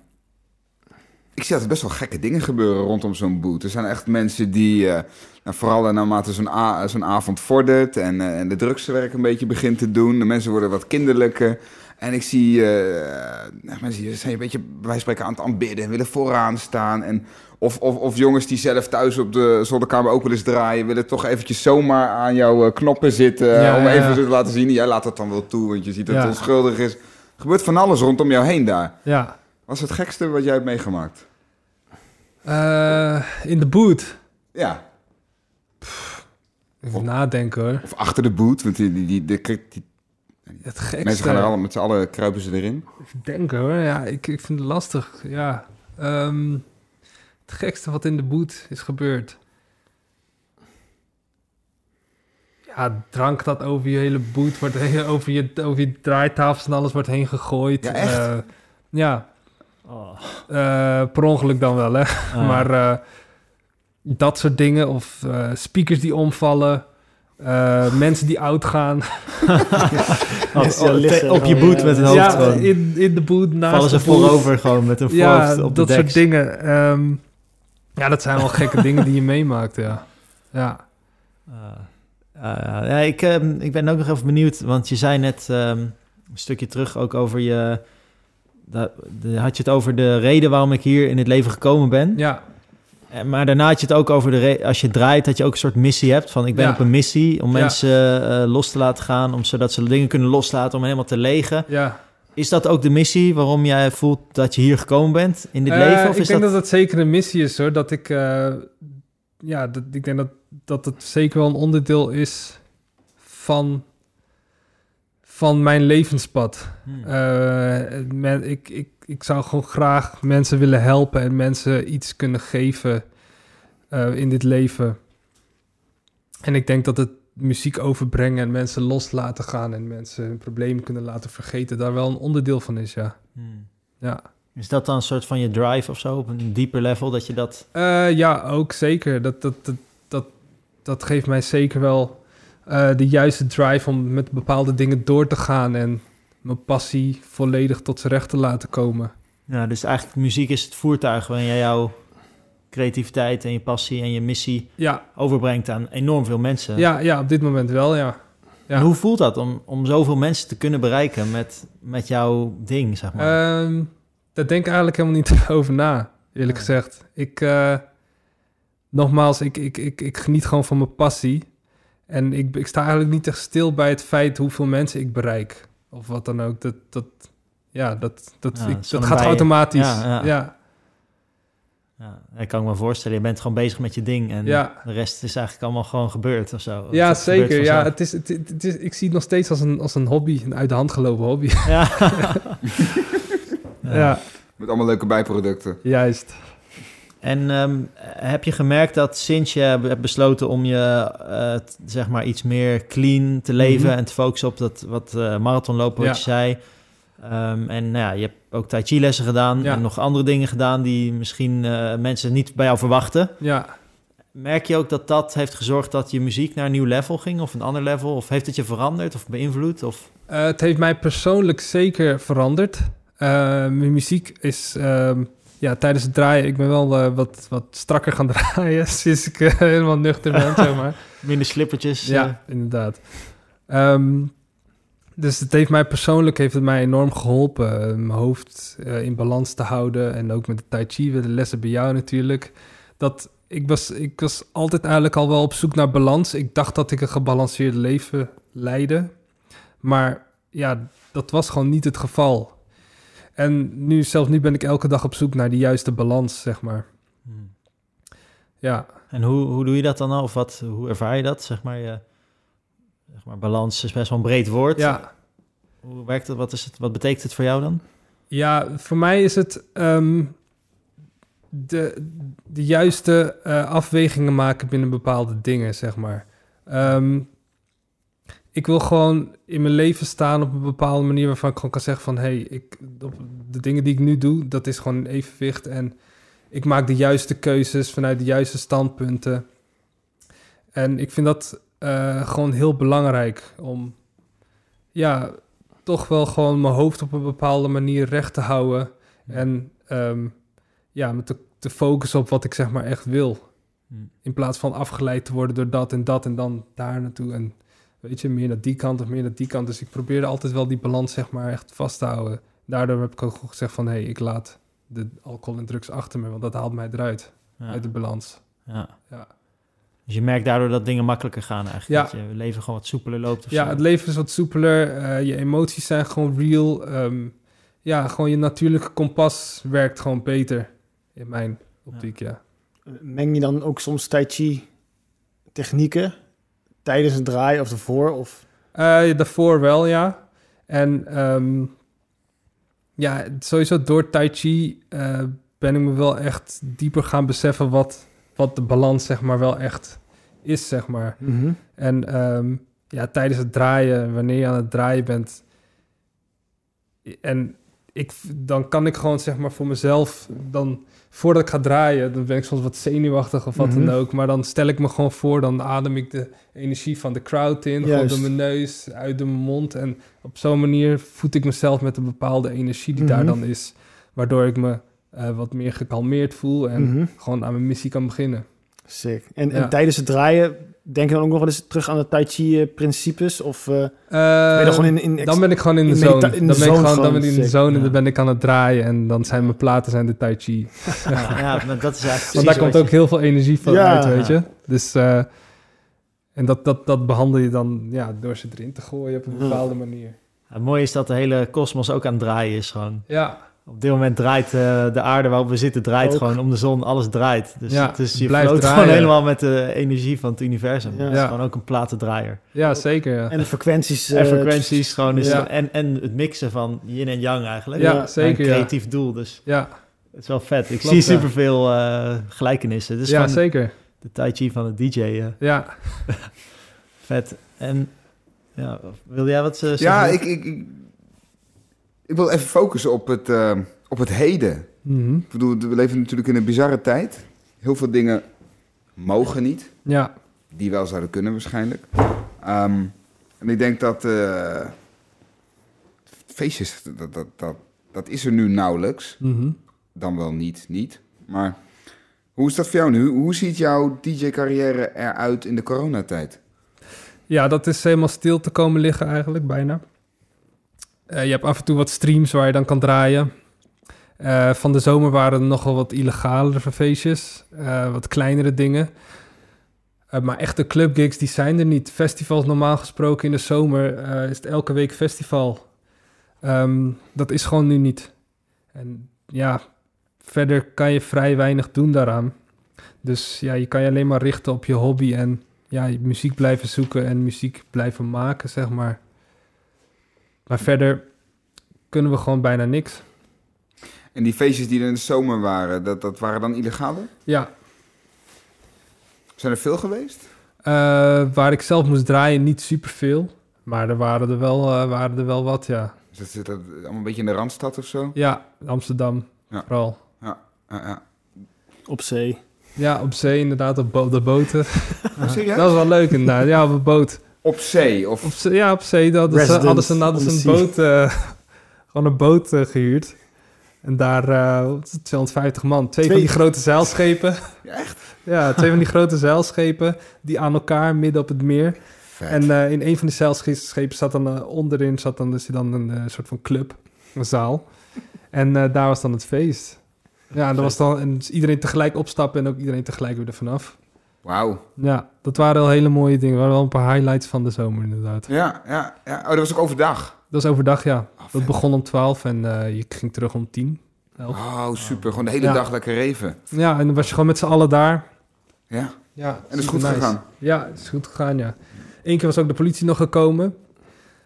ik zie altijd best wel gekke dingen gebeuren rondom zo'n boot. Er zijn echt mensen die, eh, nou, vooral naarmate zo'n a- zo'n avond vordert en, en de drugswerk een beetje begint te doen, de mensen worden wat kinderlijker. En ik zie eh, nou, mensen die zijn een beetje bij spreken aan het aanbidden en willen vooraan staan. En of, of, of jongens die zelf thuis op de zolderkamer ook wel eens draaien, willen toch eventjes zomaar aan jouw eh, knoppen zitten Ja, om ja, even ja. te laten zien. Jij laat het dan wel toe, want je ziet dat het onschuldig is. Er gebeurt van alles rondom jou heen daar. Ja. Wat is het gekste wat jij hebt meegemaakt? Eh, in de boot. Ja, Even Of- nadenken hoor. of achter de boot, want die, die, die, die- die- Het gekste. mensen gaan er allemaal met z'n allen kruipen ze erin. Even denken hoor. Ja, ik, ik vind het lastig. Ja. Ehm, het gekste wat in de boot is gebeurd. Ja, drank dat over je hele boot wordt heen, over je, over je draaitafels en alles wordt heen gegooid. Ja, echt? Eh, ja, Oh. eh, per ongeluk dan wel hè. Ah. Maar eh, dat soort dingen of eh, speakers die omvallen. Eh, mensen die oud gaan. Oh, liggen, op je boot ja. met een hoofd ja, gewoon. in, in de boot naast Vallen ze voorover gewoon met een Ja, voorhoofd op de dat soort dingen. Ehm, ja, dat zijn wel gekke dingen die je meemaakt, ja. Ja. Ja, ik, ehm, ik ben ook nog even benieuwd, want je zei net ehm, een stukje terug ook over je... Dat, de, had je het over de reden waarom ik hier in het leven gekomen ben. Ja, Eh, Maar daarna had je het ook over de re- als je draait, dat je ook een soort missie hebt. Van ik ben Ja. op een missie om Ja. mensen eh, los te laten gaan, om zodat ze dingen kunnen loslaten om helemaal te legen. ja. Is dat ook de missie waarom jij voelt dat je hier gekomen bent in dit Eh, leven? Of ik is denk dat... dat... het zeker een missie is, hoor. Dat ik... eh, ja, dat, ik denk dat, dat het zeker wel een onderdeel is van, van mijn levenspad. Hmm. Eh, men, ik, ik, ik zou gewoon graag mensen willen helpen en mensen iets kunnen geven eh, in dit leven. En ik denk dat het muziek overbrengen en mensen los laten gaan en mensen hun problemen kunnen laten vergeten, daar wel een onderdeel van is, ja. Hmm. Ja, Is dat dan een soort van je drive of zo, op een dieper level, dat je dat... Eh, ja ook zeker. Dat, dat, dat, dat, dat geeft mij zeker wel eh, de juiste drive om met bepaalde dingen door te gaan en mijn passie volledig tot zijn recht te laten komen. Ja, dus eigenlijk muziek is het voertuig waarin jij jouw creativiteit en je passie en je missie Ja, overbrengt aan enorm veel mensen. ja, ja op dit moment wel, ja. ja. En hoe voelt dat om, om zoveel mensen te kunnen bereiken met, met jouw ding, zeg maar? Ehm, daar denk ik eigenlijk helemaal niet over na, eerlijk gezegd. Ik, eh, nogmaals, ik, ik, ik, ik geniet gewoon van mijn passie. En ik, ik sta eigenlijk niet echt stil bij het feit hoeveel mensen ik bereik. Of wat dan ook. Dat, dat, ja, dat, dat, Ja, ik, dat gaat bij- automatisch. ja, Ja, ja. Ja, ik kan me voorstellen, je bent gewoon bezig met je ding en Ja. de rest is eigenlijk allemaal gewoon gebeurd of zo. Ja, zeker. Ja, het is, het, het- het is, ik zie het nog steeds als een, als een hobby, een uit de hand gelopen hobby. Ja. Ja, Met allemaal leuke bijproducten. juist. En ehm, heb je gemerkt dat sinds je hebt besloten om je eh, t- zeg maar iets meer clean te leven Mhm. en te focussen op dat wat eh marathonlopen wat Ja. je zei. Ehm, en nou ja, je hebt ook tai chi lessen gedaan Ja. en nog andere dingen gedaan die misschien eh, mensen niet bij jou verwachten. Ja, Merk je ook dat dat heeft gezorgd dat je muziek naar een nieuw level ging of een ander level? Of heeft het je veranderd of beïnvloed? Of... Het heeft mij persoonlijk zeker veranderd. Mijn muziek is ehm, ja, tijdens het draaien, ik ben wel eh, wat, wat strakker gaan draaien sinds ik eh, helemaal nuchter ben, zeg maar. Minder slippertjes? eh, Ja, inderdaad. Ehm, dus het heeft mij persoonlijk heeft het mij enorm geholpen. eh, mijn hoofd eh, in balans te houden. En ook met de Tai Chi, de lessen bij jou natuurlijk. Dat ik was, ik was altijd eigenlijk al wel op zoek naar balans. Ik dacht dat ik een gebalanceerd leven leidde. Maar ja, dat was gewoon niet het geval. En nu, zelfs nu ben ik elke dag op zoek naar die juiste balans, zeg maar. Hmm. Ja, En hoe, hoe doe je dat dan? Of wat, hoe ervaar je dat? Zeg maar, je, zeg maar, balans is best wel een breed woord. ja. Hoe werkt het? Wat, is het? wat betekent het voor jou dan? Ja, voor mij is het ehm, de, de juiste eh, afwegingen maken binnen bepaalde dingen, zeg maar. Ehm, ik wil gewoon in mijn leven staan op een bepaalde manier waarvan ik gewoon kan zeggen van... hé, hey, ik, de dingen die ik nu doe, dat is gewoon een evenwicht. En ik maak de juiste keuzes vanuit de juiste standpunten. En ik vind dat eh, gewoon heel belangrijk om... Ja, toch wel gewoon mijn hoofd op een bepaalde manier recht te houden. En ehm, ja, me te, te focussen op wat ik zeg maar echt wil. In plaats van afgeleid te worden door dat en dat en dan daar naartoe. En weet je, meer naar die kant of meer naar die kant. Dus ik probeerde altijd wel die balans zeg maar echt vast te houden. Daardoor heb ik ook gezegd van... hé, hey, ik laat de alcohol en drugs achter me. Want dat haalt mij eruit, Ja. uit de balans. Ja. Ja. Dus je merkt daardoor dat dingen makkelijker gaan eigenlijk. Ja. Dat je leven gewoon wat soepeler loopt of Ja, zo. het leven is wat soepeler. eh, je emoties zijn gewoon real. Ehm, ja, gewoon je natuurlijke kompas werkt gewoon beter. In mijn optiek, ja. Meng je dan ook soms tai chi technieken tijdens het draaien of ervoor? Of... Eh, daarvoor wel, ja. En ehm, ja, sowieso door Tai Chi eh, ben ik me wel echt dieper gaan beseffen wat, wat de balans, zeg maar, wel echt is, zeg maar. En ehm, ja, tijdens het draaien, wanneer je aan het draaien bent. En ik, dan kan ik gewoon, zeg maar, voor mezelf. Dan, voordat ik ga draaien, dan ben ik soms wat zenuwachtig of wat Mhm. dan ook. Maar dan stel ik me gewoon voor, dan adem ik de energie van de crowd in. Gewoon Juist. door mijn neus, uit door mijn mond. En op zo'n manier voed ik mezelf met een bepaalde energie die daar Mhm. dan is. Waardoor ik me eh, wat meer gekalmeerd voel en Mhm. gewoon aan mijn missie kan beginnen. Sick. En, Ja. en tijdens het draaien, denk je dan ook nog wel eens terug aan de tai chi eh, principes? Of eh, ben je Eh, dan gewoon in... in dan ben ik gewoon in de zone. dan ben ik gewoon, dan gewoon, ben ik in de zone en Ja. dan ben ik aan het draaien. En dan zijn mijn platen zijn de tai chi. Ja, ja, maar dat is eigenlijk Want daar komt ook heel veel energie van Ja. uit, weet je. Dus, eh, en dat, dat, dat behandel je dan ja, door ze erin te gooien op een bepaalde manier. Het mooie is dat de hele kosmos ook aan het draaien is gewoon. Ja, Op dit moment draait eh, de aarde waarop we zitten, draait Ook. gewoon om de zon. Alles draait. Dus, Ja, dus je blijft floot gewoon helemaal met de energie van het universum. Ja. Het is Ja. gewoon ook een platendraaier. ja zeker. Ja, En de frequenties... en eh, frequenties gewoon. Dus Ja. en, en het mixen van yin en yang eigenlijk. ja, Ja, zeker. Een Ja. creatief doel. Dus Ja, het is wel vet. Ik Klopt, zie ja. superveel eh gelijkenissen. Is ja zeker. de tai chi van de DJ. eh, Ja. vet. En ja, wil jij wat zeggen? Ja, ik, ik, ik, ik wil even focussen op het, eh, op het heden. Mhm. Ik bedoel, we leven natuurlijk in een bizarre tijd. Heel veel dingen mogen niet. ja. Die wel zouden kunnen waarschijnlijk. Ehm, en ik denk dat eh, feestjes, dat, dat, dat, dat is er nu nauwelijks. Mhm. Dan wel niet, niet. Maar hoe is dat voor jou nu? Hoe ziet jouw DJ-carrière eruit in de coronatijd? Ja, dat is helemaal stil te komen liggen eigenlijk, bijna. Eh, je hebt af en toe wat streams waar je dan kan draaien. Eh, van de zomer waren er nogal wat illegalere feestjes, eh, wat kleinere dingen. Maar echte clubgigs, die zijn er niet. Festivals normaal gesproken in de zomer is het elke week festival. Ehm, dat is gewoon nu niet. En ja, verder kan je vrij weinig doen daaraan. Dus ja, je kan je alleen maar richten op je hobby en ja, muziek blijven zoeken en muziek blijven maken, zeg maar. Maar verder kunnen we gewoon bijna niks. En die feestjes die er in de zomer waren, dat, dat waren dan illegale? Ja, Zijn er veel geweest? eh, waar ik zelf moest draaien, niet superveel. Maar er waren er wel, eh, waren er wel wat, ja. Is dat, zit dat allemaal een beetje in de Randstad of zo? Ja, Amsterdam Ja. vooral. Ja, ja. Op zee. Ja, op zee inderdaad, op, bo- de boten. Oh, serieus? Dat was wel leuk inderdaad. Ja, op een boot. Op zee? Of... Op zee, ja, op zee dat, dat ze, hadden ze, hadden ze een boot, eh, gewoon een boot eh, gehuurd. En daar eh, wat is het, 250 man. Twee, van die grote zeilschepen. Ja, echt? Ja, twee van die grote zeilschepen die aan elkaar midden op het meer. Vet. En eh, in een van die zeilschepen zat dan eh, onderin zat dan, dus dan een eh, soort van club, een zaal. En eh, daar was dan het feest. Ja, en, dat was dan, en dus iedereen tegelijk opstappen en ook iedereen tegelijk weer er vanaf. Wauw. Ja, dat waren wel hele mooie dingen. Dat waren wel een paar highlights van de zomer inderdaad. Ja, ja, ja. Oh, dat was ook overdag? Dat was overdag, ja. Oh, Dat begon om 12 en eh, je ging terug om 10. elf. Oh, super. Gewoon de hele Ja. dag lekker reven. Ja, en dan was je gewoon met z'n allen daar. Ja. Ja, En dat is goed nice. gegaan. Ja, het is goed gegaan, ja. Eén keer was ook de politie nog gekomen.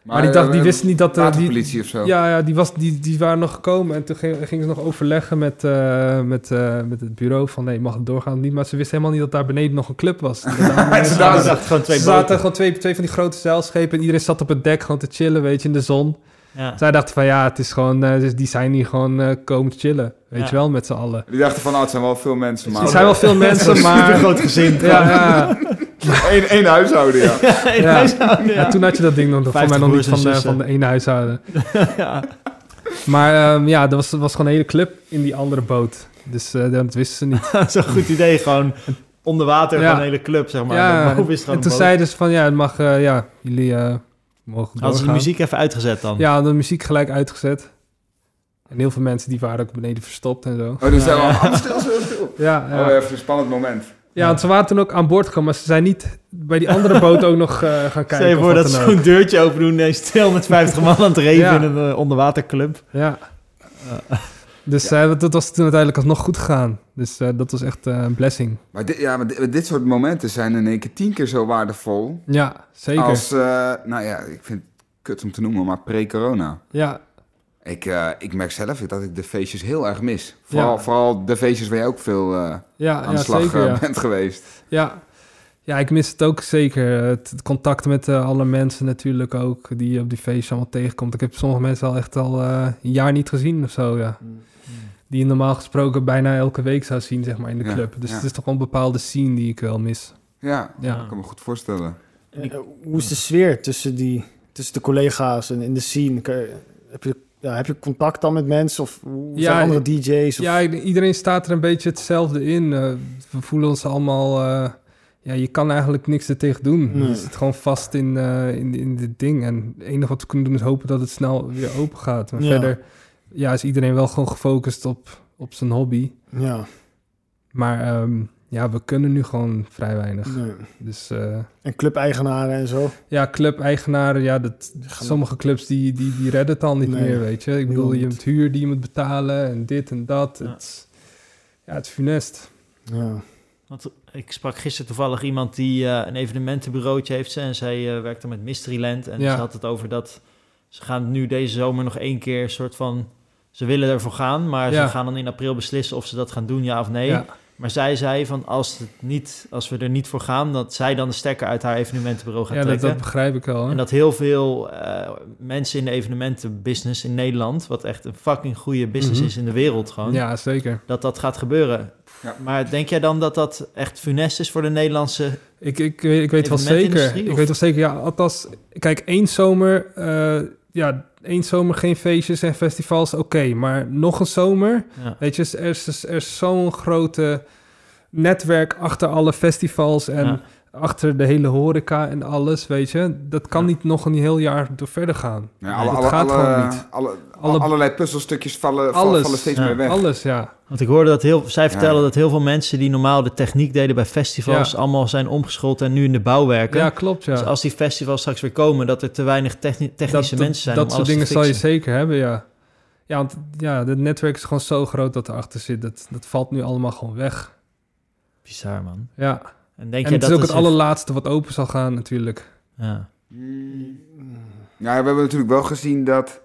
Maar, die, dacht, die eh, wisten niet dat... eh, die, Waterpolitie of zo? ja, ja die, was, die, die waren nog gekomen. En toen ging- gingen ze nog overleggen met, eh, met, eh, met het bureau van... nee, mag het doorgaan of niet? Maar ze wisten helemaal niet dat daar beneden nog een club was. Ze dachten gewoon twee zaten gewoon twee, twee van die grote zeilschepen... en iedereen zat op het dek gewoon te chillen, weet je, in de zon. Ja. Zij dachten van ja, het is gewoon... eh, dus die zijn hier gewoon eh, komen chillen, weet Ja. je wel, met z'n allen. Die dachten van, oh, het zijn wel veel mensen, maar... Er zijn wel veel mensen, maar... groot gezin. Ja, ja. Eén één huishouden, ja. Ja. huishouden, Ja, toen had je dat ding nog, voor 50 mij nog niet van en de, van de ene huishouden. ja. Maar ehm, ja, er was, was gewoon een hele club in die andere boot. Dus eh, dat wisten ze niet. Dat is een goed idee. Gewoon onder water Ja. van een hele club, zeg maar. ja, gewoon en toen boot. zeiden ze van ja, het mag, eh, ja, jullie eh, mogen Hadden ze de muziek even uitgezet dan? Ja, de muziek gelijk uitgezet. En heel veel mensen die waren ook beneden verstopt en zo. Oh, dus zijn we Ja. allemaal stil, stil, stil. Ja, ja. Oh, even een spannend moment. Ja, want ze waren toen ook aan boord gekomen, maar ze zijn niet bij die andere boot ook nog eh, gaan kijken. Stel je of voor dat ze zo'n deurtje open doen en stil met 50 man aan het reven Ja. in een eh, onderwaterclub. Ja. Dus eh, dat, dat was toen uiteindelijk alsnog goed gegaan. Dus eh, dat was echt een blessing. Maar dit, ja, maar dit, dit soort momenten zijn in één keer tien keer zo waardevol... Ja, zeker. als, eh, nou ja, ik vind het kut om te noemen, maar pre-corona. Ja, Ik, eh, ik merk zelf dat ik de feestjes heel erg mis. Vooral, Ja. vooral de feestjes waar je ook veel eh, ja, aan ja de slag zeker. eh, Ja. bent geweest. Ja. ja, ik mis het ook zeker. Het, het contact met alle mensen natuurlijk ook, die je op die feestjes allemaal tegenkomt. Ik heb sommige mensen al echt al eh, een jaar niet gezien of zo, ja. Die je normaal gesproken bijna elke week zou zien, zeg maar, in de Ja, club. Dus ja. het is toch wel een bepaalde scene die ik wel mis. Ja, Ja. ik kan me goed voorstellen. Eh, hoe is de sfeer tussen, die, tussen de collega's en in de scene? Heb je, ja, heb je contact dan met mensen of hoe Ja, andere DJ's? Of, Ja, iedereen staat er een beetje hetzelfde in. Eh, we voelen ons allemaal... eh, ja, je kan eigenlijk niks er tegen doen. Nee. Je zit gewoon vast in, eh, in, in dit ding. En het enige wat we kunnen doen is hopen dat het snel weer open gaat. Maar Ja. verder ja, is iedereen wel gewoon gefocust op, op zijn hobby. ja. Maar ehm, ja, we kunnen nu gewoon vrij weinig. nee. Dus eh, En clubeigenaren en zo. ja, club-eigenaren, ja, dat, sommige clubs die, die, die redden het al niet Nee, meer, weet je. Ik bedoel, je hebt huur die je moet betalen en dit en dat. Ja. Het, is- ja, het is funest. Ja. Want ik sprak gisteren toevallig iemand die eh, een evenementenbureautje heeft. En zij eh, werkte met Mysteryland. En Ja. ze had het over dat ze gaan nu deze zomer nog één keer een soort van... Ze willen ervoor gaan, maar Ja. ze gaan dan in april beslissen of ze dat gaan doen, ja of nee. Ja. Maar zij zei van als, het niet, als we er niet voor gaan, dat zij dan de stekker uit haar evenementenbureau gaat Ja, dat, trekken. dat begrijp ik wel. Hè? En dat heel veel eh, mensen in de evenementenbusiness in Nederland, wat echt een fucking goede business Mhm. is in de wereld gewoon, Ja, zeker. dat dat gaat gebeuren. Ja. Maar denk jij dan dat dat echt funest is voor de Nederlandse... Ik, ik, weet- ik weet wel zeker. Ik weet wel zeker, ja, althans, kijk, één zomer, eh, ja, één zomer geen feestjes en festivals, oké. maar nog een zomer, Ja. weet je, er is, er is zo'n grote netwerk achter alle festivals en Ja. Achter de hele horeca en alles, weet je. Dat kan Ja. niet nog een heel jaar door verder gaan. Ja, alle, dat alle, gaat alle, gewoon niet. alle- Alle- allerlei puzzelstukjes vallen, Alles. vallen steeds Ja. meer weg. Alles, ja. Want ik hoorde dat heel, zij vertellen Ja. dat heel veel mensen die normaal de techniek deden bij festivals, Ja. allemaal zijn omgeschoold en nu in de bouw werken. Ja, klopt, ja. Dus als die festivals straks weer komen, dat er te weinig techni- technische dat, mensen zijn Dat om soort alles dingen te zal je zeker hebben, ja. Ja, want ja, het netwerk is gewoon zo groot dat erachter zit. Dat, dat valt nu allemaal gewoon weg. Bizar, man. Ja, En denk en je het dat is ook het allerlaatste wat open zal gaan natuurlijk. Ja. Nou, we hebben natuurlijk wel gezien dat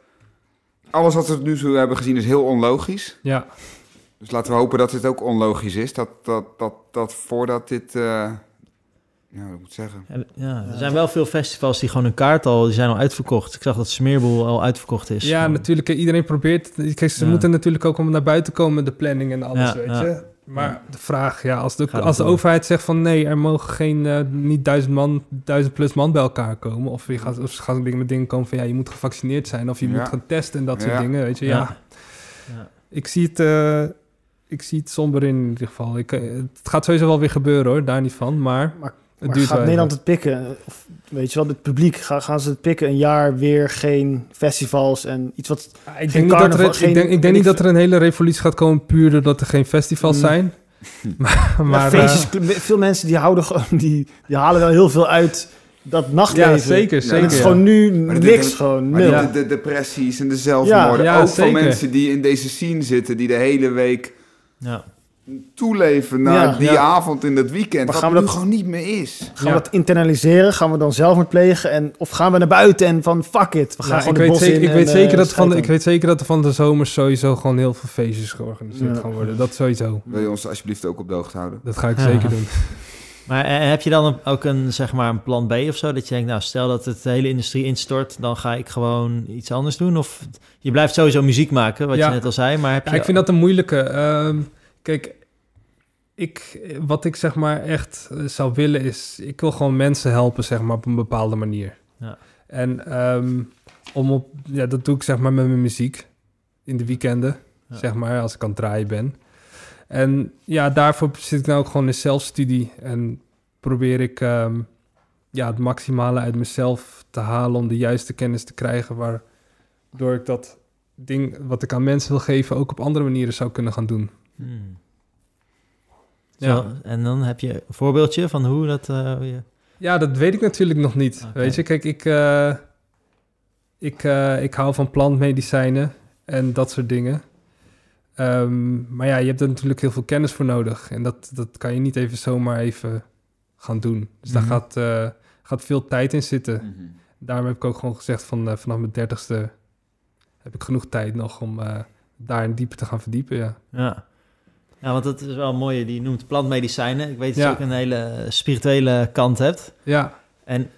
alles wat we tot nu toe hebben gezien is heel onlogisch. Ja, Dus laten we hopen dat dit ook onlogisch is. Dat, dat, dat, dat voordat dit... eh ja, wat moet ik zeggen? En, ja, er zijn wel veel festivals die gewoon een kaart al, die zijn al uitverkocht. Ik zag dat Smeerboel al uitverkocht is. ja natuurlijk. Iedereen probeert... Kijk, ze Ja. moeten natuurlijk ook om naar buiten komen met de planning en alles, Ja, weet ja. je. Maar de vraag, ja, als de, Gaat als de door? overheid zegt van nee, er mogen geen, eh, niet duizend man, duizend plus man bij elkaar komen. Of, je gaat, of ze gaan dingen met dingen komen van ja, je moet gevaccineerd zijn. Of je Ja. moet gaan testen en dat soort Ja. dingen, weet je. Ja, Ja. Ja. ik zie het... eh, ik zie het somber in, in ieder geval. Ik, eh, het gaat sowieso wel weer gebeuren hoor, daar niet van. Maar, Maar duurt gaat Nederland het pikken? Of, weet je wel, het publiek, gaan, gaan ze het pikken? Een jaar weer geen festivals en iets wat... Ja, ik geen denk, niet dat, er, ik denk, ik denk niet dat er een hele revolutie gaat komen puur doordat er geen festivals Mm. zijn. maar Ja, maar feestjes, veel mensen die houden gewoon, die, die halen wel heel veel uit dat nachtleven. ja, zeker, zeker. Het is ja. gewoon nu niks, dit- gewoon nul. de, de depressies en de zelfmoorden, Ja, ook zeker. van mensen die in deze scene zitten, die de hele week Ja. Toeleven naar Ja. die Ja. avond in het weekend, Maar wat gaan we nu dat- gewoon niet meer is. Gaan Ja. we dat internaliseren? Gaan we dan zelfmoord plegen? En, of gaan we naar buiten en van fuck it, we gaan gewoon ik, de weet bos zeker, in ik, en, weet zeker dat van, scheiden. ik weet zeker dat er van de zomer sowieso gewoon heel veel feestjes georganiseerd Ja. gaan worden. Dat sowieso. Wil je ons alsjeblieft ook op de hoogte houden? Dat ga ik Ja. zeker doen. Maar eh, heb je dan ook een, zeg maar, een plan B of zo? Dat je denkt, nou, stel dat het de hele industrie instort, dan ga ik gewoon iets anders doen? Of je blijft sowieso muziek maken, wat Ja. je net al zei, maar heb Ja, je... ik vind dat een moeilijke. Ehm, kijk, ik, wat ik zeg maar echt eh, zou willen is... Ik wil gewoon mensen helpen, zeg maar, op een bepaalde manier. Ja. En ehm, om op... Ja, dat doe ik zeg maar met mijn muziek. In de weekenden, Ja. zeg maar, als ik aan het draaien ben. En ja, daarvoor zit ik nou ook gewoon in zelfstudie. En probeer ik ehm, ja, het maximale uit mezelf te halen... om de juiste kennis te krijgen... waardoor ik dat ding wat ik aan mensen wil geven... ook op andere manieren zou kunnen gaan doen. Hmm. Ja. Zo, en dan heb je een voorbeeldje van hoe dat... eh, je... Ja, dat weet ik natuurlijk nog niet. Weet je, kijk, ik, eh, ik, eh, ik hou van plantmedicijnen en dat soort dingen. Ehm, maar ja, je hebt er natuurlijk heel veel kennis voor nodig. En dat, dat kan je niet even zomaar even gaan doen. Dus Mhm. daar gaat, eh, gaat veel tijd in zitten. Daarom heb ik ook gewoon gezegd van eh, vanaf mijn dertigste heb ik genoeg tijd nog om eh, daar in dieper te gaan verdiepen. Ja. Ja. Ja, want dat is wel mooi. Die noemt plantmedicijnen. Ik weet dat Ja. je ook een hele spirituele kant hebt. ja. En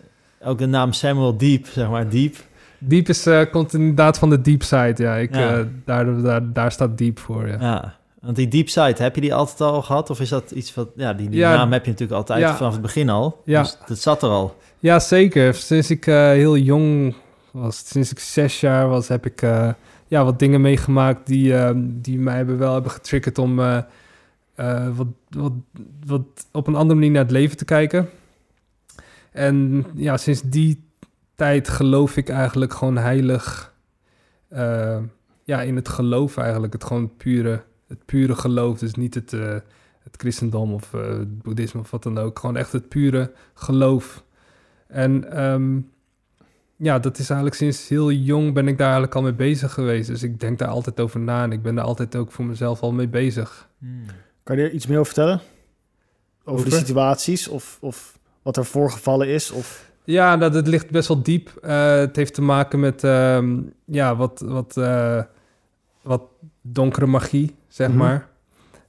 ook de naam Samuel Deep, zeg maar, Deep. Diep is, eh, komt inderdaad van de deep side. Ja, ik, Ja. eh, daar, daar, daar staat diep voor. Ja. Ja, want die deep side, heb je die altijd al gehad? Of is dat iets wat... Ja, die, die Ja. naam heb je natuurlijk altijd vanaf het begin al. Ja. Dus dat zat er al. Ja, zeker. Sinds ik eh, heel jong was, sinds ik zes jaar was, heb ik eh, ja, wat dingen meegemaakt die, eh, die mij hebben wel hebben getriggerd om eh, eh, wat, wat, wat op een andere manier naar het leven te kijken. En ja, sinds die tijd geloof ik eigenlijk gewoon heilig eh, ja, in het geloof eigenlijk. Het gewoon pure, het pure geloof. Dus niet het, het christendom of het boeddhisme of wat dan ook. Gewoon echt het pure geloof. En ehm, ja, dat is eigenlijk sinds heel jong ben ik daar eigenlijk al mee bezig geweest. Dus ik denk daar altijd over na en ik ben daar altijd ook voor mezelf al mee bezig. Kan je er iets meer over vertellen? Over, de situaties of, of wat er voorgevallen is? Of... Ja, dat, het ligt best wel diep. Eh, het heeft te maken met ehm, ja, wat, wat, eh, wat donkere magie, zeg Mhm. maar.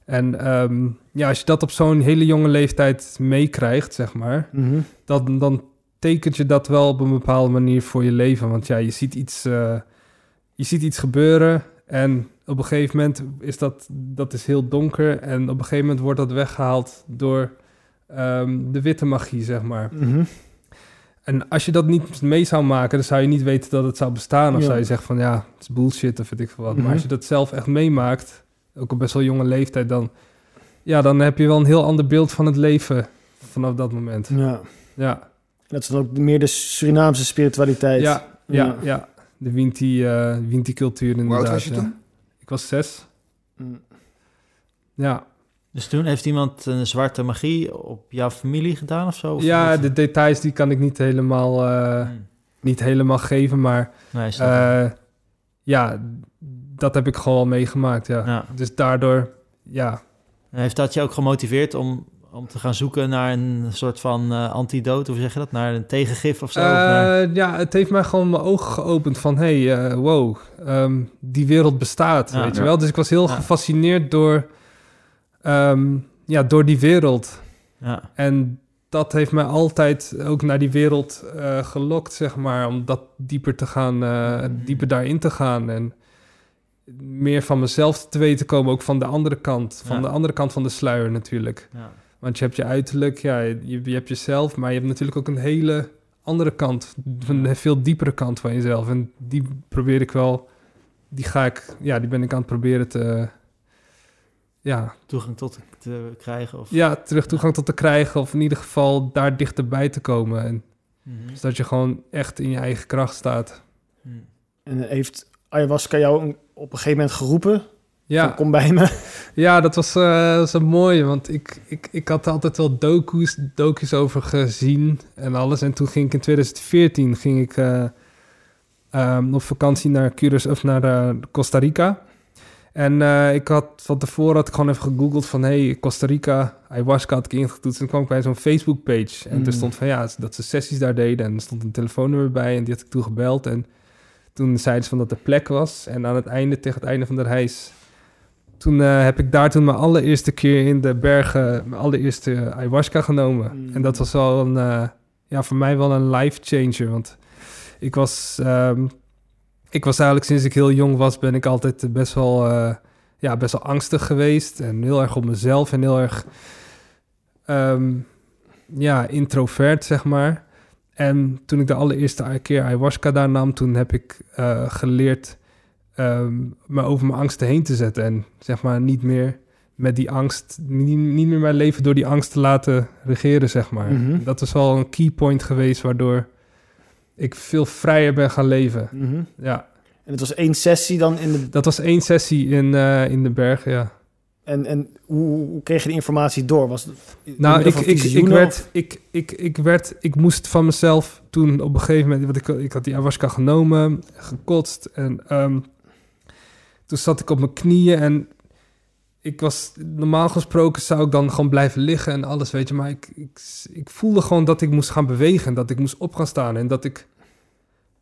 En ehm, ja, als je dat op zo'n hele jonge leeftijd meekrijgt, zeg maar, Mhm. dan, dan tekent je dat wel op een bepaalde manier voor je leven. Want ja, je ziet iets, eh, je ziet iets gebeuren en op een gegeven moment is dat, dat is heel donker en op een gegeven moment wordt dat weggehaald door ehm, de witte magie, zeg maar. Mhm. En als je dat niet mee zou maken, dan zou je niet weten dat het zou bestaan. Of Ja. zou je zeggen van ja, het is bullshit of weet ik veel wat. Mhm. Maar als je dat zelf echt meemaakt, ook op best wel jonge leeftijd, dan, ja, dan heb je wel een heel ander beeld van het leven vanaf dat moment. Ja. Ja, Dat is dan ook meer de Surinaamse spiritualiteit. ja, ja, Ja. ja. De Winti, eh Winti-cultuur inderdaad. Hoe oud was je ja. toen? Ik was zes. Mm. Ja, Dus toen heeft iemand een zwarte magie op jouw familie gedaan of zo? Of- ja de details die kan ik niet helemaal, eh, Hmm. niet helemaal geven, maar Nee. Eh, ja, dat heb ik gewoon al meegemaakt, ja. Ja. Dus daardoor, ja, En Heeft dat je ook gemotiveerd om, om te gaan zoeken naar een soort van eh antidote? Hoe zeg je dat? Naar een tegengif of zo? Of naar- Eh, ja, het heeft mij gewoon mijn ogen geopend van... hey, eh, wow, ehm, die wereld bestaat, Ja. weet je wel? Dus ik was heel Ja. gefascineerd door, ehm, ja, door die wereld. ja. En dat heeft mij altijd ook naar die wereld eh, gelokt, zeg maar. Om dat dieper te gaan, eh, dieper daarin te gaan. En meer van mezelf te weten komen, ook van de andere kant. Van Ja. de andere kant van de sluier natuurlijk. ja. Want je hebt je uiterlijk, ja, je, je hebt jezelf, maar je hebt natuurlijk ook een hele andere kant, een veel diepere kant van jezelf. En die probeer ik wel, die ga ik, ja, die ben ik aan het proberen te, ja, Toegang tot te krijgen? Of... ja, terug toegang tot te krijgen, of in ieder geval daar dichterbij te komen. En Mhm. zodat je gewoon echt in je eigen kracht staat. Mhm. En heeft ayahuasca jou op een gegeven moment geroepen? Ja, Van, kom bij me. Ja, dat was, was een mooie, want ik, ik, ik had altijd wel docu's, docu's over gezien en alles. En toen ging ik in 2014 ging ik, eh, ehm, op vakantie naar Curaçao of naar eh, Costa Rica. En ik had van tevoren had ik gewoon even gegoogeld van hey, Costa Rica, ayahuasca had ik ingetoetst. En toen kwam ik bij zo'n Facebook page. En Mm. er stond van ja, dat ze sessies daar deden. En er stond een telefoonnummer bij en die had ik toen gebeld. En toen zeiden ze van dat er plek was. En aan het einde, tegen het einde van de reis, toen eh, heb ik daar toen mijn allereerste keer in de bergen, mijn allereerste ayahuasca genomen. Mm. En dat was wel een, eh, ja, voor mij wel een life changer. Want ik was, ehm, ik was eigenlijk sinds ik heel jong was, ben ik altijd best wel, eh, ja, best wel angstig geweest. En heel erg op mezelf en heel erg, ehm, ja, introvert, zeg maar. En toen ik de allereerste keer ayahuasca daar nam, toen heb ik geleerd ehm, me over mijn angsten heen te zetten. En zeg maar niet meer met die angst, niet, niet meer mijn leven door die angst te laten regeren, zeg maar. Mhm. Dat is wel een key point geweest waardoor ik veel vrijer ben gaan leven. Mhm. Ja, En het was één sessie dan in de... dat was één sessie in, eh, in de bergen, ja. En, en hoe, hoe kreeg je de informatie door? Was het Nou, ik, ik, ik, werd, of- ik, ik, ik werd, ik moest van mezelf toen op een gegeven moment, want ik, ik had die ayahuasca genomen, gekotst en ehm, toen zat ik op mijn knieën en ik was, normaal gesproken zou ik dan gewoon blijven liggen en alles, weet je, maar ik, ik, ik voelde gewoon dat ik moest gaan bewegen, dat ik moest op gaan staan en dat ik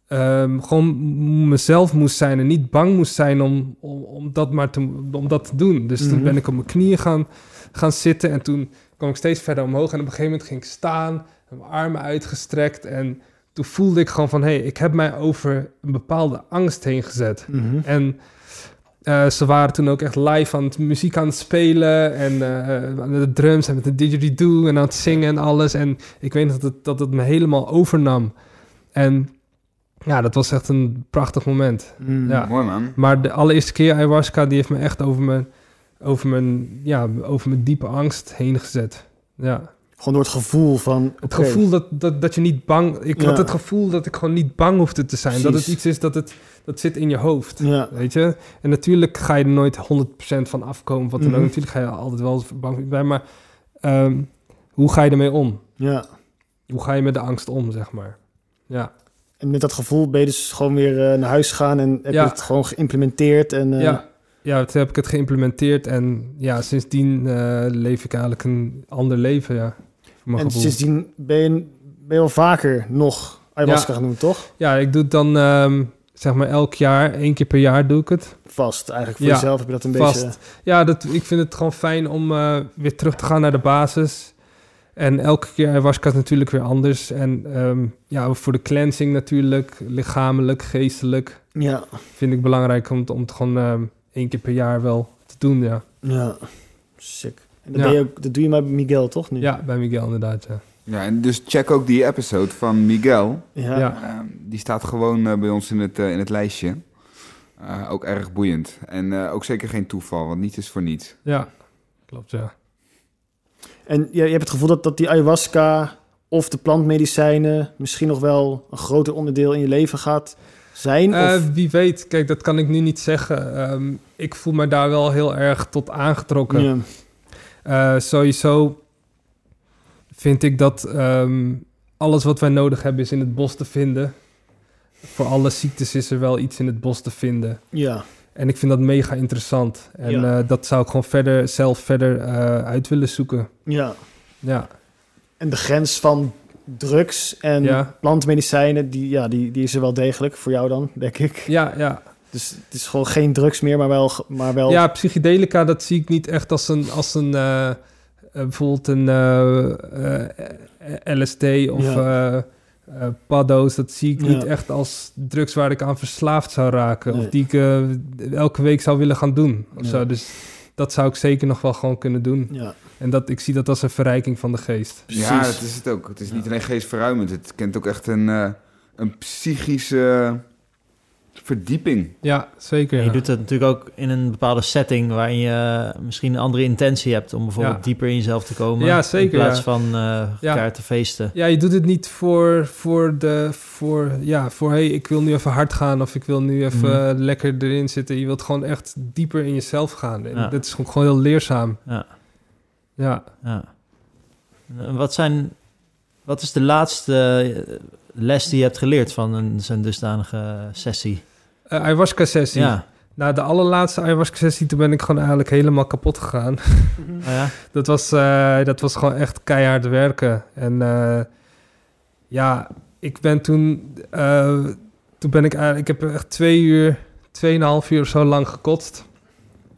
ehm, gewoon mezelf moest zijn en niet bang moest zijn om, om, om, dat, maar te, om dat te doen. Dus toen Mhm. ben ik op mijn knieën gaan, gaan zitten en toen kwam ik steeds verder omhoog en op een gegeven moment ging ik staan, mijn armen uitgestrekt en toen voelde ik gewoon van, hé, hey, ik heb mij over een bepaalde angst heen gezet. Mhm. En eh, ze waren toen ook echt live aan het muziek aan het spelen en eh, aan de drums en met de didgeridoo en aan het zingen en alles. En ik weet dat het, dat het me helemaal overnam. En ja, dat was echt een prachtig moment. Mm. Ja. Mooi man. Maar de allereerste keer ayahuasca, die heeft me echt over mijn, over mijn, ja, over mijn diepe angst heen gezet. Ja. Gewoon door het gevoel van... Het gevoel dat, dat, dat je niet bang... Ik Ja. had het gevoel dat ik gewoon niet bang hoefde te zijn. Dat het iets is dat het... Dat zit in je hoofd. Ja. Weet je? En natuurlijk ga je er nooit 100% van afkomen. Wat dan Mhm. ook. Natuurlijk ga je altijd wel bang zijn. Maar ehm, hoe ga je ermee om? ja. Hoe ga je met de angst om, zeg maar? Ja, En met dat gevoel ben je dus gewoon weer eh, naar huis gegaan en heb Ja. je het gewoon geïmplementeerd. En, eh, ja. ja, toen heb ik het geïmplementeerd. En ja, sindsdien eh, leef ik eigenlijk een ander leven, ja. voor mijn en gevoel. sindsdien ben je, ben je wel vaker nog ayahuasca Ja. doen, toch? Ja, ik doe het dan ehm, zeg maar elk jaar. één keer per jaar doe ik het. Vast, eigenlijk voor Ja, jezelf heb je dat een vast. beetje... Ja, dat, ik vind het gewoon fijn om eh, weer terug te gaan naar de basis. En elke keer ayahuasca is natuurlijk weer anders. En ehm, ja, voor de cleansing natuurlijk, lichamelijk, geestelijk, Ja, vind ik belangrijk om, het- om het gewoon ehm, één keer per jaar wel te doen, ja. ja. Sick. En dat, Ja. ben je ook, dat doe je maar bij Miguel, toch? Nu? Ja, bij Miguel inderdaad, ja. Ja, en dus check ook die episode van Miguel. Ja. Ja. Ehm, die staat gewoon eh, bij ons in het, eh, in het lijstje. Eh, ook erg boeiend. En eh, ook zeker geen toeval, want niets is voor niets. Ja, klopt, ja. En je, je hebt het gevoel dat, dat die ayahuasca of de plantmedicijnen misschien nog wel een groter onderdeel in je leven gaat zijn? Of, wie weet, kijk, dat kan ik nu niet zeggen. Ehm, ik voel me daar wel heel erg tot aangetrokken. ja. Eh, sowieso vind ik dat ehm, alles wat wij nodig hebben is in het bos te vinden. Voor alle ziektes is er wel iets in het bos te vinden. ja. En ik vind dat mega interessant. En Ja. eh, dat zou ik gewoon verder, zelf verder eh, uit willen zoeken. Ja. Ja, En de grens van drugs en Ja. plantmedicijnen, die, ja, die, die is er wel degelijk voor jou dan, denk ik. ja, ja. Dus het is gewoon geen drugs meer, maar wel... Maar wel Ja, psychedelica, dat zie ik niet echt als een, als een eh, bijvoorbeeld een eh, eh, LSD of Ja. eh, eh, paddo's. Dat zie ik Ja. niet echt als drugs waar ik aan verslaafd zou raken. Nee. Of die ik eh, elke week zou willen gaan doen. Of Ja. zo. Dus dat zou ik zeker nog wel gewoon kunnen doen. ja, En dat, ik zie dat als een verrijking van de geest. precies. Ja, dat is het ook. Het is niet alleen geestverruimend. Het kent ook echt een, eh, een psychische verdieping. Ja, zeker. Ja. je doet het natuurlijk ook in een bepaalde setting waarin je misschien een andere intentie hebt om bijvoorbeeld Ja. dieper in jezelf te komen. Ja, zeker, In plaats ja. van eh Ja. elkaar te feesten. Ja, je doet het niet voor, voor de, voor, ja, voor, hey, ik wil nu even hard gaan of ik wil nu even Mhm. lekker erin zitten. Je wilt gewoon echt dieper in jezelf gaan. En Ja. dat is gewoon, gewoon heel leerzaam. Ja. Ja. Ja. En Wat, zijn, wat is de laatste eh, les die je hebt geleerd van een, zo'n dusdanige sessie? Eh, ayahuasca sessie. Ja. Na de allerlaatste ayahuasca sessie, toen ben ik gewoon eigenlijk helemaal kapot gegaan. Oh ja? dat, was, eh, dat was gewoon echt keihard werken. En eh, ja, ik ben toen, eh, toen ben ik eigenlijk, ik heb echt twee uur, tweeënhalf uur of zo lang gekotst.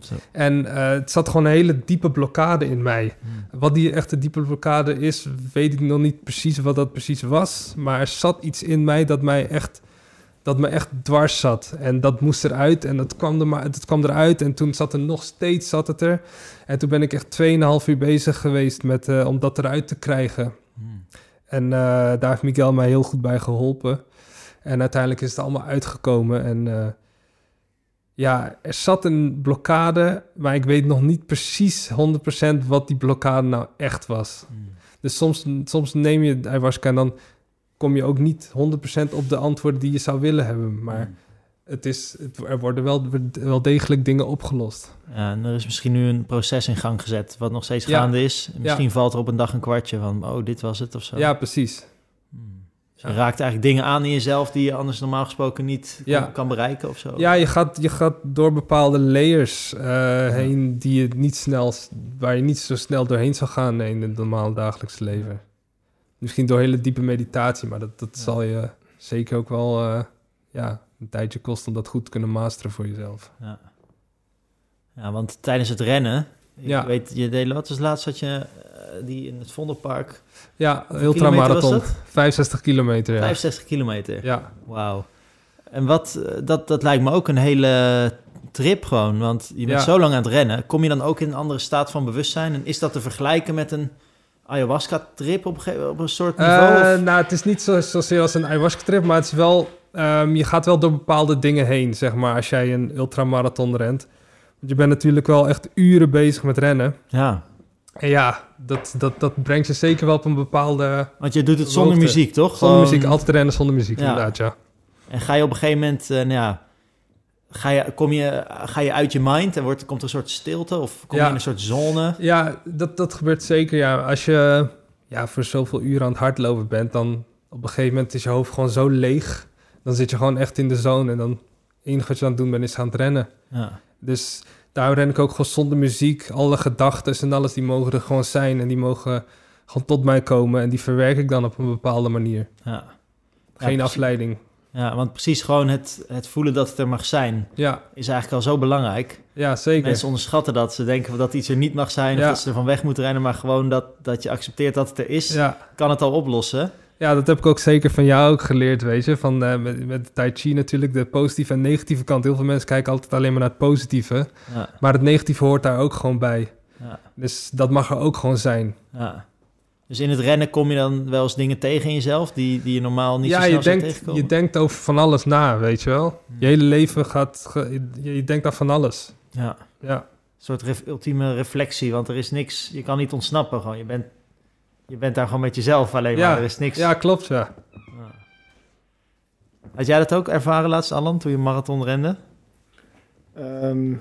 Zo. En eh, het zat gewoon een hele diepe blokkade in mij. Hm. Wat die echte diepe blokkade is, weet ik nog niet precies wat dat precies was. Maar er zat iets in mij dat mij echt, dat me echt dwars zat. En dat moest eruit en dat kwam, er maar, dat kwam eruit. En toen zat er nog steeds zat het er. En toen ben ik echt 2,5 uur bezig geweest met, eh, om dat eruit te krijgen. Hm. En eh, daar heeft Miguel mij heel goed bij geholpen. En uiteindelijk is het allemaal uitgekomen. En ja, er zat een blokkade, maar ik weet nog niet precies 100% wat die blokkade nou echt was. Hm. Dus soms, soms neem je ayahuasca en dan kom je ook niet 100% op de antwoorden die je zou willen hebben. Maar het is, het, er worden wel, wel degelijk dingen opgelost. Ja, en er is misschien nu een proces in gang gezet wat nog steeds Ja. gaande is. Misschien valt er op een dag een kwartje van, oh, dit was het of zo. Ja, precies. Je raakt eigenlijk dingen aan in jezelf die je anders normaal gesproken niet Ja. kan, kan bereiken of zo. Ja, je gaat, je gaat door bepaalde layers eh, heen die je niet snel, waar je niet zo snel doorheen zou gaan in het normale dagelijkse leven. Misschien door hele diepe meditatie, maar dat, dat zal je zeker ook wel eh, ja, een tijdje kosten om dat goed te kunnen masteren voor jezelf. Ja. ja, want tijdens het rennen, ik Ja. weet je was het laatst had je die in het Vondelpark, Ja, ultramarathon. was dat? 65 kilometer, ja. 65 kilometer. Ja, Wauw. En wat, eh, dat, dat lijkt me ook een hele trip gewoon, want je bent Ja. zo lang aan het rennen. Kom je dan ook in een andere staat van bewustzijn? En is dat te vergelijken met een ayahuasca-trip op, op een soort niveau? Eh, of? nou, het is niet zo, zozeer als een ayahuasca-trip, maar het is wel... ehm, je gaat wel door bepaalde dingen heen, zeg maar, als jij een ultramarathon rent. Want je bent natuurlijk wel echt uren bezig met rennen. Ja, En ja, dat, dat, dat brengt je zeker wel op een bepaalde... want je doet het zonder Hoogte. muziek, toch? Zonder Gewoon- muziek, altijd rennen zonder muziek, Ja. inderdaad, ja. En ga je op een gegeven moment, eh, nou ja, ga je, kom je, ga je uit je mind en wordt, komt er een soort stilte of kom Ja. je in een soort zone? Ja, dat, dat gebeurt zeker, ja. Als je ja, voor zoveel uren aan het hardlopen bent, dan op een gegeven moment is je hoofd gewoon zo leeg. Dan zit je gewoon echt in de zone en dan het enige wat je aan het doen bent is aan het rennen. Ja, Dus daar ren ik ook gewoon zonder muziek. Alle gedachten en alles, die mogen er gewoon zijn. En die mogen gewoon tot mij komen. En die verwerk ik dan op een bepaalde manier. ja. Geen afleiding. Ja, want precies gewoon het, het voelen dat het er mag zijn Ja, is eigenlijk al zo belangrijk. ja zeker. Mensen onderschatten dat. Ze denken dat iets er niet mag zijn of Ja. dat ze er van weg moeten rennen. Maar gewoon dat, dat je accepteert dat het er is, kan het al oplossen. Ja, dat heb ik ook zeker van jou ook geleerd, weet je. Van, eh, met, met Tai Chi natuurlijk, de positieve en negatieve kant. Heel veel mensen kijken altijd alleen maar naar het positieve. Ja, Maar het negatieve hoort daar ook gewoon bij. ja, Dus dat mag er ook gewoon zijn. ja. Dus in het rennen kom je dan wel eens dingen tegen in jezelf die, die je normaal niet ja, zo snel je zou denkt, tegenkomen? je denkt over van alles na, weet je wel. Hmm. Je hele leven gaat... ge- je, je denkt aan van alles. Ja. Ja. Een soort ref- ultieme reflectie, want er is niks, je kan niet ontsnappen gewoon. Je bent, je bent daar gewoon met jezelf alleen Ja, maar, er is niks. Ja, klopt, ja. Ja. Had jij dat ook ervaren laatst, Alan, toen je marathon rende? Ehm,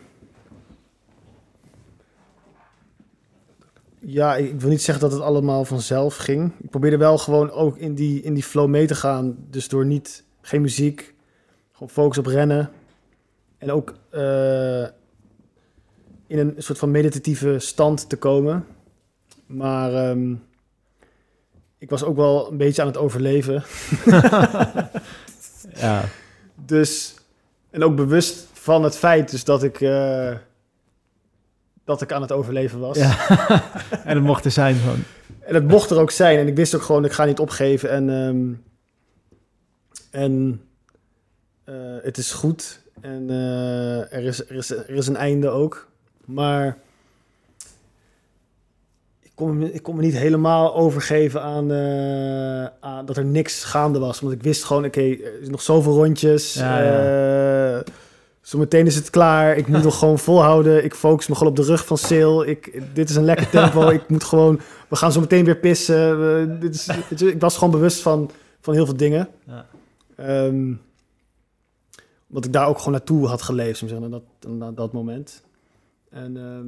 ja, ik ik wil niet zeggen dat het allemaal vanzelf ging. Ik probeerde wel gewoon ook in die, in die flow mee te gaan. Dus door niet, geen muziek, gewoon focus op rennen. En ook eh, in een soort van meditatieve stand te komen. Maar ehm, ik was ook wel een beetje aan het overleven. ja. Dus, en ook bewust van het feit dus dat ik, eh, dat ik aan het overleven was. ja. en het mocht er zijn gewoon. En het mocht er ook zijn. En ik wist ook gewoon, ik ga niet opgeven. En, ehm, en eh, het is goed. En eh, er, is, er, is, er is een einde ook. Maar kon, ik kon me niet helemaal overgeven aan, eh, aan dat er niks gaande was. Want ik wist gewoon, oké, er nog zoveel rondjes. Ja, ja. Eh, Zometeen is het klaar. Ik moet nog gewoon volhouden. Ik focus me gewoon op de rug van Sil. Ik, dit is een lekker tempo. ik moet gewoon... We gaan zo meteen weer pissen. We- dit is, ik was gewoon bewust van, van heel veel dingen. Ja. Ehm, omdat ik daar ook gewoon naartoe had geleefd, zeggen, naar dat, naar dat moment. En, ehm,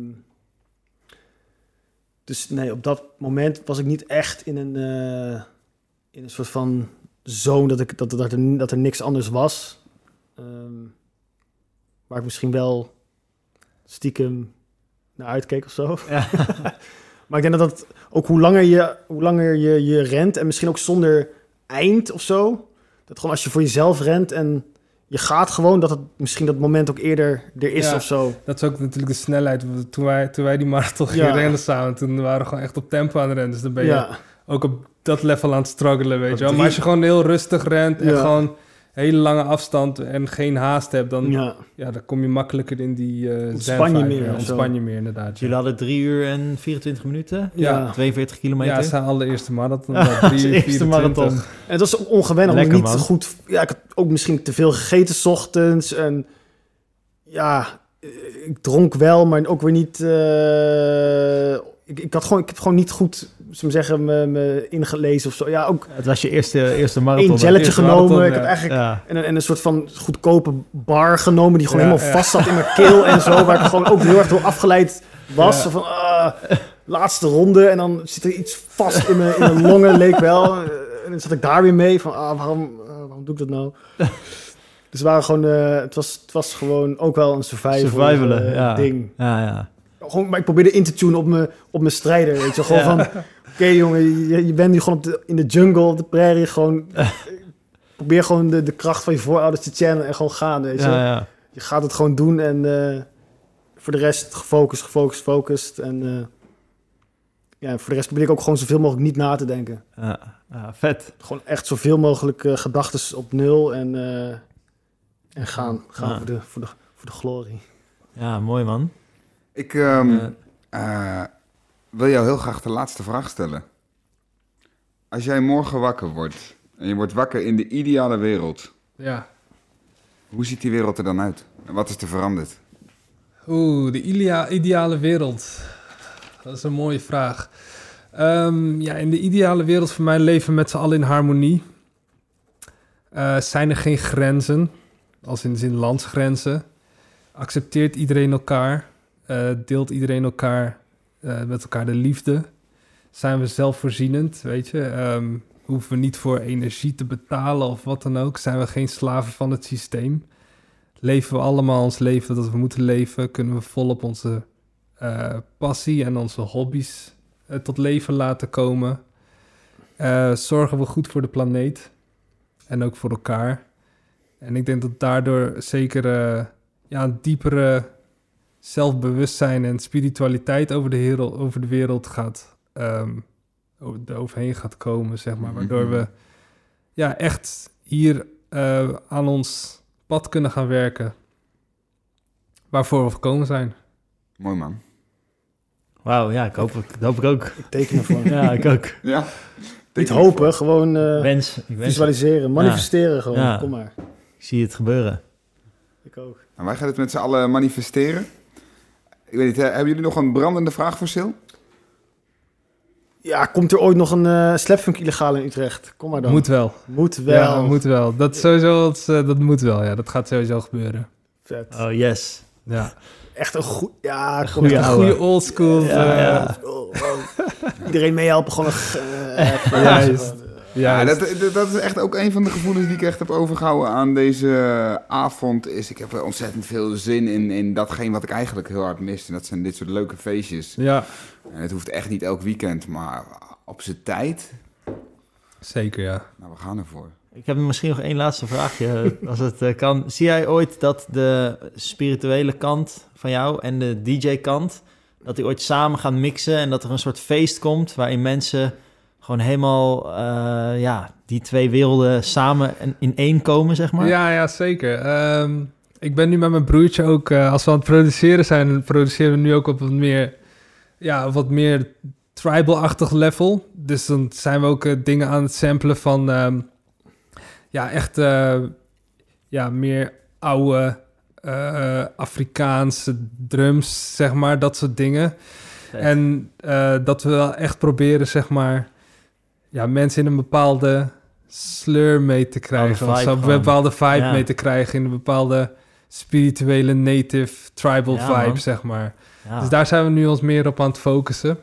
dus nee, op dat moment was ik niet echt in een, eh, in een soort van zone dat, ik, dat, dat, er, dat er niks anders was. Ehm, waar ik misschien wel stiekem naar uitkeek of zo. Ja. Maar ik denk dat dat ook hoe langer je, hoe langer je, je rent en misschien ook zonder eind of zo. Dat gewoon als je voor jezelf rent en je gaat gewoon, dat het misschien dat moment ook eerder er is Ja. of zo. Dat is ook natuurlijk de snelheid. Toen wij, toen wij die marathon gingen Ja. rennen samen, toen waren we gewoon echt op tempo aan het rennen. Dus dan ben je Ja, ook op dat level aan het struggelen, weet je wel. Maar als je gewoon heel rustig rent en gewoon hele lange afstand en geen haast hebt, dan, ja. ja. dan kom je makkelijker in die eh Ontspan je zen-vibe. meer Ja, of zo. ontspan je meer, inderdaad. Jullie hadden drie uur en 24 minuten, ja. 42 Ja, kilometer. zijn allereerste marathon. Ja, dat drie uur eerste 24. marathon. En het was ongewennig, Lekker, niet man. goed... Ja, ik had ook misschien te veel gegeten 's ochtends. En ja, eh, ik dronk wel, maar ook weer niet... eh, ik, ik, had gewoon, ik heb gewoon niet goed, we zeggen, me, me ingelezen of zo. Ja, ook Het was je eerste, eerste marathon. jelletje eerste genomen. marathon, ik heb eigenlijk Ja. En een, en een soort van goedkope bar genomen die gewoon Ja, helemaal ja. vast zat in mijn keel en zo. Waar ik gewoon ook heel erg door afgeleid was. Van, ah, laatste ronde en dan zit er iets vast in mijn, in mijn longen, leek wel. En dan zat ik daar weer mee van, ah, waarom, eh, waarom doe ik dat nou? Dus het, waren gewoon, eh, het, was, het was gewoon ook wel een survival eh, ding. Ja, ja. Gewoon, maar ik probeerde in te tunen op mijn, op mijn strijder. Weet je, gewoon Ja. van, oké jongen, je, je bent nu gewoon op de, in de jungle, op de prairie. Gewoon, probeer gewoon de, de kracht van je voorouders te channelen en gewoon gaan. Weet je. Ja, ja. Je gaat het gewoon doen en eh, voor de rest gefocust, gefocust, gefocust. En eh, ja, voor de rest probeer ik ook gewoon zoveel mogelijk niet na te denken. Ja, ja, vet. Gewoon echt zoveel mogelijk eh gedachten op nul en, eh, en gaan, gaan Ja. voor, de, voor, de, voor de glorie. Ja, mooi man. Ik ehm, Eh, eh, wil jou heel graag de laatste vraag stellen. Als jij morgen wakker wordt en je wordt wakker in de ideale wereld, Ja. hoe ziet die wereld er dan uit? En wat is er veranderd? Oeh, de idea- ideale wereld. Dat is een mooie vraag. Ehm, ja, in de ideale wereld voor mij leven we met z'n allen in harmonie. Eh, zijn er geen grenzen, als in de zin landsgrenzen. Accepteert iedereen elkaar. Eh, deelt iedereen elkaar eh, met elkaar de liefde. Zijn we zelfvoorzienend, weet je. Ehm, hoeven we niet voor energie te betalen of wat dan ook. Zijn we geen slaven van het systeem leven we allemaal ons leven dat we moeten leven, kunnen we volop onze eh, passie en onze hobby's eh, tot leven laten komen. Zorgen we goed voor de planeet en ook voor elkaar. En ik denk dat daardoor zeker ja, een diepere zelfbewustzijn en spiritualiteit over de, wereld, over de wereld gaat, ehm, over, er overheen gaat komen, zeg maar. Waardoor we ja, echt hier eh, aan ons pad kunnen gaan werken. Waarvoor we gekomen zijn. Mooi man. Wauw, ja, ik hoop, dat hoop ik ook. Ik teken ervoor. Ja, ik ook. Ja. Niet hopen, gewoon eh, Wens, visualiseren, manifesteren gewoon. Ja. Kom maar. Ik zie het gebeuren. Ik ook. En wij gaan het met z'n allen manifesteren. Ik weet niet, hè, hebben jullie nog een brandende vraag voor Sil? Ja, komt er ooit nog een eh slapfunk illegaal in Utrecht? Kom maar dan. Moet wel. Moet wel. Ja, moet wel. Dat, is sowieso, dat, is, eh, dat moet wel, ja. Dat gaat sowieso gebeuren. Vet. Oh, yes. Ja. Echt een goed... Ja, Een goede oldschool. Ja, eh, ja. Oh, wow. Iedereen meehelpen, gewoon een... Uh, Juist. Ja, Ja, dat, dat- dat is echt ook een van de gevoelens die ik echt heb overgehouden aan deze avond. Is ik heb er ontzettend veel zin in, in datgene wat ik eigenlijk heel hard mis. En dat zijn dit soort leuke feestjes. ja, En het hoeft echt niet elk weekend, maar op zijn tijd. zeker ja. Nou, we gaan ervoor. Ik heb misschien nog één laatste vraagje, als het eh, kan. Zie jij ooit dat de spirituele kant van jou en de DJ-kant... dat die ooit samen gaan mixen en dat er een soort feest komt... waarin mensen gewoon helemaal, eh, ja, die twee werelden samen en in één komen, zeg maar? Ja, ja, zeker. Ehm, ik ben nu met mijn broertje ook, eh, als we aan het produceren zijn, produceren we nu ook op wat meer, ja, wat meer tribal-achtig level. Dus dan zijn we ook eh, dingen aan het samplen van, ehm, ja, echt, ja, meer oude Afrikaanse drums, zeg maar, dat soort dingen. En dat we wel echt proberen, zeg maar, ja, mensen in een bepaalde sleur mee te krijgen. Of een bepaalde vibe Ja. mee te krijgen in een bepaalde spirituele native tribal Ja, vibe, man. zeg maar. Ja. Dus daar zijn we nu ons meer op aan het focussen.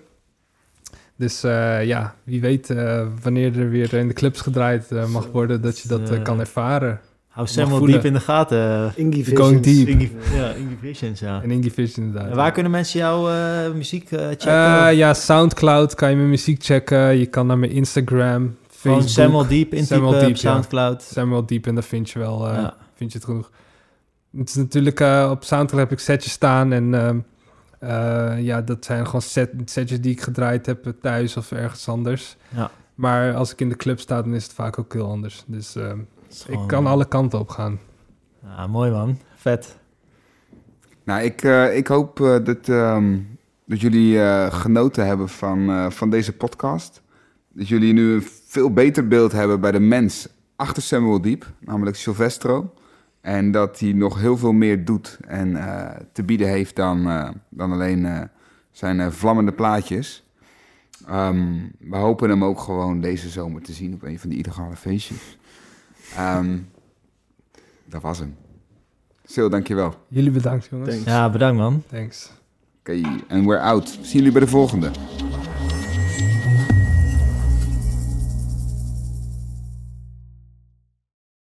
Dus eh, ja, wie weet eh, wanneer er weer in de clubs gedraaid eh, mag worden, dat je dat kan ervaren. Hou Samuel voelen. diep in de gaten. Ingy Going Visions. deep. Ingy, ja, Ingy Visions, ja. En Ingy Vision inderdaad. En waar kunnen mensen jouw eh, muziek eh, checken? Eh, ja, Soundcloud kan je mijn muziek checken. Je kan naar mijn Instagram, Gewoon Facebook. Samuel Diep in Samuel Diep, ja. Soundcloud. Samuel Diep en daar vind je wel eh, Ja. vind je het genoeg. Het is natuurlijk eh, op Soundcloud heb ik setjes staan en ehm, eh, ja, dat zijn gewoon set, setjes die ik gedraaid heb thuis of ergens anders. Ja. Maar als ik in de club sta, dan is het vaak ook heel anders. Dus ik kan alle kanten op gaan. Ja, mooi man. Vet. Nou, ik, eh, ik hoop eh, dat, ehm, dat jullie eh, genoten hebben van, eh, van deze podcast. Dat jullie nu een veel beter beeld hebben bij de mens achter Samuel Diep, namelijk Silvestro. En dat hij nog heel veel meer doet en eh, te bieden heeft dan, eh, dan alleen eh, zijn eh, vlammende plaatjes. Ehm, we hopen hem ook gewoon deze zomer te zien op een van die illegale feestjes. Ehm, dat was hem. Sil, dankjewel. Jullie bedankt jongens. Thanks. Ja, bedankt man. Thanks. Oké, en we're out. Zien jullie bij de volgende.